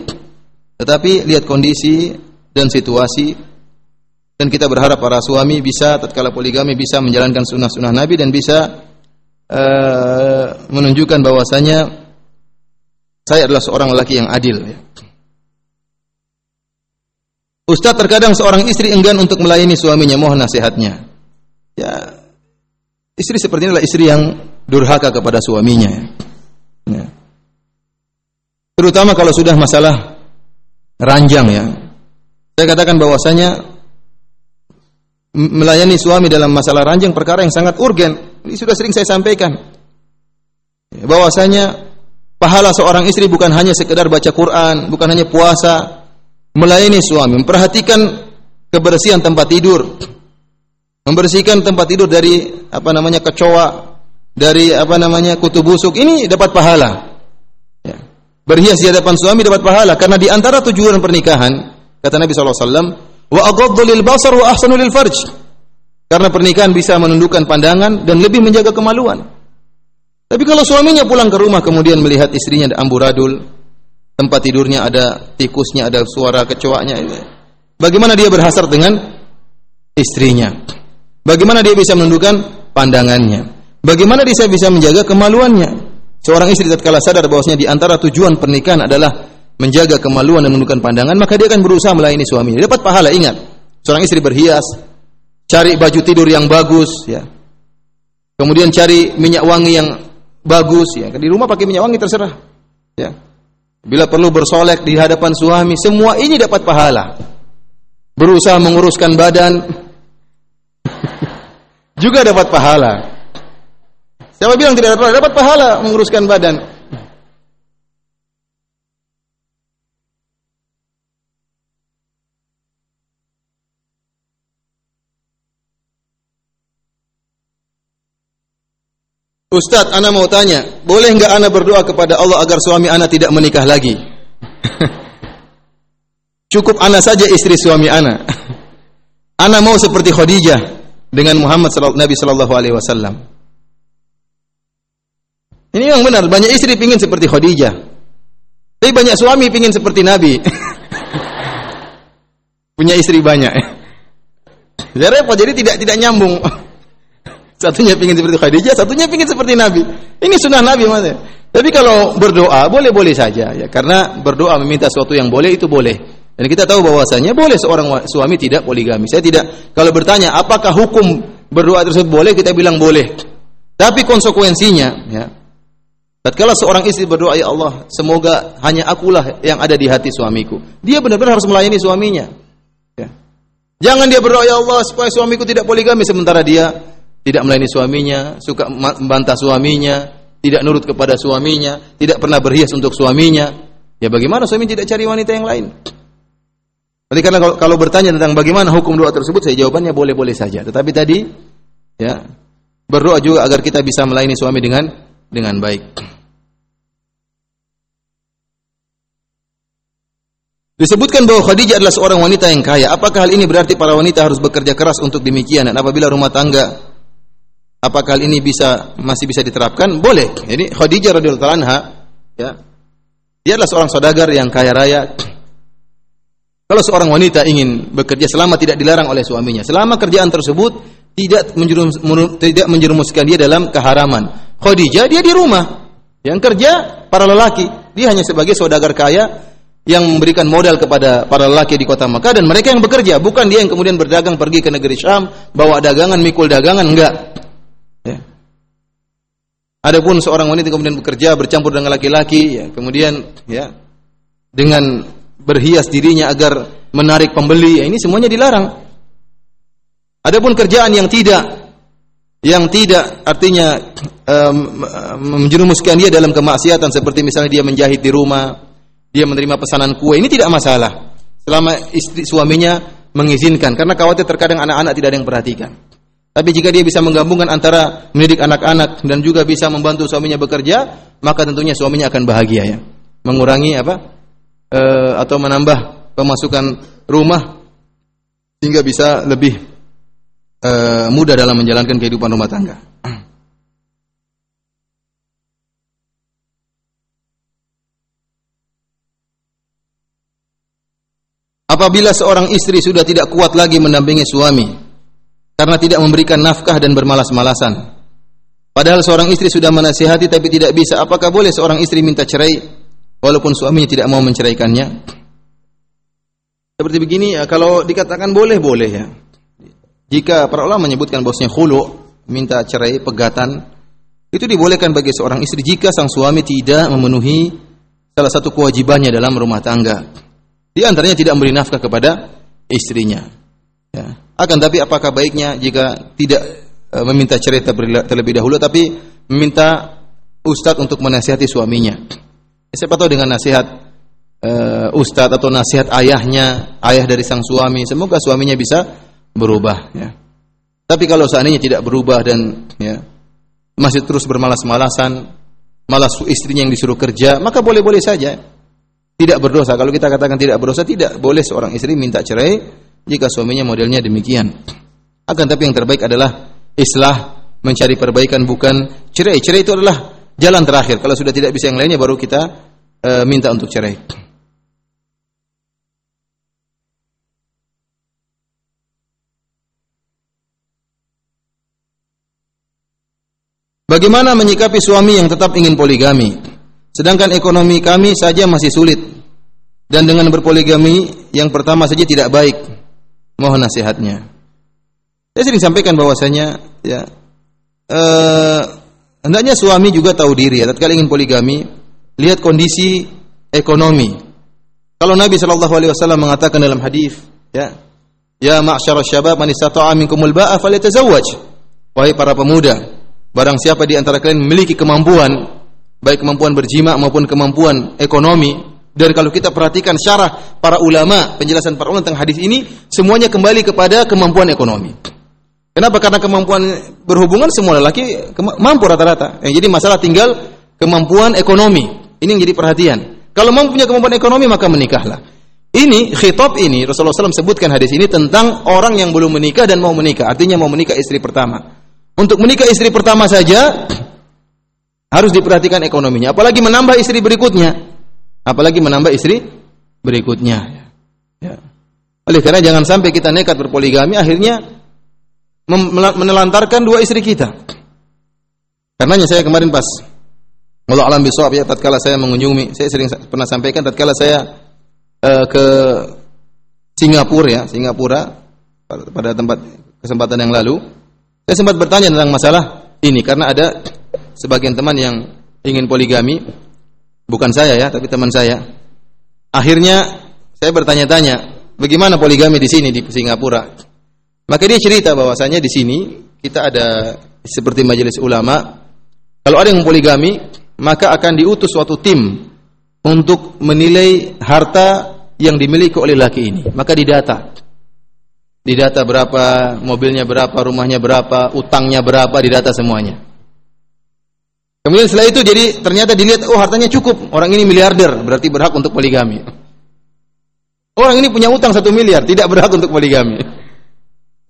Tetapi lihat kondisi dan situasi dan kita berharap para suami bisa tatkala poligami bisa menjalankan sunnah-sunnah Nabi dan bisa uh, menunjukkan bahwasanya saya adalah seorang lelaki yang adil ya. Ustaz terkadang seorang istri enggan untuk melayani suaminya, mohon nasihatnya. Ya, istri seperti adalah istri yang durhaka kepada suaminya. Ya. Terutama kalau sudah masalah ranjang ya. Saya katakan bahwasanya melayani suami dalam masalah ranjang perkara yang sangat urgen. Ini sudah sering saya sampaikan. Ya, bahwasanya pahala seorang istri bukan hanya sekedar baca Quran, bukan hanya puasa, melayani suami, memperhatikan kebersihan tempat tidur, membersihkan tempat tidur dari apa namanya kecoa, dari apa namanya kutu busuk, ini dapat pahala. Ya. Berhias di hadapan suami dapat pahala karena di antara tujuan pernikahan kata Nabi SAW wa aghaddu lil basar wa ahsanu lil farj. Karena pernikahan bisa menundukkan pandangan dan lebih menjaga kemaluan. Tapi kalau suaminya pulang ke rumah kemudian melihat istrinya ada amburadul, tempat tidurnya ada tikusnya, ada suara kecoaknya, bagaimana dia berhasrat dengan istrinya? Bagaimana dia bisa menundukkan pandangannya? Bagaimana dia bisa menjaga kemaluannya? Seorang istri tatkala sadar bahwasanya di antara tujuan pernikahan adalah menjaga kemaluan dan menundukkan pandangan, maka dia akan berusaha melayani suaminya. Dapat pahala, ingat. Seorang istri berhias, cari baju tidur yang bagus, ya. Kemudian cari minyak wangi yang bagus, ya. Di rumah pakai minyak wangi terserah, ya. Bila perlu bersolek di hadapan suami, semua ini dapat pahala. Berusaha menguruskan badan, juga dapat pahala. Siapa bilang tidak dapat pahala? Dapat pahala menguruskan badan. Ustadz, Ana mau tanya, boleh nggak Ana berdoa kepada Allah agar suami Ana tidak menikah lagi? Cukup Ana saja istri suami Ana. Ana mau seperti Khadijah dengan Muhammad Nabi Sallallahu Alaihi Wasallam. Ini yang benar. Banyak istri ingin seperti Khadijah. Tapi banyak suami pingin seperti Nabi. Punya istri banyak. Jadi repot, jadi tidak tidak nyambung. Satunya pingin seperti Khadijah, satunya pingin seperti Nabi. Ini sunnah Nabi mas. Tapi kalau berdoa boleh-boleh saja ya, karena berdoa meminta sesuatu yang boleh itu boleh. Dan kita tahu bahwasanya boleh seorang suami tidak poligami. Saya tidak kalau bertanya apakah hukum berdoa tersebut boleh, kita bilang boleh. Tapi konsekuensinya ya. Tatkala seorang istri berdoa ya Allah, semoga hanya akulah yang ada di hati suamiku. Dia benar-benar harus melayani suaminya. Ya. Jangan dia berdoa ya Allah supaya suamiku tidak poligami sementara dia tidak melayani suaminya, suka membantah suaminya, tidak nurut kepada suaminya, tidak pernah berhias untuk suaminya. Ya bagaimana suami tidak cari wanita yang lain? Oleh karena kalau, kalau bertanya tentang bagaimana hukum doa tersebut, saya jawabannya boleh-boleh saja. Tetapi tadi, ya berdoa juga agar kita bisa melayani suami dengan dengan baik. Disebutkan bahwa Khadijah adalah seorang wanita yang kaya. Apakah hal ini berarti para wanita harus bekerja keras untuk demikian? Dan apabila rumah tangga Apakah hal ini bisa masih bisa diterapkan? Boleh. Jadi Khadijah radhiyallahu anha ya. Dia adalah seorang saudagar yang kaya raya. Kalau seorang wanita ingin bekerja selama tidak dilarang oleh suaminya, selama kerjaan tersebut tidak menjerumus, tidak menjerumuskan dia dalam keharaman. Khadijah dia di rumah. Yang kerja para lelaki. Dia hanya sebagai saudagar kaya yang memberikan modal kepada para lelaki di kota Makkah dan mereka yang bekerja, bukan dia yang kemudian berdagang pergi ke negeri Syam, bawa dagangan, mikul dagangan, enggak. Ya. Adapun seorang wanita kemudian bekerja bercampur dengan laki-laki, ya, kemudian ya dengan berhias dirinya agar menarik pembeli, ya, ini semuanya dilarang. Adapun kerjaan yang tidak yang tidak artinya um, menjerumuskan dia dalam kemaksiatan seperti misalnya dia menjahit di rumah, dia menerima pesanan kue, ini tidak masalah. Selama istri suaminya mengizinkan karena khawatir terkadang anak-anak tidak ada yang perhatikan. Tapi jika dia bisa menggabungkan antara mendidik anak-anak dan juga bisa membantu suaminya bekerja, maka tentunya suaminya akan bahagia ya. Mengurangi apa? E, atau menambah pemasukan rumah sehingga bisa lebih e, mudah dalam menjalankan kehidupan rumah tangga. Apabila seorang istri sudah tidak kuat lagi mendampingi suami, karena tidak memberikan nafkah dan bermalas-malasan. Padahal seorang istri sudah menasihati tapi tidak bisa. Apakah boleh seorang istri minta cerai walaupun suaminya tidak mau menceraikannya? Seperti begini ya, kalau dikatakan boleh boleh ya. Jika para ulama menyebutkan bosnya khulu, minta cerai pegatan, itu dibolehkan bagi seorang istri jika sang suami tidak memenuhi salah satu kewajibannya dalam rumah tangga. Di antaranya tidak memberi nafkah kepada istrinya. Ya. Akan tapi apakah baiknya jika tidak e, meminta cerai terlebih dahulu tapi meminta ustadz untuk menasihati suaminya. Siapa tahu dengan nasihat e, ustadz atau nasihat ayahnya, ayah dari sang suami, semoga suaminya bisa berubah ya. Tapi kalau seandainya tidak berubah dan ya masih terus bermalas-malasan, malas istrinya yang disuruh kerja, maka boleh-boleh saja. Tidak berdosa. Kalau kita katakan tidak berdosa, tidak boleh seorang istri minta cerai jika suaminya modelnya demikian. Akan tapi yang terbaik adalah islah, mencari perbaikan bukan cerai. Cerai itu adalah jalan terakhir. Kalau sudah tidak bisa yang lainnya baru kita e, minta untuk cerai. Bagaimana menyikapi suami yang tetap ingin poligami? Sedangkan ekonomi kami saja masih sulit. Dan dengan berpoligami yang pertama saja tidak baik. Mohon nasihatnya. Saya sering sampaikan bahwasanya ya eh, hendaknya suami juga tahu diri ya. Tatkala ingin poligami, lihat kondisi ekonomi. Kalau Nabi Shallallahu Alaihi Wasallam mengatakan dalam hadis, ya, ya ma'syar syabab man istata'a minkumul ba'a falyatazawwaj. Wahai para pemuda, barang siapa di antara kalian memiliki kemampuan, baik kemampuan berjima maupun kemampuan ekonomi, dan kalau kita perhatikan syarah para ulama, penjelasan para ulama tentang hadis ini, semuanya kembali kepada kemampuan ekonomi. Kenapa? Karena kemampuan berhubungan semua lelaki mampu rata-rata. Yang jadi masalah tinggal kemampuan ekonomi. Ini yang jadi perhatian. Kalau mampu punya kemampuan ekonomi maka menikahlah. Ini khitab ini Rasulullah SAW sebutkan hadis ini tentang orang yang belum menikah dan mau menikah. Artinya mau menikah istri pertama. Untuk menikah istri pertama saja harus diperhatikan ekonominya. Apalagi menambah istri berikutnya. apalagi menambah istri berikutnya. Ya. Oleh karena jangan sampai kita nekat berpoligami akhirnya menelantarkan dua istri kita. Karenanya saya kemarin pas Allah alam bisawab ya tatkala saya mengunjungi, saya sering pernah sampaikan tatkala saya uh, ke Singapura ya, Singapura pada tempat kesempatan yang lalu, saya sempat bertanya tentang masalah ini karena ada sebagian teman yang ingin poligami, bukan saya ya, tapi teman saya. Akhirnya saya bertanya-tanya, bagaimana poligami di sini di Singapura? Maka dia cerita bahwasanya di sini kita ada seperti majelis ulama. Kalau ada yang poligami, maka akan diutus suatu tim untuk menilai harta yang dimiliki oleh laki ini. Maka didata. Didata berapa, mobilnya berapa, rumahnya berapa, utangnya berapa, didata semuanya. Kemudian setelah itu jadi ternyata dilihat oh hartanya cukup, orang ini miliarder, berarti berhak untuk poligami. Orang ini punya utang satu miliar, tidak berhak untuk poligami.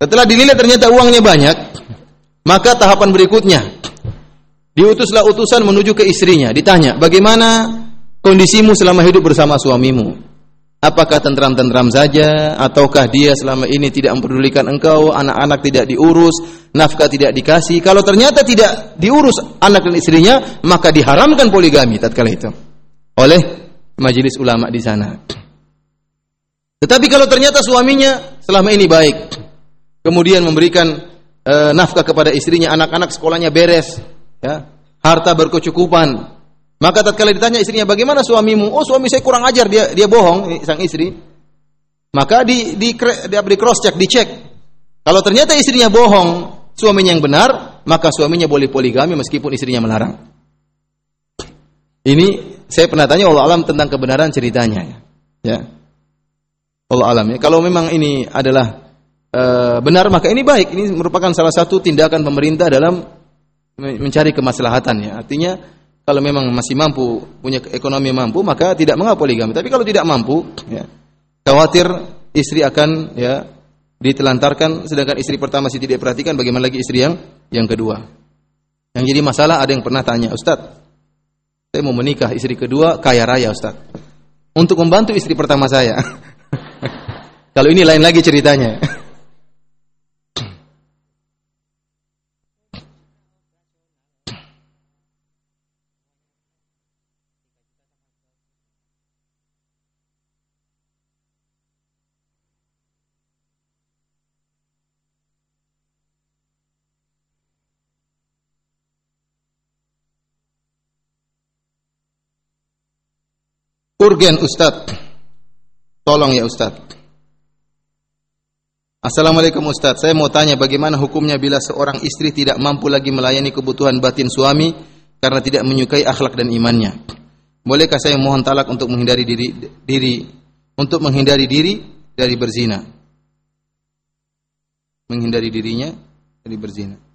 Setelah dilihat ternyata uangnya banyak, maka tahapan berikutnya diutuslah utusan menuju ke istrinya, ditanya, "Bagaimana kondisimu selama hidup bersama suamimu?" Apakah tentram-tentram saja ataukah dia selama ini tidak mempedulikan engkau, anak-anak tidak diurus, nafkah tidak dikasih? Kalau ternyata tidak diurus anak dan istrinya, maka diharamkan poligami tatkala itu oleh majelis ulama di sana. Tetapi kalau ternyata suaminya selama ini baik, kemudian memberikan e, nafkah kepada istrinya, anak-anak sekolahnya beres, ya, harta berkecukupan, maka tatkala ditanya istrinya bagaimana suamimu? Oh suami saya kurang ajar dia dia bohong sang istri. Maka di di, di, di cross check, dicek. Kalau ternyata istrinya bohong, suaminya yang benar, maka suaminya boleh poligami meskipun istrinya melarang. Ini saya pernah tanya Allah alam tentang kebenaran ceritanya. Ya. Allah alam ya. Kalau memang ini adalah uh, benar maka ini baik. Ini merupakan salah satu tindakan pemerintah dalam mencari kemaslahatan ya. Artinya kalau memang masih mampu punya ekonomi mampu maka tidak mengapa poligami. Tapi kalau tidak mampu ya khawatir istri akan ya ditelantarkan sedangkan istri pertama masih tidak perhatikan bagaimana lagi istri yang yang kedua. Yang jadi masalah ada yang pernah tanya, "Ustaz, saya mau menikah istri kedua kaya raya, Ustaz." Untuk membantu istri pertama saya. Kalau ini lain lagi ceritanya. Urgen Ustaz. Tolong ya Ustaz. Assalamualaikum Ustaz, saya mau tanya bagaimana hukumnya bila seorang istri tidak mampu lagi melayani kebutuhan batin suami karena tidak menyukai akhlak dan imannya. Bolehkah saya mohon talak untuk menghindari diri diri untuk menghindari diri dari berzina? Menghindari dirinya dari berzina.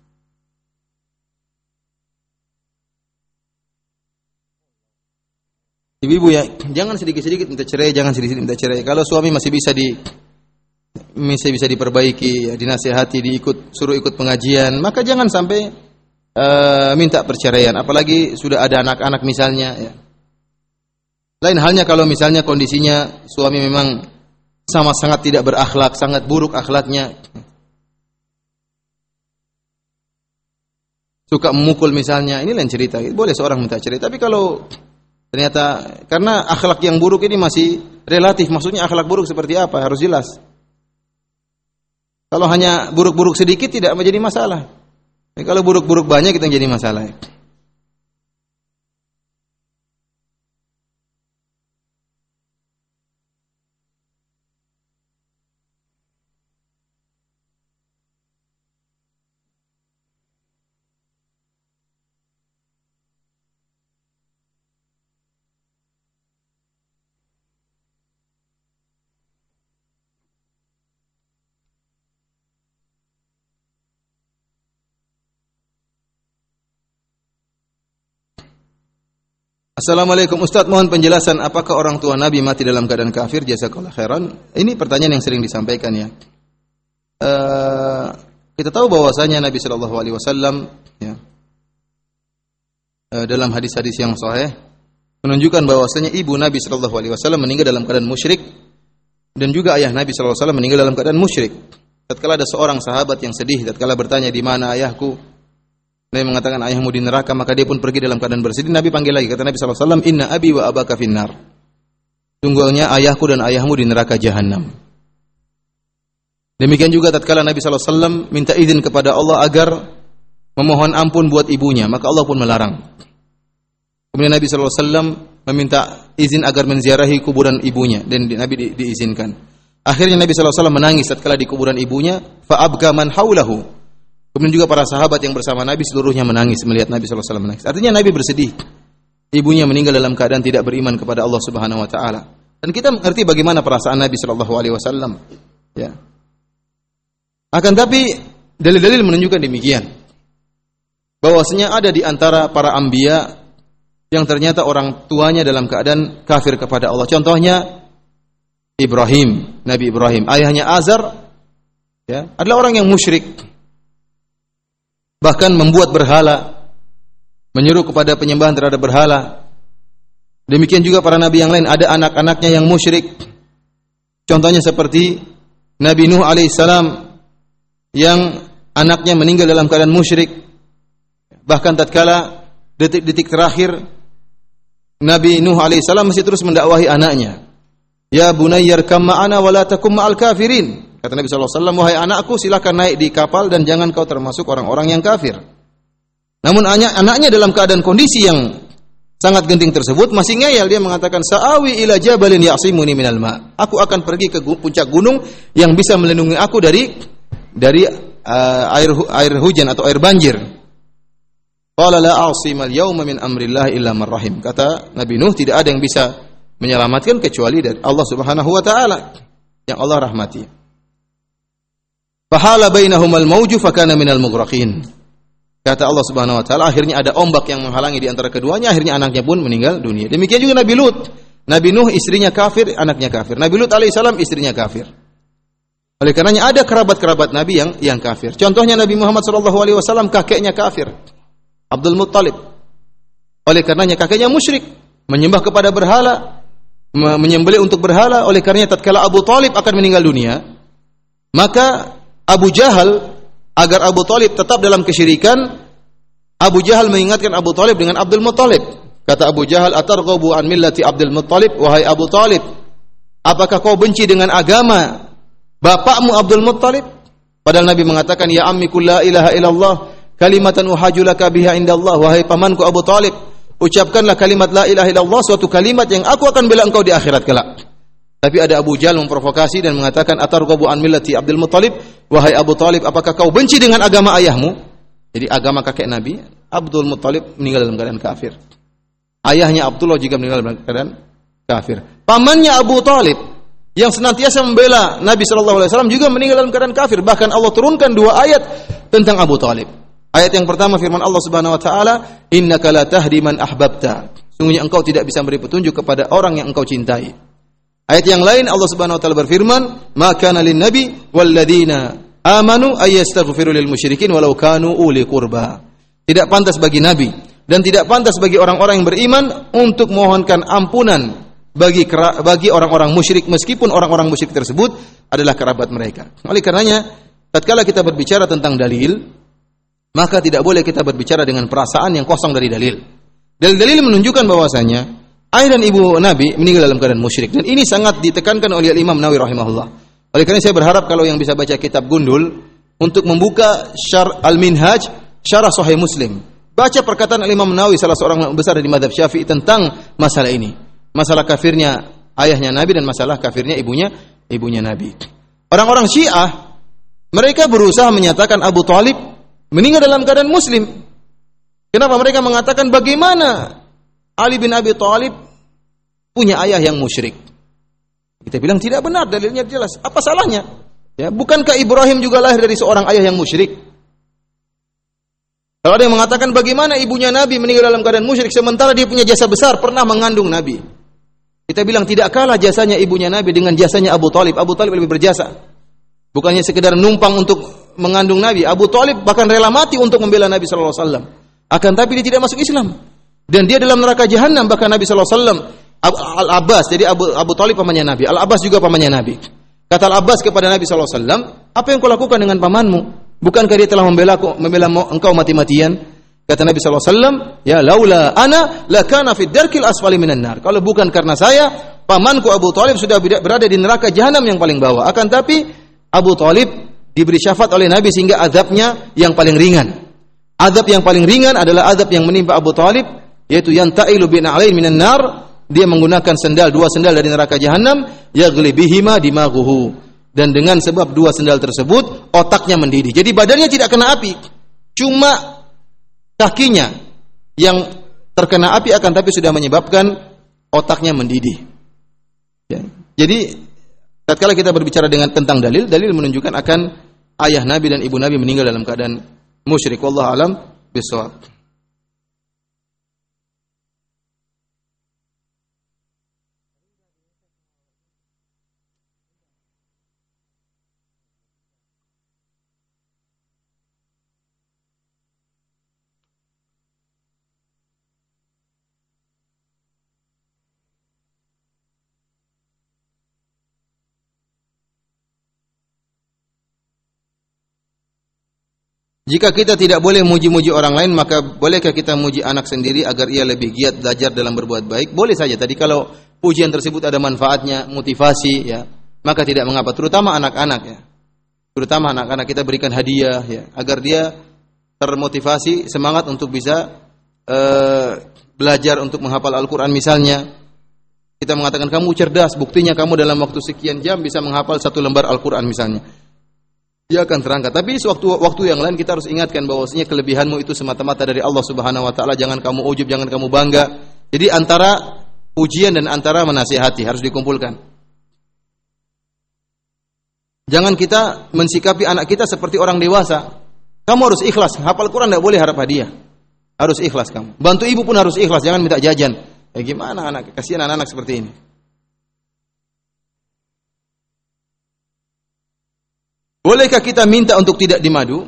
Ibu-ibu ya, jangan sedikit-sedikit minta cerai, jangan sedikit-sedikit minta cerai. Kalau suami masih bisa di masih bisa diperbaiki, ya, dinasehati, diikut suruh ikut pengajian, maka jangan sampai uh, minta perceraian. Apalagi sudah ada anak-anak misalnya. Ya. Lain halnya kalau misalnya kondisinya suami memang sama sangat tidak berakhlak, sangat buruk akhlaknya. Suka memukul misalnya, ini lain cerita. Boleh seorang minta cerai. Tapi kalau ternyata karena akhlak yang buruk ini masih relatif, maksudnya akhlak buruk seperti apa? Harus jelas. Kalau hanya buruk-buruk sedikit tidak menjadi masalah. Tapi kalau buruk-buruk banyak yang jadi masalah. Assalamualaikum Ustaz, mohon penjelasan apakah orang tua Nabi mati dalam keadaan kafir? Jazakallah khairan. Ini pertanyaan yang sering disampaikan ya. Uh, kita tahu bahwasanya Nabi Shallallahu alaihi wasallam ya, uh, dalam hadis-hadis yang sahih menunjukkan bahwasanya ibu Nabi Shallallahu alaihi wasallam meninggal dalam keadaan musyrik dan juga ayah Nabi Shallallahu alaihi wasallam meninggal dalam keadaan musyrik. Tatkala ada seorang sahabat yang sedih tatkala bertanya di mana ayahku? Nabi mengatakan ayahmu di neraka, maka dia pun pergi dalam keadaan bersedih. Nabi panggil lagi kata Nabi Shallallahu alaihi wasallam, "Inna abi wa abaka finnar." Sungguhnya ayahku dan ayahmu di neraka jahanam. Demikian juga tatkala Nabi wasallam minta izin kepada Allah agar memohon ampun buat ibunya, maka Allah pun melarang. Kemudian Nabi wasallam meminta izin agar menziarahi kuburan ibunya dan Nabi di, diizinkan. Akhirnya Nabi wasallam menangis tatkala di kuburan ibunya, fa abka man haulahu. Kemudian juga para sahabat yang bersama Nabi seluruhnya menangis melihat Nabi SAW menangis. Artinya Nabi bersedih. Ibunya meninggal dalam keadaan tidak beriman kepada Allah Subhanahu Wa Taala. Dan kita mengerti bagaimana perasaan Nabi Shallallahu Alaihi Wasallam. Ya. Akan tapi dalil-dalil menunjukkan demikian. Bahwasanya ada di antara para ambia yang ternyata orang tuanya dalam keadaan kafir kepada Allah. Contohnya Ibrahim, Nabi Ibrahim, ayahnya Azar ya, adalah orang yang musyrik bahkan membuat berhala, menyuruh kepada penyembahan terhadap berhala. Demikian juga para nabi yang lain ada anak-anaknya yang musyrik. Contohnya seperti Nabi Nuh alaihissalam yang anaknya meninggal dalam keadaan musyrik. Bahkan tatkala detik-detik terakhir Nabi Nuh alaihissalam masih terus mendakwahi anaknya. Ya bunayyar kam ma'ana wa takum ma'al kafirin. Kata Nabi SAW, wahai anakku silakan naik di kapal dan jangan kau termasuk orang-orang yang kafir. Namun anaknya dalam keadaan kondisi yang sangat genting tersebut masih ngeyel dia mengatakan sa'awi ila jabalin ya'simuni minal ma. Aku akan pergi ke puncak gunung yang bisa melindungi aku dari dari uh, air air hujan atau air banjir. Qala la a'simal yawma min amrillah illa man rahim. Kata Nabi Nuh tidak ada yang bisa menyelamatkan kecuali dari Allah Subhanahu wa taala yang Allah rahmati. Fahala bainahumal mauju fakana minal mughraqin. Kata Allah Subhanahu wa taala, akhirnya ada ombak yang menghalangi di antara keduanya, akhirnya anaknya pun meninggal dunia. Demikian juga Nabi Lut. Nabi Nuh istrinya kafir, anaknya kafir. Nabi Lut alaihissalam istrinya kafir. Oleh karenanya ada kerabat-kerabat Nabi yang yang kafir. Contohnya Nabi Muhammad sallallahu alaihi wasallam kakeknya kafir. Abdul Muttalib. Oleh karenanya kakeknya musyrik, menyembah kepada berhala, menyembelih untuk berhala. Oleh karenanya tatkala Abu Talib akan meninggal dunia, maka Abu Jahal agar Abu Talib tetap dalam kesyirikan, Abu Jahal mengingatkan Abu Talib dengan Abdul Muttalib. Kata Abu Jahal, "Atarghabu an millati Abdul Muttalib?" Wahai Abu Talib, apakah kau benci dengan agama bapakmu Abdul Muttalib? Padahal Nabi mengatakan, "Ya ammi la ilaha illallah, kalimatan uhajulaka biha indallah." Wahai pamanku Abu Talib, ucapkanlah kalimat la ilaha illallah, suatu kalimat yang aku akan bela engkau di akhirat kelak. Tapi ada Abu Jahal memprovokasi dan mengatakan atarghabu an millati Abdul Muttalib? Wahai Abu Talib apakah kau benci dengan agama ayahmu? Jadi agama kakek Nabi Abdul Muttalib meninggal dalam keadaan kafir. Ayahnya Abdullah juga meninggal dalam keadaan kafir. Pamannya Abu Talib yang senantiasa membela Nabi Shallallahu Alaihi Wasallam juga meninggal dalam keadaan kafir. Bahkan Allah turunkan dua ayat tentang Abu Talib. Ayat yang pertama firman Allah Subhanahu Wa Taala innaka la tahdi man ahbabta. Sungguhnya engkau tidak bisa memberi petunjuk kepada orang yang engkau cintai Ayat yang lain Allah Subhanahu wa taala berfirman, "Maka lin nabi walladzina amanu ayastaghfiru lil musyrikin walau kanu uli qurba." Tidak pantas bagi nabi dan tidak pantas bagi orang-orang yang beriman untuk mohonkan ampunan bagi bagi orang-orang musyrik meskipun orang-orang musyrik tersebut adalah kerabat mereka. Oleh karenanya, tatkala kita berbicara tentang dalil, maka tidak boleh kita berbicara dengan perasaan yang kosong dari dalil. Dalil-dalil menunjukkan bahwasanya Ayah dan ibu Nabi meninggal dalam keadaan musyrik dan ini sangat ditekankan oleh Imam Nawawi rahimahullah. Oleh karena saya berharap kalau yang bisa baca kitab Gundul untuk membuka Syar Al-Minhaj Syarah Sahih Muslim. Baca perkataan Imam Nawawi salah seorang besar di madhab Syafi'i tentang masalah ini. Masalah kafirnya ayahnya Nabi dan masalah kafirnya ibunya ibunya Nabi. Orang-orang Syiah mereka berusaha menyatakan Abu Talib meninggal dalam keadaan muslim. Kenapa mereka mengatakan bagaimana Ali bin Abi Thalib punya ayah yang musyrik. Kita bilang tidak benar, dalilnya jelas. Apa salahnya? Ya, bukankah Ibrahim juga lahir dari seorang ayah yang musyrik? Kalau ada yang mengatakan bagaimana ibunya Nabi meninggal dalam keadaan musyrik sementara dia punya jasa besar pernah mengandung Nabi. Kita bilang tidak kalah jasanya ibunya Nabi dengan jasanya Abu Talib. Abu Talib lebih berjasa. Bukannya sekedar numpang untuk mengandung Nabi. Abu Talib bahkan rela mati untuk membela Nabi Sallallahu Alaihi Wasallam. Akan tapi dia tidak masuk Islam. Dan dia dalam neraka jahanam bahkan Nabi sallallahu alaihi wasallam Al Abbas, jadi Abu Abu Talib pamannya Nabi. Al Abbas juga pamannya Nabi. Kata Al Abbas kepada Nabi sallallahu alaihi wasallam, "Apa yang kau lakukan dengan pamanmu? Bukankah dia telah membela membela engkau mati-matian?" Kata Nabi sallallahu alaihi wasallam, "Ya laula ana lakana fid darkil asfali minan nar." Kalau bukan karena saya, pamanku Abu Talib sudah berada di neraka jahanam yang paling bawah. Akan tapi Abu Talib diberi syafaat oleh Nabi sehingga azabnya yang paling ringan. Azab yang paling ringan adalah azab yang menimpa Abu Talib yaitu yang ta'ilu bin alain minan nar dia menggunakan sendal dua sendal dari neraka jahanam yaghli bihima dimaghuhu dan dengan sebab dua sendal tersebut otaknya mendidih. Jadi badannya tidak kena api cuma kakinya yang terkena api akan tapi sudah menyebabkan otaknya mendidih. Ya. jadi tatkala kita berbicara dengan tentang dalil dalil menunjukkan akan ayah nabi dan ibu nabi meninggal dalam keadaan musyrik. Wallahu alam bisawab Jika kita tidak boleh muji-muji orang lain, maka bolehkah kita muji anak sendiri agar ia lebih giat belajar dalam berbuat baik? Boleh saja. Tadi kalau pujian tersebut ada manfaatnya, motivasi, ya, maka tidak mengapa. Terutama anak-anak, ya. Terutama anak-anak kita berikan hadiah, ya, agar dia termotivasi, semangat untuk bisa uh, belajar untuk menghafal Al-Quran misalnya. Kita mengatakan kamu cerdas, buktinya kamu dalam waktu sekian jam bisa menghafal satu lembar Al-Quran misalnya dia akan terangkat. Tapi sewaktu waktu yang lain kita harus ingatkan bahwasanya kelebihanmu itu semata-mata dari Allah Subhanahu wa taala. Jangan kamu ujub, jangan kamu bangga. Jadi antara pujian dan antara menasihati harus dikumpulkan. Jangan kita mensikapi anak kita seperti orang dewasa. Kamu harus ikhlas. Hafal Quran tidak boleh harap hadiah. Harus ikhlas kamu. Bantu ibu pun harus ikhlas. Jangan minta jajan. Ya gimana anak? Kasihan anak-anak seperti ini. Bolehkah kita minta untuk tidak dimadu?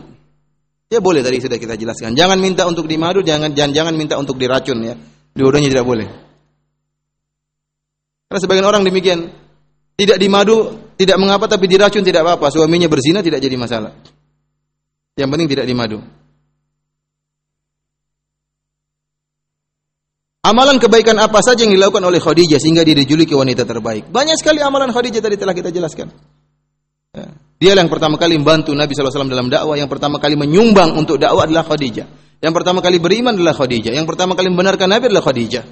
Ya boleh tadi sudah kita jelaskan. Jangan minta untuk dimadu, jangan jangan jangan minta untuk diracun ya. Dua-duanya tidak boleh. Karena sebagian orang demikian tidak dimadu tidak mengapa tapi diracun tidak apa-apa. Suaminya berzina tidak jadi masalah. Yang penting tidak dimadu. Amalan kebaikan apa saja yang dilakukan oleh Khadijah sehingga dia dijuluki wanita terbaik? Banyak sekali amalan Khadijah tadi telah kita jelaskan. Dia yang pertama kali membantu Nabi SAW dalam dakwah, yang pertama kali menyumbang untuk dakwah adalah Khadijah. Yang pertama kali beriman adalah Khadijah. Yang pertama kali membenarkan Nabi adalah Khadijah.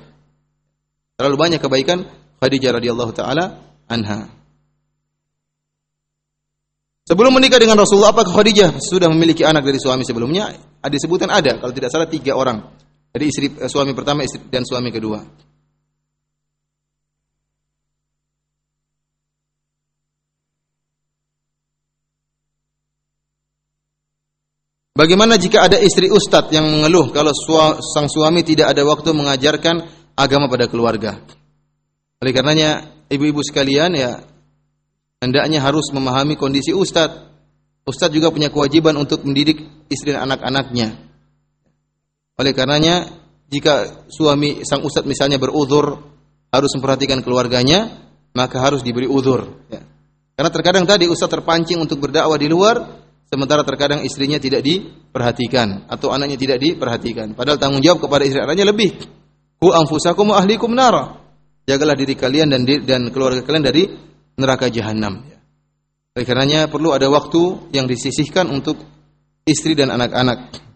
Terlalu banyak kebaikan Khadijah radhiyallahu taala anha. Sebelum menikah dengan Rasulullah, apakah Khadijah sudah memiliki anak dari suami sebelumnya? Ada disebutkan ada, kalau tidak salah tiga orang. Dari istri eh, suami pertama istri, dan suami kedua. Bagaimana jika ada istri ustadz yang mengeluh kalau sang suami tidak ada waktu mengajarkan agama pada keluarga? Oleh karenanya, ibu-ibu sekalian ya hendaknya harus memahami kondisi ustadz. Ustadz juga punya kewajiban untuk mendidik istri dan anak-anaknya. Oleh karenanya, jika suami sang ustadz misalnya beruzur harus memperhatikan keluarganya, maka harus diberi uzur. Ya. Karena terkadang tadi ustadz terpancing untuk berdakwah di luar, sementara terkadang istrinya tidak diperhatikan atau anaknya tidak diperhatikan. Padahal tanggung jawab kepada istri anaknya lebih. Ku anfusakum wa ahlikum nara. Jagalah diri kalian dan dan keluarga kalian dari neraka jahanam. Oleh karenanya perlu ada waktu yang disisihkan untuk istri dan anak-anak.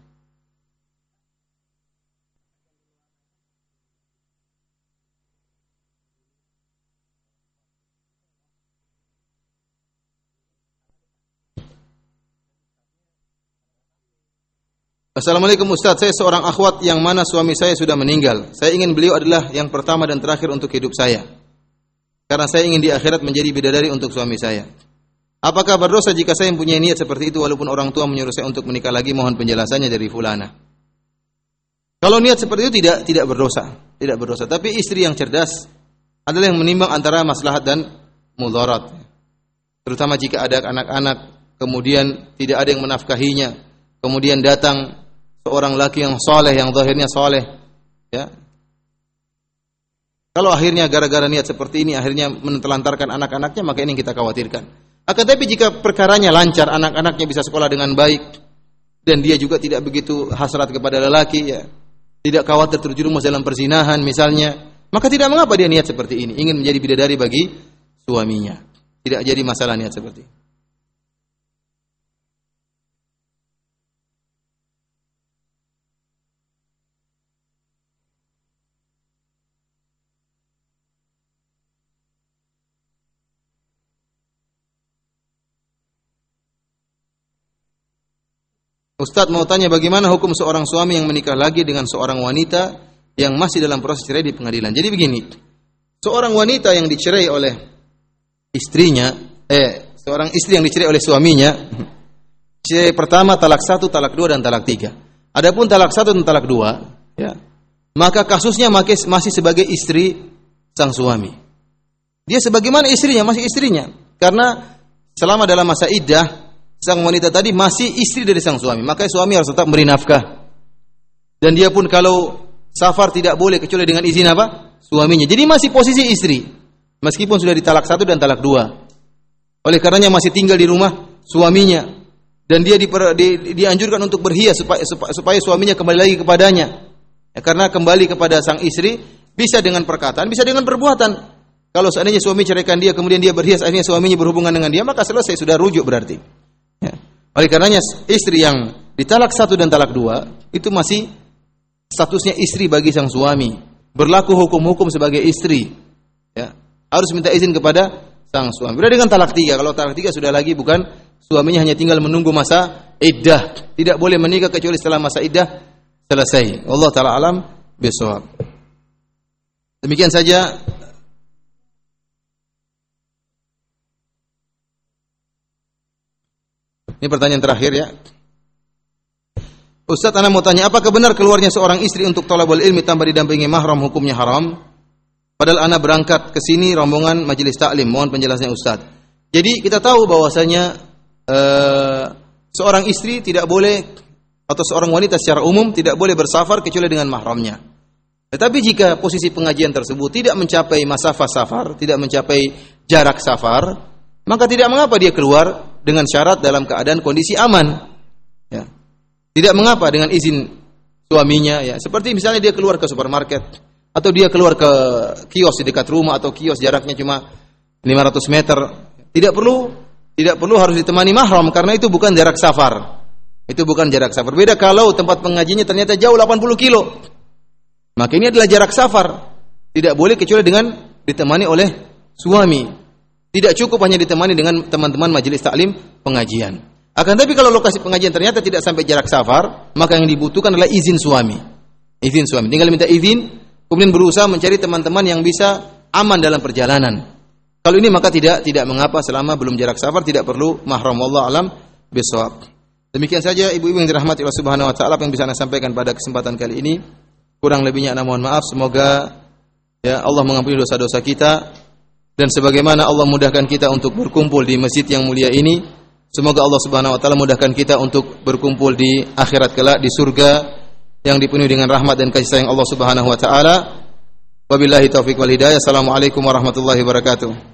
Assalamualaikum Ustaz, saya seorang akhwat yang mana suami saya sudah meninggal. Saya ingin beliau adalah yang pertama dan terakhir untuk hidup saya. Karena saya ingin di akhirat menjadi bidadari untuk suami saya. Apakah berdosa jika saya mempunyai niat seperti itu walaupun orang tua menyuruh saya untuk menikah lagi? Mohon penjelasannya dari fulana. Kalau niat seperti itu tidak tidak berdosa, tidak berdosa. Tapi istri yang cerdas adalah yang menimbang antara maslahat dan mudarat. Terutama jika ada anak-anak, kemudian tidak ada yang menafkahinya, kemudian datang seorang laki yang soleh, yang zahirnya soleh, ya, Kalau akhirnya gara-gara niat seperti ini akhirnya menelantarkan anak-anaknya, maka ini yang kita khawatirkan. Akan tapi jika perkaranya lancar, anak-anaknya bisa sekolah dengan baik dan dia juga tidak begitu hasrat kepada lelaki ya, tidak khawatir terjerumus dalam perzinahan misalnya, maka tidak mengapa dia niat seperti ini, ingin menjadi bidadari bagi suaminya. Tidak jadi masalah niat seperti ini. Ustadz mau tanya bagaimana hukum seorang suami yang menikah lagi dengan seorang wanita yang masih dalam proses cerai di pengadilan. Jadi begini, seorang wanita yang dicerai oleh istrinya, eh, seorang istri yang dicerai oleh suaminya, cerai pertama, talak satu, talak dua, dan talak tiga. Adapun talak satu dan talak dua, ya, maka kasusnya masih sebagai istri sang suami. Dia sebagaimana istrinya, masih istrinya. Karena selama dalam masa iddah, sang wanita tadi masih istri dari sang suami, maka suami harus tetap memberi nafkah. Dan dia pun kalau safar tidak boleh kecuali dengan izin apa? Suaminya. Jadi masih posisi istri. Meskipun sudah ditalak satu dan talak dua. Oleh karenanya masih tinggal di rumah suaminya. Dan dia diper, di, dianjurkan untuk berhias supaya, supaya suaminya kembali lagi kepadanya. Ya, karena kembali kepada sang istri bisa dengan perkataan, bisa dengan perbuatan. Kalau seandainya suami ceraikan dia, kemudian dia berhias, akhirnya suaminya berhubungan dengan dia, maka selesai, sudah rujuk berarti. Oleh karenanya istri yang ditalak satu dan talak dua itu masih statusnya istri bagi sang suami, berlaku hukum-hukum sebagai istri. Ya. Harus minta izin kepada sang suami. Beda dengan talak tiga. Kalau talak tiga sudah lagi bukan suaminya hanya tinggal menunggu masa iddah. Tidak boleh menikah kecuali setelah masa iddah selesai. Allah taala alam besok. Demikian saja Ini pertanyaan terakhir ya. Ustaz, Anda mau tanya, apakah benar keluarnya seorang istri untuk tolabul ilmi tanpa didampingi mahram hukumnya haram? Padahal Anda berangkat ke sini rombongan majelis taklim. Mohon penjelasannya Ustaz. Jadi kita tahu bahwasanya uh, seorang istri tidak boleh atau seorang wanita secara umum tidak boleh bersafar kecuali dengan mahramnya. Tetapi jika posisi pengajian tersebut tidak mencapai masafah safar, tidak mencapai jarak safar, maka tidak mengapa dia keluar dengan syarat dalam keadaan kondisi aman. Ya. Tidak mengapa dengan izin suaminya ya. Seperti misalnya dia keluar ke supermarket atau dia keluar ke kios di dekat rumah atau kios jaraknya cuma 500 meter. Tidak perlu tidak perlu harus ditemani mahram karena itu bukan jarak safar. Itu bukan jarak safar. Beda kalau tempat pengajiannya ternyata jauh 80 kilo. Maka ini adalah jarak safar. Tidak boleh kecuali dengan ditemani oleh suami. Tidak cukup hanya ditemani dengan teman-teman majelis taklim pengajian. Akan tapi kalau lokasi pengajian ternyata tidak sampai jarak safar, maka yang dibutuhkan adalah izin suami. Izin suami. Tinggal minta izin, kemudian berusaha mencari teman-teman yang bisa aman dalam perjalanan. Kalau ini maka tidak tidak mengapa selama belum jarak safar tidak perlu mahram Allah alam besok. Demikian saja ibu-ibu yang dirahmati Allah Subhanahu wa taala yang bisa saya sampaikan pada kesempatan kali ini. Kurang lebihnya ana mohon maaf. Semoga ya Allah mengampuni dosa-dosa kita dan sebagaimana Allah mudahkan kita untuk berkumpul di masjid yang mulia ini semoga Allah Subhanahu wa taala mudahkan kita untuk berkumpul di akhirat kelak di surga yang dipenuhi dengan rahmat dan kasih sayang Allah Subhanahu wa taala. Wabillahi taufik wal hidayah. Assalamualaikum warahmatullahi wabarakatuh